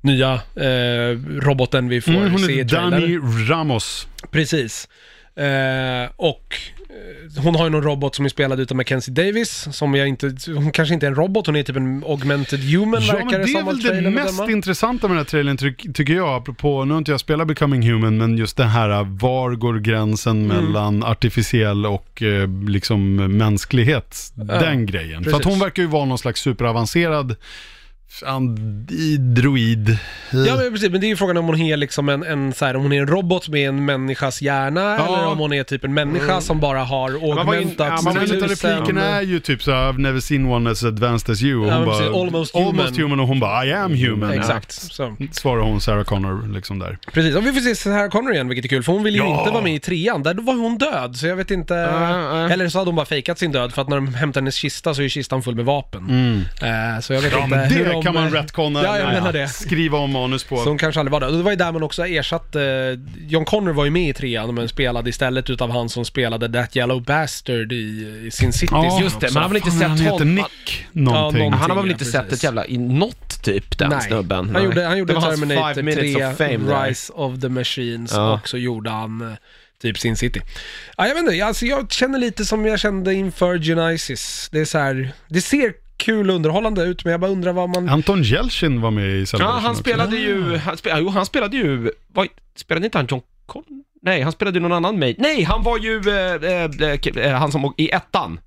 nya eh, roboten vi får Mm, hon se i är trailern. Danny Ramos. Precis. Eh, och eh, hon har ju någon robot som är spelad utav Mackenzie Davis, som jag inte, hon kanske inte är en robot, hon är typ en augmented human Ja, verkar men det är som av väl det trailern att mest döma. intressanta med den här trailern ty- tycker jag, apropå, nu har inte jag spelat Becoming Human, men just det här, var går gränsen Mm. mellan artificiell och eh, liksom mänsklighet, den grejen. För att precis. hon verkar ju vara någon slags superavancerad android. Ja men precis, men det är ju frågan om hon är liksom en, en så här, om hon är en robot med en människas hjärna Ja. eller om hon är typ en människa som bara har var ju- augmentat ja, Men en av replikerna är ju typ så här, I've never seen one as advanced as you. Och Ja, hon men bara, precis, almost human. och hon bara, I am human. Exakt. Så. Svarar hon Sarah Connor liksom där. Precis, och vi får se Sarah Connor igen, vilket är kul, för hon ville ju Ja. inte vara med i trean. Där var hon död, så jag vet inte... Ja, ja. Eller så hade hon bara fejkat sin död, för att när de hämtar hennes kista så är kistan full med vapen. Eh, så jag vet Mm. Ja inte men hur de, kan man eh, retconna, Ja, jag menar det. skriva om manus på. Så hon kanske aldrig var. Och det var ju där man också ersatte... John Connor var ju med i trean, men spelade istället utav han som spelade That Yellow Bastard i, i Sin City. Ja, Just det, men han har väl inte sett han heter honom- Nick någonting. någon- Han har väl ja, inte precis. sett ett jävla, i något typ, den Nej. snubben? Han gjorde, han gjorde det var hans Terminator five minutes 3, of fame där. Rise of the Machines Ja. och så gjorde han eh, typ Sin City. Ja, jag vet inte, alltså jag känner lite som jag kände inför Genesis. Det är så här, det ser kul och underhållande ut, men jag bara undrar vad man... Anton Jeltsin var med i Salvation Ja, han också. spelade ju, han spelade, jo, han spelade ju, vad, spelade inte han John Con? Nej, han spelade ju någon annan med. Nej, han var ju eh, eh, eh, han som i ettan,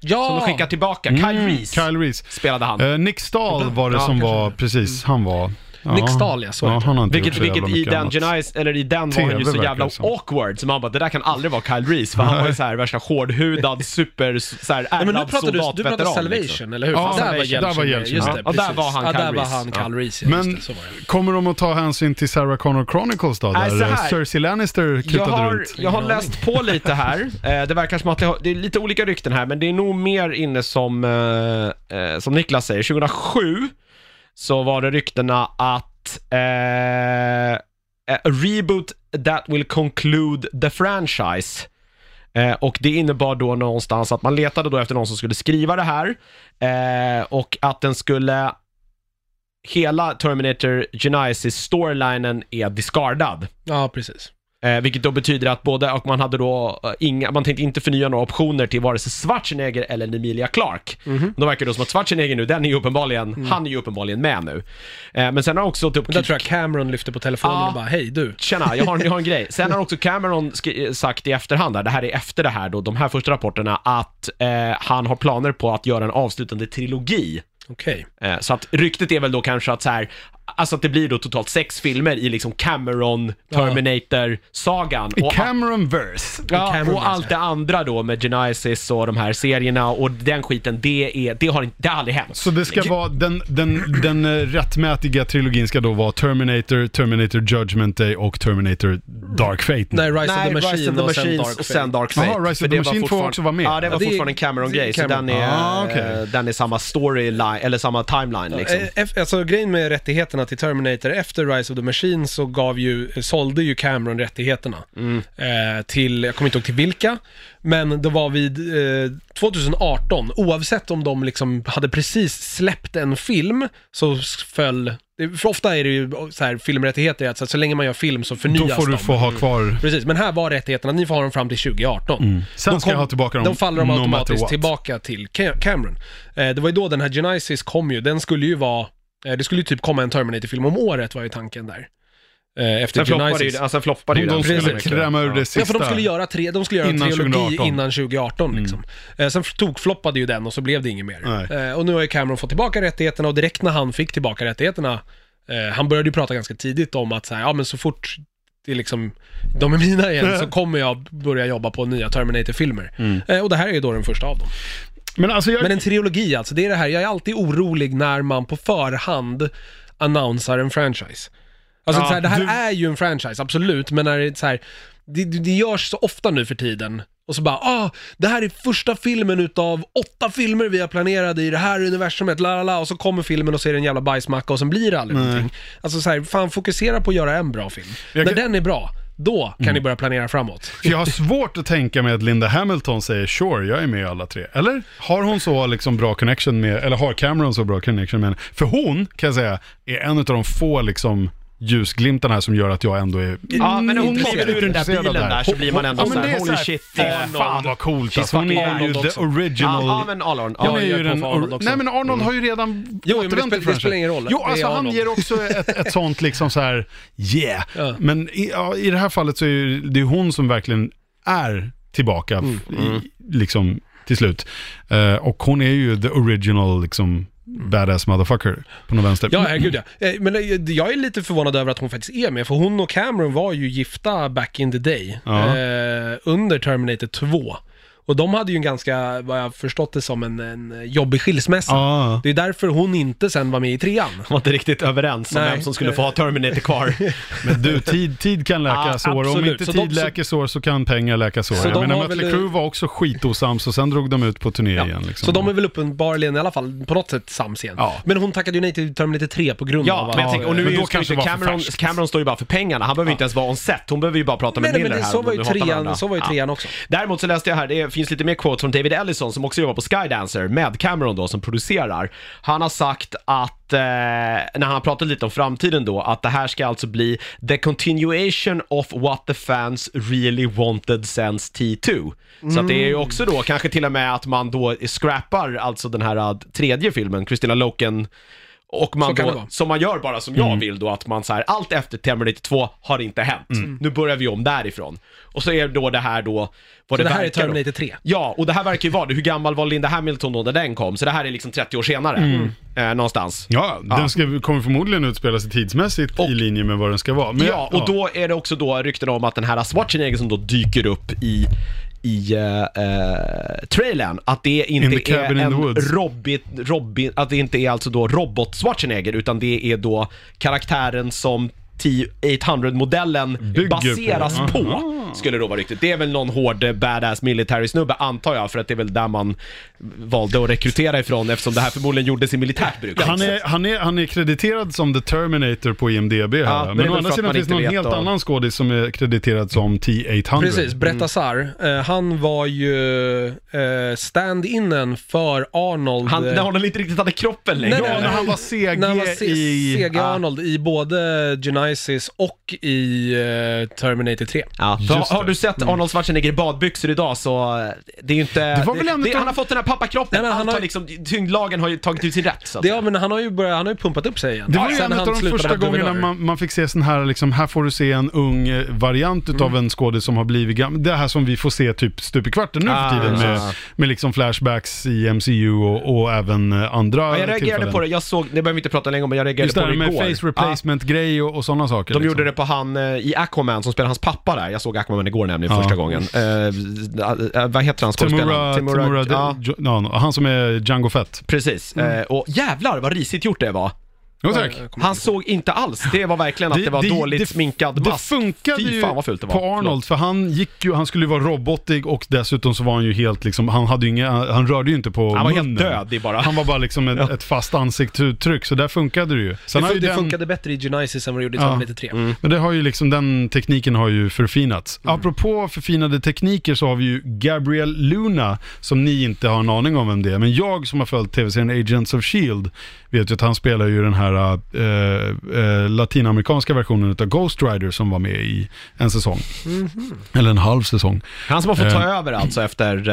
Ja! som de skickade tillbaka, Kyle Mm, Reese Kyle Reese. spelade han. Eh, Nick Stahl var det Ja, som kanske var, precis, han var. Ja, Nick Stahl, ja, så ja, han har inte Vilket, gjort så vilket i den. Genice, eller i den var han ju så jävla som. awkward, så man bara, det där kan aldrig vara Kyle Reese, för han var ju såhär värsta hårdhudad, super, såhär Ja, men nu pratar du, du pratar soldatveteran, Salvation, liksom. eller hur? Ja, där var där var Jeltsin just ja. det, Och där var han ja, Kyle där var Reese. han Ja. Kyle Reese, ja, Men kommer de att ta hänsyn till Sarah Connor Chronicles då? Så Där. Cersei Lannister har, runt? jag har läst på lite här. Eh, det verkar som att det, har, det är lite olika rykten här, men det är nog mer inne som, eh, eh, som Niklas säger. 2007 så var det ryktena att eh, a reboot that will conclude the franchise. Eh, och det innebar då någonstans att man letade då efter någon som skulle skriva det här eh, och att den skulle Hela Terminator Genesis storylinen är diskardad. Ja, precis. Eh, vilket då betyder att både, och man hade då eh, inga, man tänkte inte förnya några optioner till vare sig Schwarzenegger eller Emilia Clark. Mhm. Då verkar det som att Schwarzenegger nu, den är ju uppenbarligen, han är ju uppenbarligen med nu. Eh, men sen har också typ... Men där tror jag Cameron lyfte på telefonen Ja. och bara, hej du. Tjena, jag har, jag har en grej. Sen har också Cameron skri- sagt i efterhand, där, det här är efter det här då, de här första rapporterna, att eh, han har planer på att göra en avslutande trilogi Okej. Eh, Så att ryktet är väl då kanske att så här, alltså att det blir då totalt sex filmer i liksom Cameron, Terminator-sagan. I Och- Cameron-verse. Ja, och allt det andra då med Genesis och de här serierna och den skiten, det, är, det, har, inte- det har aldrig hänt. Så det ska vara, den, den, den eh, rättmätiga trilogin ska då vara Terminator, Terminator Judgment Day och Terminator Dark Fate. Nej, Rise Nej, of the Machine Rise of the och sen Machines Dark och sen Fate. Dark Fate. Jaha, Rise of the det var Machine får fortfarande- också vara med. Ja, det var Ja, det är- fortfarande en Cameron-grej, så den är, Ah, eh, den är samma storyline, eller samma timeline liksom. Eh, Alltså grejen med rättigheterna till Terminator efter Rise of the Machine så gav ju, sålde ju Cameron rättigheterna. Eh, till, jag kommer inte ihåg till vilka, men det var vid eh, 2018, oavsett om de liksom hade precis släppt en film, så föll, för ofta är det ju så här filmrättigheter, att så, så länge man gör film så förnyas Då får du de. få ha kvar... Precis, men här var rättigheterna, ni får ha dem fram till 2018. Sen Då ska jag ha tillbaka dem De faller de no automatiskt what. tillbaka till Ca- Cameron. Eh, det var ju då den här Genesis kom ju, den skulle ju vara, eh, det skulle ju typ komma en Terminator-film om året var ju tanken där. Eh, efter Sen floppade ju, ja, sen floppade ju De, de den. skulle Precis. kräma ur det sista. Ja, för de skulle göra, tre, de skulle göra en Innan trilogi 2018. innan 2018 liksom. Eh, sen tokfloppade ju den och så blev det inget mer. Nej. Eh, och nu har ju Cameron fått tillbaka rättigheterna och direkt när han fick tillbaka rättigheterna, eh, han började ju prata ganska tidigt om att så här, ja men så fort det är liksom, de är mina igen så kommer jag börja jobba på nya Terminator-filmer. Eh, och det här är ju då den första av dem. Men alltså jag... Men en trilogi alltså, det är det här, jag är alltid orolig när man på förhand annonsar en franchise. Alltså Ja, så här, det här du- är ju en franchise, absolut, men när det är så här, det, det, görs så ofta nu för tiden. Och så bara, ah, det här är första filmen utav åtta filmer vi har planerade i det här universumet, la la la, och så kommer filmen och det en jävla bajsmacka och sen blir det aldrig Nej. någonting. Alltså så här, fan fokusera på att göra en bra film. Jag när kan- den är bra, då kan ni börja planera framåt. För jag har svårt att tänka mig att Linda Hamilton säger sure, jag är med i alla tre. Eller? Har hon så liksom bra connection med, eller har Cameron så bra connection med henne? För hon, kan jag säga, är en av de få liksom ljusglimtarna här som gör att jag ändå är Ja, men när hon kliver ur den där bilen där så blir man ändå Ja, men såhär, holy så här, shit. fan vad coolt alltså. Hon är ju the original. Ja, men Arnold. Ja, är ju jag är på den, nej men Arnold har ju redan Jo, men det återvänt spelar- till det spelar ingen roll. Jo, alltså han ger också ett, ett sånt liksom så här, yeah. Ja. Men i, ja, i det här fallet så är ju- det är hon som verkligen är tillbaka Mm. liksom till slut. Eh, och hon är ju the original liksom badass motherfucker på något vänster. Ja, herregud ja. Eh, Men eh, jag är lite förvånad över att hon faktiskt är med, för hon och Cameron var ju gifta back in the day, Ja. eh, under Terminator 2. Och de hade ju en ganska, vad jag har förstått det som, en, en jobbig skilsmässa. Ja. Det är därför hon inte sen var med i trean. Var inte riktigt överens om Nej. vem som skulle få ha Terminator kvar. Men du, tid, tid kan läka Ja, sår. Om absolut. inte Så tid de- så- läker sår så kan pengar läka sår. Så Jag menar, Mötley väl- Crüe var också skitosams och sen drog de ut på turné Ja. igen. Liksom. Så de är väl uppenbarligen i alla fall på något sätt sams igen. Ja. Men hon tackade ju nej till Terminator 3 på grund av Ja, men jag tänker, och nu men är ju kanske Cameron. Cameron står ju bara för pengarna. Han behöver inte ens vara on set. Hon behöver ju bara prata med Nej, nej, Miller men det, här. så om var ju trean, så var ju Ja. trean också. Däremot så läste jag här, det finns lite mer quotes från David Ellison som också jobbar på Skydancer med Cameron då som producerar. Han har sagt att, eh, när han har pratat lite om framtiden då, att det här ska alltså bli the continuation of what the fans really wanted since T2. Så att det är ju också då kanske till och med att man då scrappar alltså den här eh, tredje filmen, Christina Loken och man det då, som man gör bara som Mm. jag vill då, att man så här, allt efter Terminator 2 har inte hänt. Nu börjar vi om därifrån. Och så är då det här då, vad Så det här är då. Terminator 3? Ja, och det här verkar ju vara det. Hur gammal var Linda Hamilton då när den kom? Så det här är liksom 30 år senare. Mm. Eh, någonstans. Ja, den ska, kommer förmodligen utspela sig tidsmässigt i linje med vad den ska vara. Men ja, och då är det också då rykten om att den här Schwarzenegger som då dyker upp i i uh, trailern, att det In inte är en. Robin, Robin, att det inte är alltså då robot Schwarzenegger, utan det är då karaktären som T-800-modellen Bygger baseras på. på. Skulle då vara riktigt. Det är väl någon hård eh, badass military snubbe antar jag, för att det är väl där man valde att rekrytera ifrån eftersom det här förmodligen gjordes i militärt bruk. Han är, han, är, han är krediterad som The Terminator på IMDB här. Ja, men å andra sidan finns det någon helt då. annan skådis som är krediterad som T-800. Precis, Brett Azar, eh, han var ju eh, stand-innen för Arnold. Han, när Arnold inte riktigt hade kroppen längre. Nej, Ja, nej, när nej. han var CG när han var C- i... CG Arnold i både Genesis och i eh, Terminator 3. Ja, har, har det. du sett Arnold Schwarzenegger i badbyxor idag så eh, det är ju inte... Det var väl ändå- han har fått den här pappakroppen, Nej, men han har- har liksom, tyngdlagen har ju tagit ut sin rätt så att Det, ja, men han har ju börjat, han har ju pumpat upp sig igen. Det var ju en av de första med gångerna man, man fick se sån här, liksom, här får du se en ung eh, variant utav Mm. en skådis som har blivit gammal. Det här som vi får se typ stup i kvarten nu Ah, för tiden med, med liksom flashbacks i MCU och, och även eh, andra Ja, jag reagerade tillfällen. på det, jag såg, det behöver vi inte prata länge om, men jag reagerade Just det på här det med igår. face replacement-grej och, och sådana saker. De liksom. gjorde det på han i Aquaman som spelar hans pappa där. Jag såg Aquaman igår nämligen Ja. första gången. Eh, eh, vad heter han skådespelaren? Timura, Timura, ja, Jo- ja, han som är Django Fett. precis. Mm. Eh, och jävlar vad risigt gjort det var. Jo tack. Han såg inte alls, det var verkligen att det, var dåligt sminkad Det mask. funkade Fy ju fan vad fult det var. på Arnold, för han gick ju, han skulle ju vara robotig och dessutom så var han ju helt liksom, han hade ju inga, han rörde ju inte på Han var munnen. helt död bara. Han var bara liksom ett, ett fast ansiktsuttryck, så där funkade det ju. Sen det, har ju det den, funkade bättre i Genesis än vad det gjorde i Ja. Terminator 3. Mm. Men det har ju liksom, den tekniken har ju förfinats. Mm. Apropå förfinade tekniker så har vi ju Gabriel Luna, som ni inte har en aning om vem det är. Men jag som har följt tv-serien Agents of Shield vet ju att han spelar ju den här äh, äh, latinamerikanska versionen av Ghost Rider som var med i en säsong. Mhm. Eller en halv säsong. Han som har fått ta Eh. över alltså efter...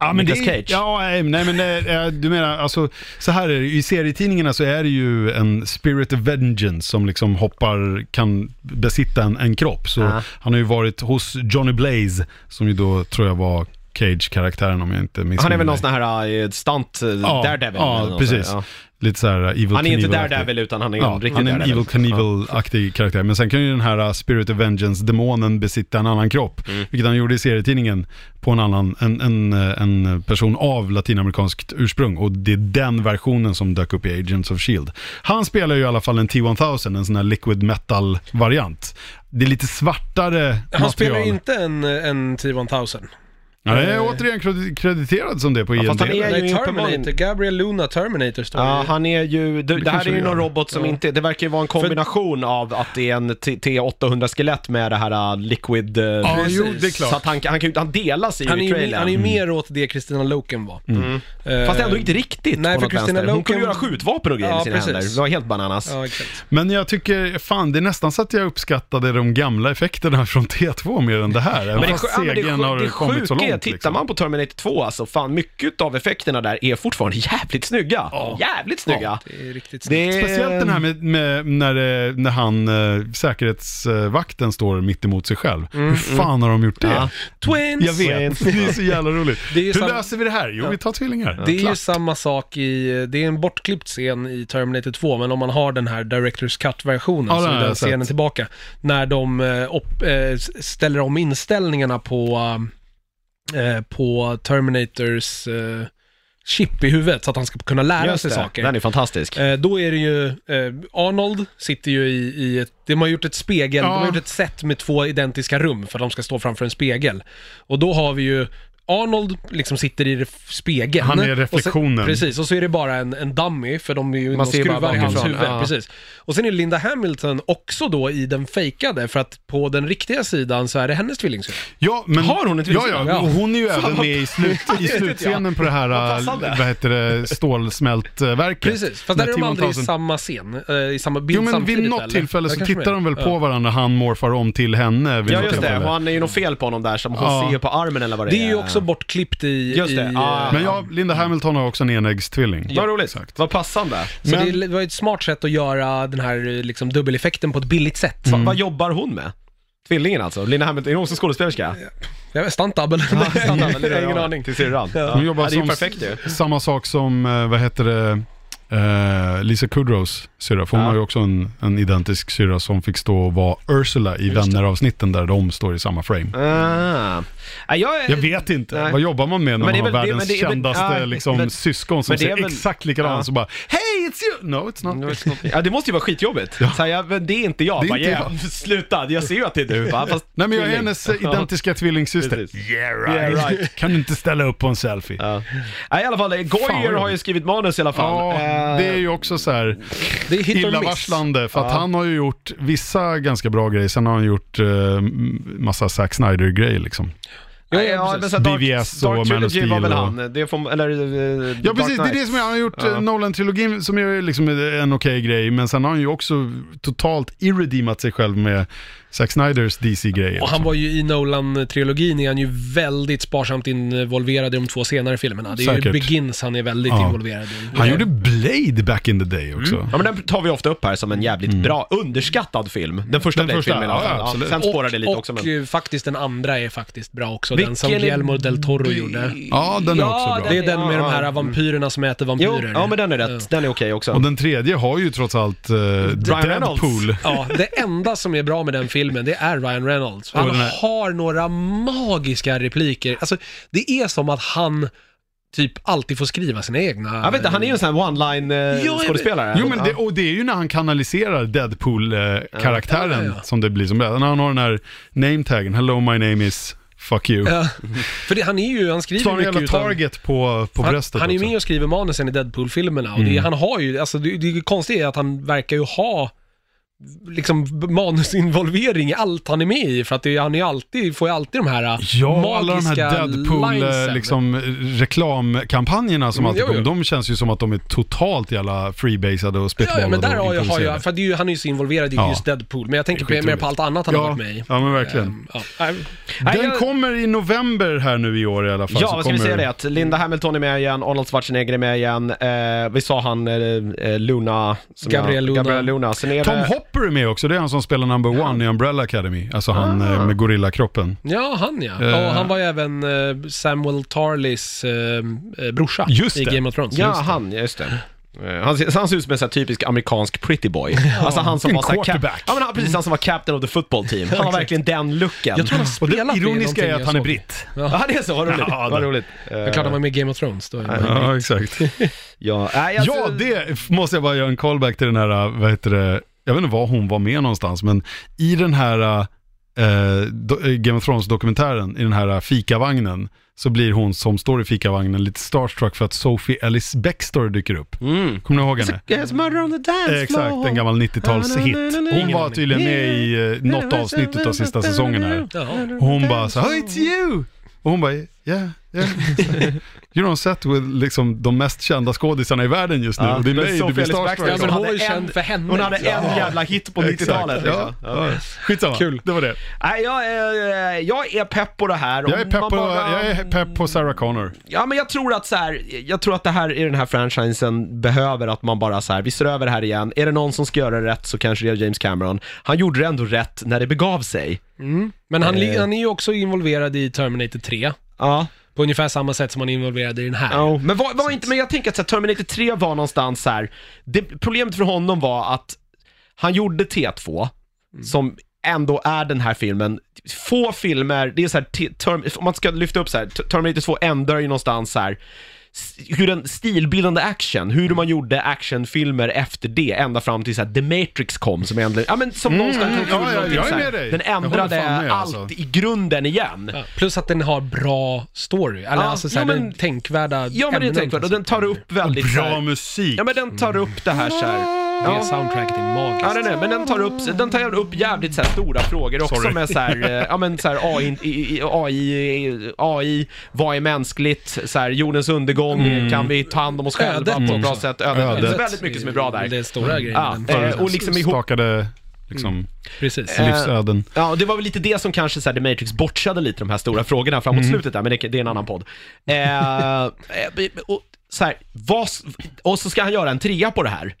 Ja, men Nicolas det, Cage. Ja, nej, nej men eh, du menar alltså, så här är det, i serietidningarna så är det ju en spirit of vengeance som liksom hoppar, kan besitta en, en kropp. Så Ja. han har ju varit hos Johnny Blaze, som ju då tror jag var Cage-karaktären om jag inte missminner han är väl någon mig. sån här uh, stunt uh, Ja, Daredevil. ja, precis. sånt, Lite så här Evil Han är inte Knievel-aktig. Daredevil utan han är Ja, en riktig han är en. Evil Knievel-aktig karaktär. Men sen kan ju den här uh, Spirit of Vengeance-demonen besitta en annan kropp. Mm. Vilket han gjorde i serietidningen på en annan, en, en, uh, en person av latinamerikanskt ursprung. Och det är den versionen som dök upp i Agents of Shield. Han spelar ju i alla fall en T-1000, en sån här liquid metal-variant. Det är lite svartare Han spelar material. ju inte en, en T-1000. Ja, det är återigen kredi- krediterad som det på Ja, IMDb. fast han är- ju inte Terminator. Gabriel Luna Terminator står Ja, det han är ju, det, det här kanske är ju någon gör. robot som Ja. inte, det verkar ju vara en kombination av att det är en T- T800-skelett med det här uh, liquid... uh, Ja, Precis. jo, det är klart. Så att han, kan- han kan ju han delas i Han är i ju trailern. han är ju mer åt det Christina Loken var. Mm. Eh, Fast ändå inte riktigt Nej, på för något Christina vänster. Hon kunde Loken- göra skjutvapen och grejer Ja, i sina precis. händer. Det var helt bananas. Ja, exakt. Men jag tycker, fan det är nästan så att jag uppskattade de gamla effekterna från T2 mer än det här. Även Men det, fast sj- ja, men det, CG'n sj- har det kommit så sjuka är, långt. tittar liksom. man på Terminator 2 alltså, fan mycket av effekterna där är fortfarande jävligt snygga. Jävligt snygga. Ja, det är riktigt snyggt. Det är... Speciellt den här med, med när, eh, när han, eh, säkerhetsvakten står mitt emot sig själv. Hur fan har de gjort det? Ja. Twins! Jag vet, det är så jävla roligt. Det Hur sam- löser vi det här? Jo, vi tar tvillingar. Det är ju samma sak i, det är en bortklippt scen i Terminator 2, men om man har den här Directors Cut-versionen Ja, så den är den scenen sett. tillbaka. När de eh, upp, s- ställer om inställningarna på, eh, på Terminators eh, chip i huvudet så att han ska kunna lära Just sig det, saker. den är fantastisk. Eh, då är det ju, eh, Arnold sitter ju i, i ett, de har gjort ett spegel, de har gjort ett set med två identiska rum för att de ska stå framför en spegel. Och då har vi ju Arnold liksom sitter i ref- spegeln. Han är Och reflektionen. sen, precis, och så är det bara en, en dummy, för de är ju Man Man ser ju bara skruvar i hans bakifrån, huvud. ja. Precis. Och sen är Linda Hamilton också då i den fejkade, för att på den riktiga sidan så är det hennes tvillingsyrra. Ja, men, Har hon ett ja, ja, Ja. och hon är ju även med i, slut, i slutscenen på det här, Vad passande. vad heter det, stålsmältverket. Precis, fast där är de aldrig i T-1000 samma scen, eh, i samma bild Jo men samtidigt vid något eller? tillfälle så kanske tittar de väl på varandra, han morfar om till henne vid Ja något just det, tillfälle. och han är ju något fel på honom där som hon Ja. ser på armen eller vad det, Det är ju också bortklippt i... Just det, i, ja. eh, Men ja, Linda Hamilton har också en enäggstvilling. Vad roligt, exakt. vad passande. Så Men- det var ett smart sätt att göra den här eh, liksom, dubbeleffekten på ett billigt sätt. Va, vad jobbar hon med? Tvillingen alltså? Linda Hamilton, är hon också skådespelerska? Jag vet. Jag har ingen aning. Till syrran. Ja. Hon jobbar Ja, det är som perfekt ju. samma sak som, eh, vad heter det, eh, Lisa Kudrows syrra. För hon Ja. har ju också en, en identisk syrra som fick stå och vara Ursula i Vänner-avsnitten där de står i samma frame. Ah. Ja, jag, Jag vet inte, Nej. vad jobbar man med när Men det man har väl- det- världens men det väl- kändaste ja, liksom, men- syskon som men det ser väl- exakt likadant ja. så bara Hey it's you! No it's not. No, it's not- Ja, det måste ju vara skitjobbigt. Ja. Så här, men det är inte jag. Det är bara, inte yeah, Sluta, jag ser ju att det är du. Va? Fast Nej men jag är hennes eh, identiska tvillingsyster. Yeah right. Yeah, right. Kan du inte ställa upp på en selfie? Ja. Nej, i alla fall, Fan, Goyer har ju skrivit manus i alla fall. Eh, det är ju också så här illavarslande för att Ja. han har ju gjort vissa ganska bra grejer, sen har han gjort eh, massa Zack Snyder-grejer liksom. Ja, ja, men så Dark, BVS och Dark Man of Trilogy var Steel väl han, det får, eller... eh, Ja Dark precis, det är det som jag har gjort Ja. eh, Nolan-trilogin som är liksom en okej grej, men sen har han ju också totalt irredeemat sig själv med Zack Snyders DC-grejer. Och han var ju i Nolan-trilogin är han ju väldigt sparsamt involverad i de två senare filmerna. Det är Säkert. ju Begins han är väldigt Ja. involverad i. Han gjorde Blade back in the day också. Ja men den tar vi ofta upp här som en jävligt bra, underskattad film. Den första Den första, Blade-filmen i alla ja, fall. Ja, absolut. Sen spårar det lite och, också och men... eh, faktiskt den andra är faktiskt bra också. Vilken den som är- Guillermo del Toro gjorde. Ja, den är också bra. Det är den med de här vampyrerna som äter Jo, vampyrer. ja men den är rätt. Den är okej också. Och den tredje har ju trots allt uh, Reynolds. Deadpool. Ja, det enda som är bra med den filmen, det är Ryan Reynolds. Han har några magiska repliker. Alltså, det är som att han typ alltid får skriva sina egna... Jag vet inte, han är ju en sån här one-line eh. Jo men det, och det är ju när han kanaliserar Deadpool-karaktären Ja, ja, ja. som det blir som. När han har den här name-taggen, hello my name is fuck you. Ja, för det, han är ju, han skriver mycket utav- target på, på han, bröstet han är ju med och skriver manusen i Deadpool-filmerna och det, han har ju, alltså det, det konstiga är att han verkar ju ha liksom manusinvolvering i allt han är med i för att det, han är alltid, får ju alltid de här Ja, alla de här magiska Deadpool eh, liksom, reklamkampanjerna som alltid kommer, de känns ju som att de är totalt jävla freebasade och Ja, spitballade ja, men där har jag, har jag, för det är ju, han är ju så involverad i Ja. just Deadpool, men jag tänker på, mer på allt annat han har Ja, varit med i. ja men verkligen. Ehm, ja. Den jag- kommer i november här nu i år i alla fall. Ja, så vad ska vi kommer... säga det? Att Linda Hamilton är med igen, Arnold Schwarzenegger är med igen, eh, vi sa han eh, eh, Luna, som Gabriel jag, Luna. Gabriel Luna. Sen är Tom det, Hopper är med också, det är han som spelar number one i Umbrella Academy. Alltså han eh, med gorillakroppen. Ja, han ja. Eh. och han var ju även eh, Samuel Tarleys eh, eh, brorsa Just i det. Game of Thrones. ja, Just det. han, just det. Eh, Han, ser- han ser ut som en sån här typisk amerikansk pretty boy. Alltså han som En var så här cap- quarterback. Ja men han, precis, han som var captain of the football team. Han har verkligen den looken. Jag tror han Och det spelat i ironiska är någonting att han är jag såg. britt. Ja, det är så, vad roligt. Ja, vad det- roligt. Det är klart han var med i Game of Thrones. Då Ja, exakt. Ja, nej, alltså, Ja, det måste jag bara göra en callback till den här, vad heter det, jag vet inte var hon var med någonstans, men i den här eh, eh, Game of Thrones-dokumentären, i den här fikavagnen, så blir hon som står i fikavagnen lite starstruck för att Sophie Ellis Bextor dyker upp. Mm. Kommer ni ihåg henne? On the dance Eh, Exakt, en gammal 90-talshit. Hon var tydligen med i eh, något avsnitt av sista säsongen här. Hon bara så "Oh, it's you! Och hon bara, yeah, yeah. You're on set with liksom de mest kända skådisarna i världen just nu. Ja, och det är mig du blir starstruck Ja, hon hade en- för henne. Hon hade en Ja. jävla hit på Exakt. 90-talet. Ja, Liksom. ja. Skitsamma, Kul. det var det. Nej, jag, är, jag är pepp på det här. Jag är pepp på, bara- jag är pepp på Sarah Connor. Ja, men jag tror att så här, jag tror att det här i den här franchisen behöver att man bara så här, vi ser över det här igen. Är det någon som ska göra det rätt så kanske det är James Cameron. Han gjorde det ändå rätt när det begav sig. Mm. Men han, Eh. han är ju också involverad i Terminator 3. Ja, På ungefär samma sätt som han är involverad i den här. ja. men var, var inte, men jag tänker att så här, Terminator 3 var någonstans så här. Det, problemet för honom var att han gjorde T2, som ändå är den här filmen. Få filmer, det är så här, t- term, om man ska lyfta upp så här, Terminator 2 ändrar ju någonstans så här hur en stilbildande action, hur man gjorde actionfilmer efter det, ända fram till så här, The Matrix kom som ändå, ja men som någonstans mm, ja, ja, jag är med dig. Den ändrade med, allt alltså. i grunden igen. Ja, plus att den har bra story, eller Ja, alltså såhär, ja, men- den tänkvärda Ja men det är tänkvärt, och den tar upp väldigt så Bra här, musik. Ja men den tar upp det här så här. Det Ja. soundtracket är magiskt. Ja, den är, men den tar upp, den tar upp jävligt så här stora frågor också Sorry. med så här, eh, ja men så här AI, AI, AI, vad är mänskligt, så här, jordens undergång, kan vi ta hand om oss själva Ödet på ett bra sätt? Ödet. Ödet. Det är väldigt mycket som är bra där. Det är stora grejer. Ja, eh, och liksom ihop, Stakade liksom, Precis. Eh, livsöden. Ja, och det var väl lite det som kanske så här, The Matrix bortsade lite de här stora frågorna framåt slutet där, men det, det är en annan podd. Eh, och, så här, vad, och så ska han göra en trea på det här.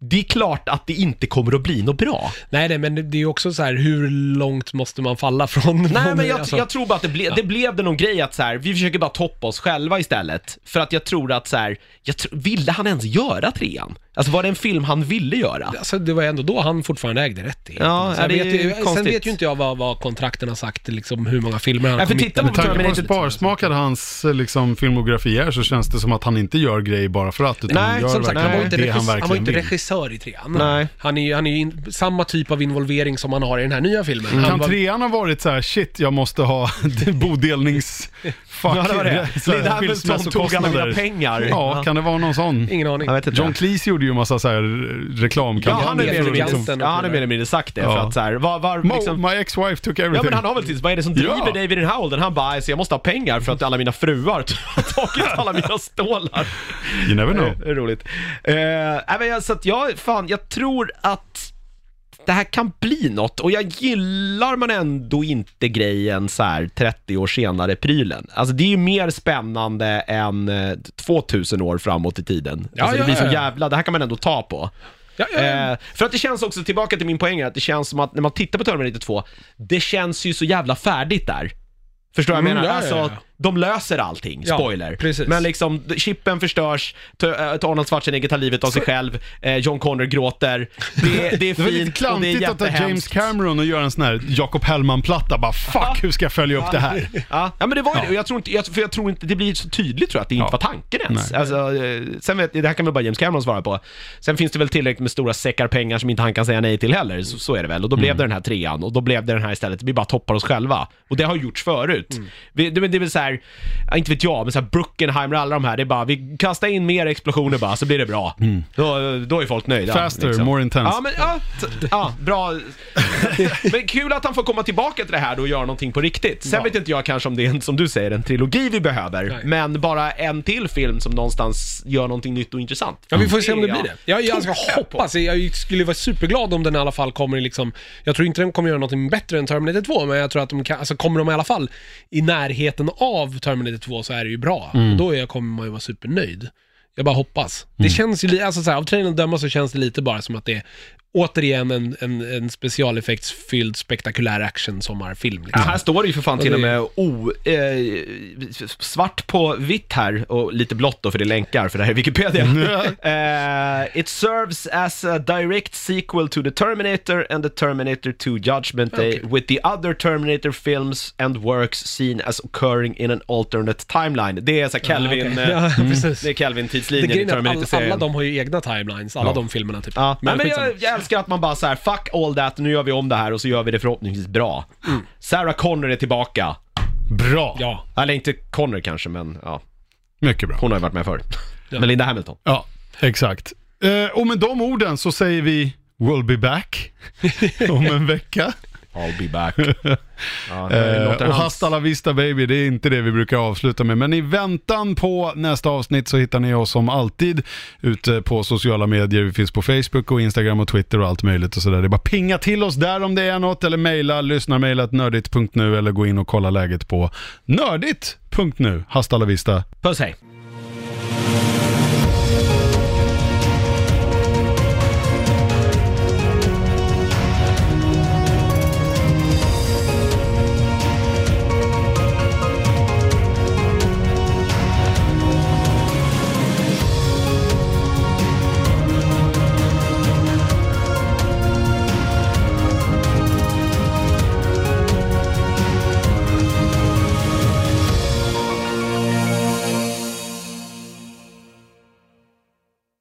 Det är klart att det inte kommer att bli något bra. Nej, nej, men det- är också så här, hur långt måste man falla från... Nej men jag, alltså- jag tror bara att det, ble, det blev det någon grej att så här, vi försöker bara toppa oss själva istället. För att jag tror att så här, jag tr- ville han ens göra trean? Alltså var det en film han ville göra? Alltså det var ändå då han fortfarande ägde rättigheterna. Ja, jag ja, det vet, är ju- sen konstigt. vet ju inte jag vad, vad kontrakten har sagt, liksom hur många filmer han Ja, har för man Med till. tanke på hur Terminator- sparsmakad hans eh, liksom, filmografi är så känns det som att han inte gör grejer bara för att, utan Nej, han gör Som sagt, han var ju verkligen inte, det han regis- han var verkligen inte vill. regissör i trean. Nej. Han är ju han är ju in, samma typ av involvering som han har i den här nya filmen. Han Kan var, trean ha varit så här, shit jag måste ha bodelnings... Fuck, Ja, det var det. så här, Linda Hamilton tog alla mina skilsmässokostnader. pengar. Ja, kan det vara någon sån? ingen aning. Jag vet inte. John Cleese gjorde ju en massa så här Ja, reklamkampanjer. mer eller för mindre, liksom- ja, han är mer eller mindre sagt det. För Ja. att så här, var, var, liksom, my ex-wife took Ja everything. men han har väl till vad är det som driver Ja. dig vid den här åldern? Han bara, alltså, jag måste ha pengar för att alla mina fruar har tagit alla mina stålar. You never know. Är roligt. Uh, nej, men jag, så att jag, fan, jag tror att det här kan bli något och jag gillar man ändå inte grejen så här 30 år senare prylen. Alltså det är ju mer spännande än eh, 2000 år framåt i tiden. Ja, alltså, det ja, blir så jävla, det här kan man ändå ta på. Ja, ja, ja. Eh, för att det känns också, tillbaka till min poäng här, att det känns som att när man tittar på Terminator 2, det känns ju så jävla färdigt där. Förstår du vad jag Mm, menar? ja, ja, Alltså. De löser allting, Ja, spoiler. precis. Men liksom, chippen förstörs, T- äh, Arnold Schwarzenegger tar livet av sig själv, eh, John Connor gråter, det, det är Det var lite fint och det är klantigt att ta James jättehemskt. Cameron och göra en sån här Jakob Hellman-platta. Bara fuck, hur ska jag följa upp det här? Ja, ja men det var ju det. Och jag tror inte, jag, för jag tror inte det blir så tydligt tror jag att det inte var tanken ens. Nej. Alltså, eh, sen vet, det här kan väl bara James Cameron svara på. Sen finns det väl tillräckligt med stora säckar pengar som inte han kan säga nej till heller, så, så är det väl. Och då blev det den här trean, och då blev det den här istället. Vi bara toppar oss själva. Och det har gjort förut. Vi, det, det är väl så här, ja, inte vet jag, men så här Bruckenheimer och alla de här, det är bara, vi kastar in mer explosioner bara, så blir det bra. Då, då är folk nöjda. Faster, more intense. Ja, men ja, ja bra. men kul att han får komma tillbaka till det här då och göra någonting på riktigt. Sen Ja. vet inte jag kanske om det är, en, som du säger, en trilogi vi behöver, Nej. men bara en till film som någonstans gör någonting nytt och intressant. Ja, vi får se om det blir det. Jag, jag ska hoppas. Jag skulle vara superglad om den i alla fall kommer liksom... Jag tror inte den kommer göra någonting bättre än Terminator 2, men jag tror att de kan... Alltså kommer de i alla fall i närheten av Terminator 2 så är det ju bra. Och då är, kommer man ju vara supernöjd. Jag bara hoppas. Det känns ju alltså så här, av trailern att döma så känns det lite bara som att det är återigen en, en, en specialeffektsfylld spektakulär action-sommarfilm. Ja, Liksom. här står det ju för fan till och med o, eh, svart på vitt här och lite blått då för det är länkar för det här är Wikipedia. Eh, it serves as a direct sequel to the Terminator and the Terminator 2 Judgment Day Okej. with the other Terminator films and works seen as occurring in an alternate timeline. Det är så Kelvin, Ja, eh, ja, precis. det är Det Kelvin-tidslinjen i att alla, alla Terminator-serien. de har ju egna timelines, alla Ja. de filmerna typ. Ja, men, men jag, jag älskar att man bara så här: fuck all that, nu gör vi om det här och så gör vi det förhoppningsvis bra. Sarah Connor är tillbaka. Bra. Ja. Eller inte Connor kanske, men ja, Mycket bra. hon har ju varit med förr. Ja. Men Linda Hamilton. Ja, exakt. Eh, och med de orden så säger vi We'll be back om en vecka. I'll be back. Ja, Eh, och hasta la vista baby, det är inte det vi brukar avsluta med. Men i väntan på nästa avsnitt så hittar ni oss som alltid ute på sociala medier. Vi finns på Facebook och Instagram och Twitter och allt möjligt och sådär. Det är bara pinga till oss där om det är något eller mejla lyssnarmejlat nördigt.nu eller gå in och kolla läget på nördigt.nu. Hasta la vista. Puss hej.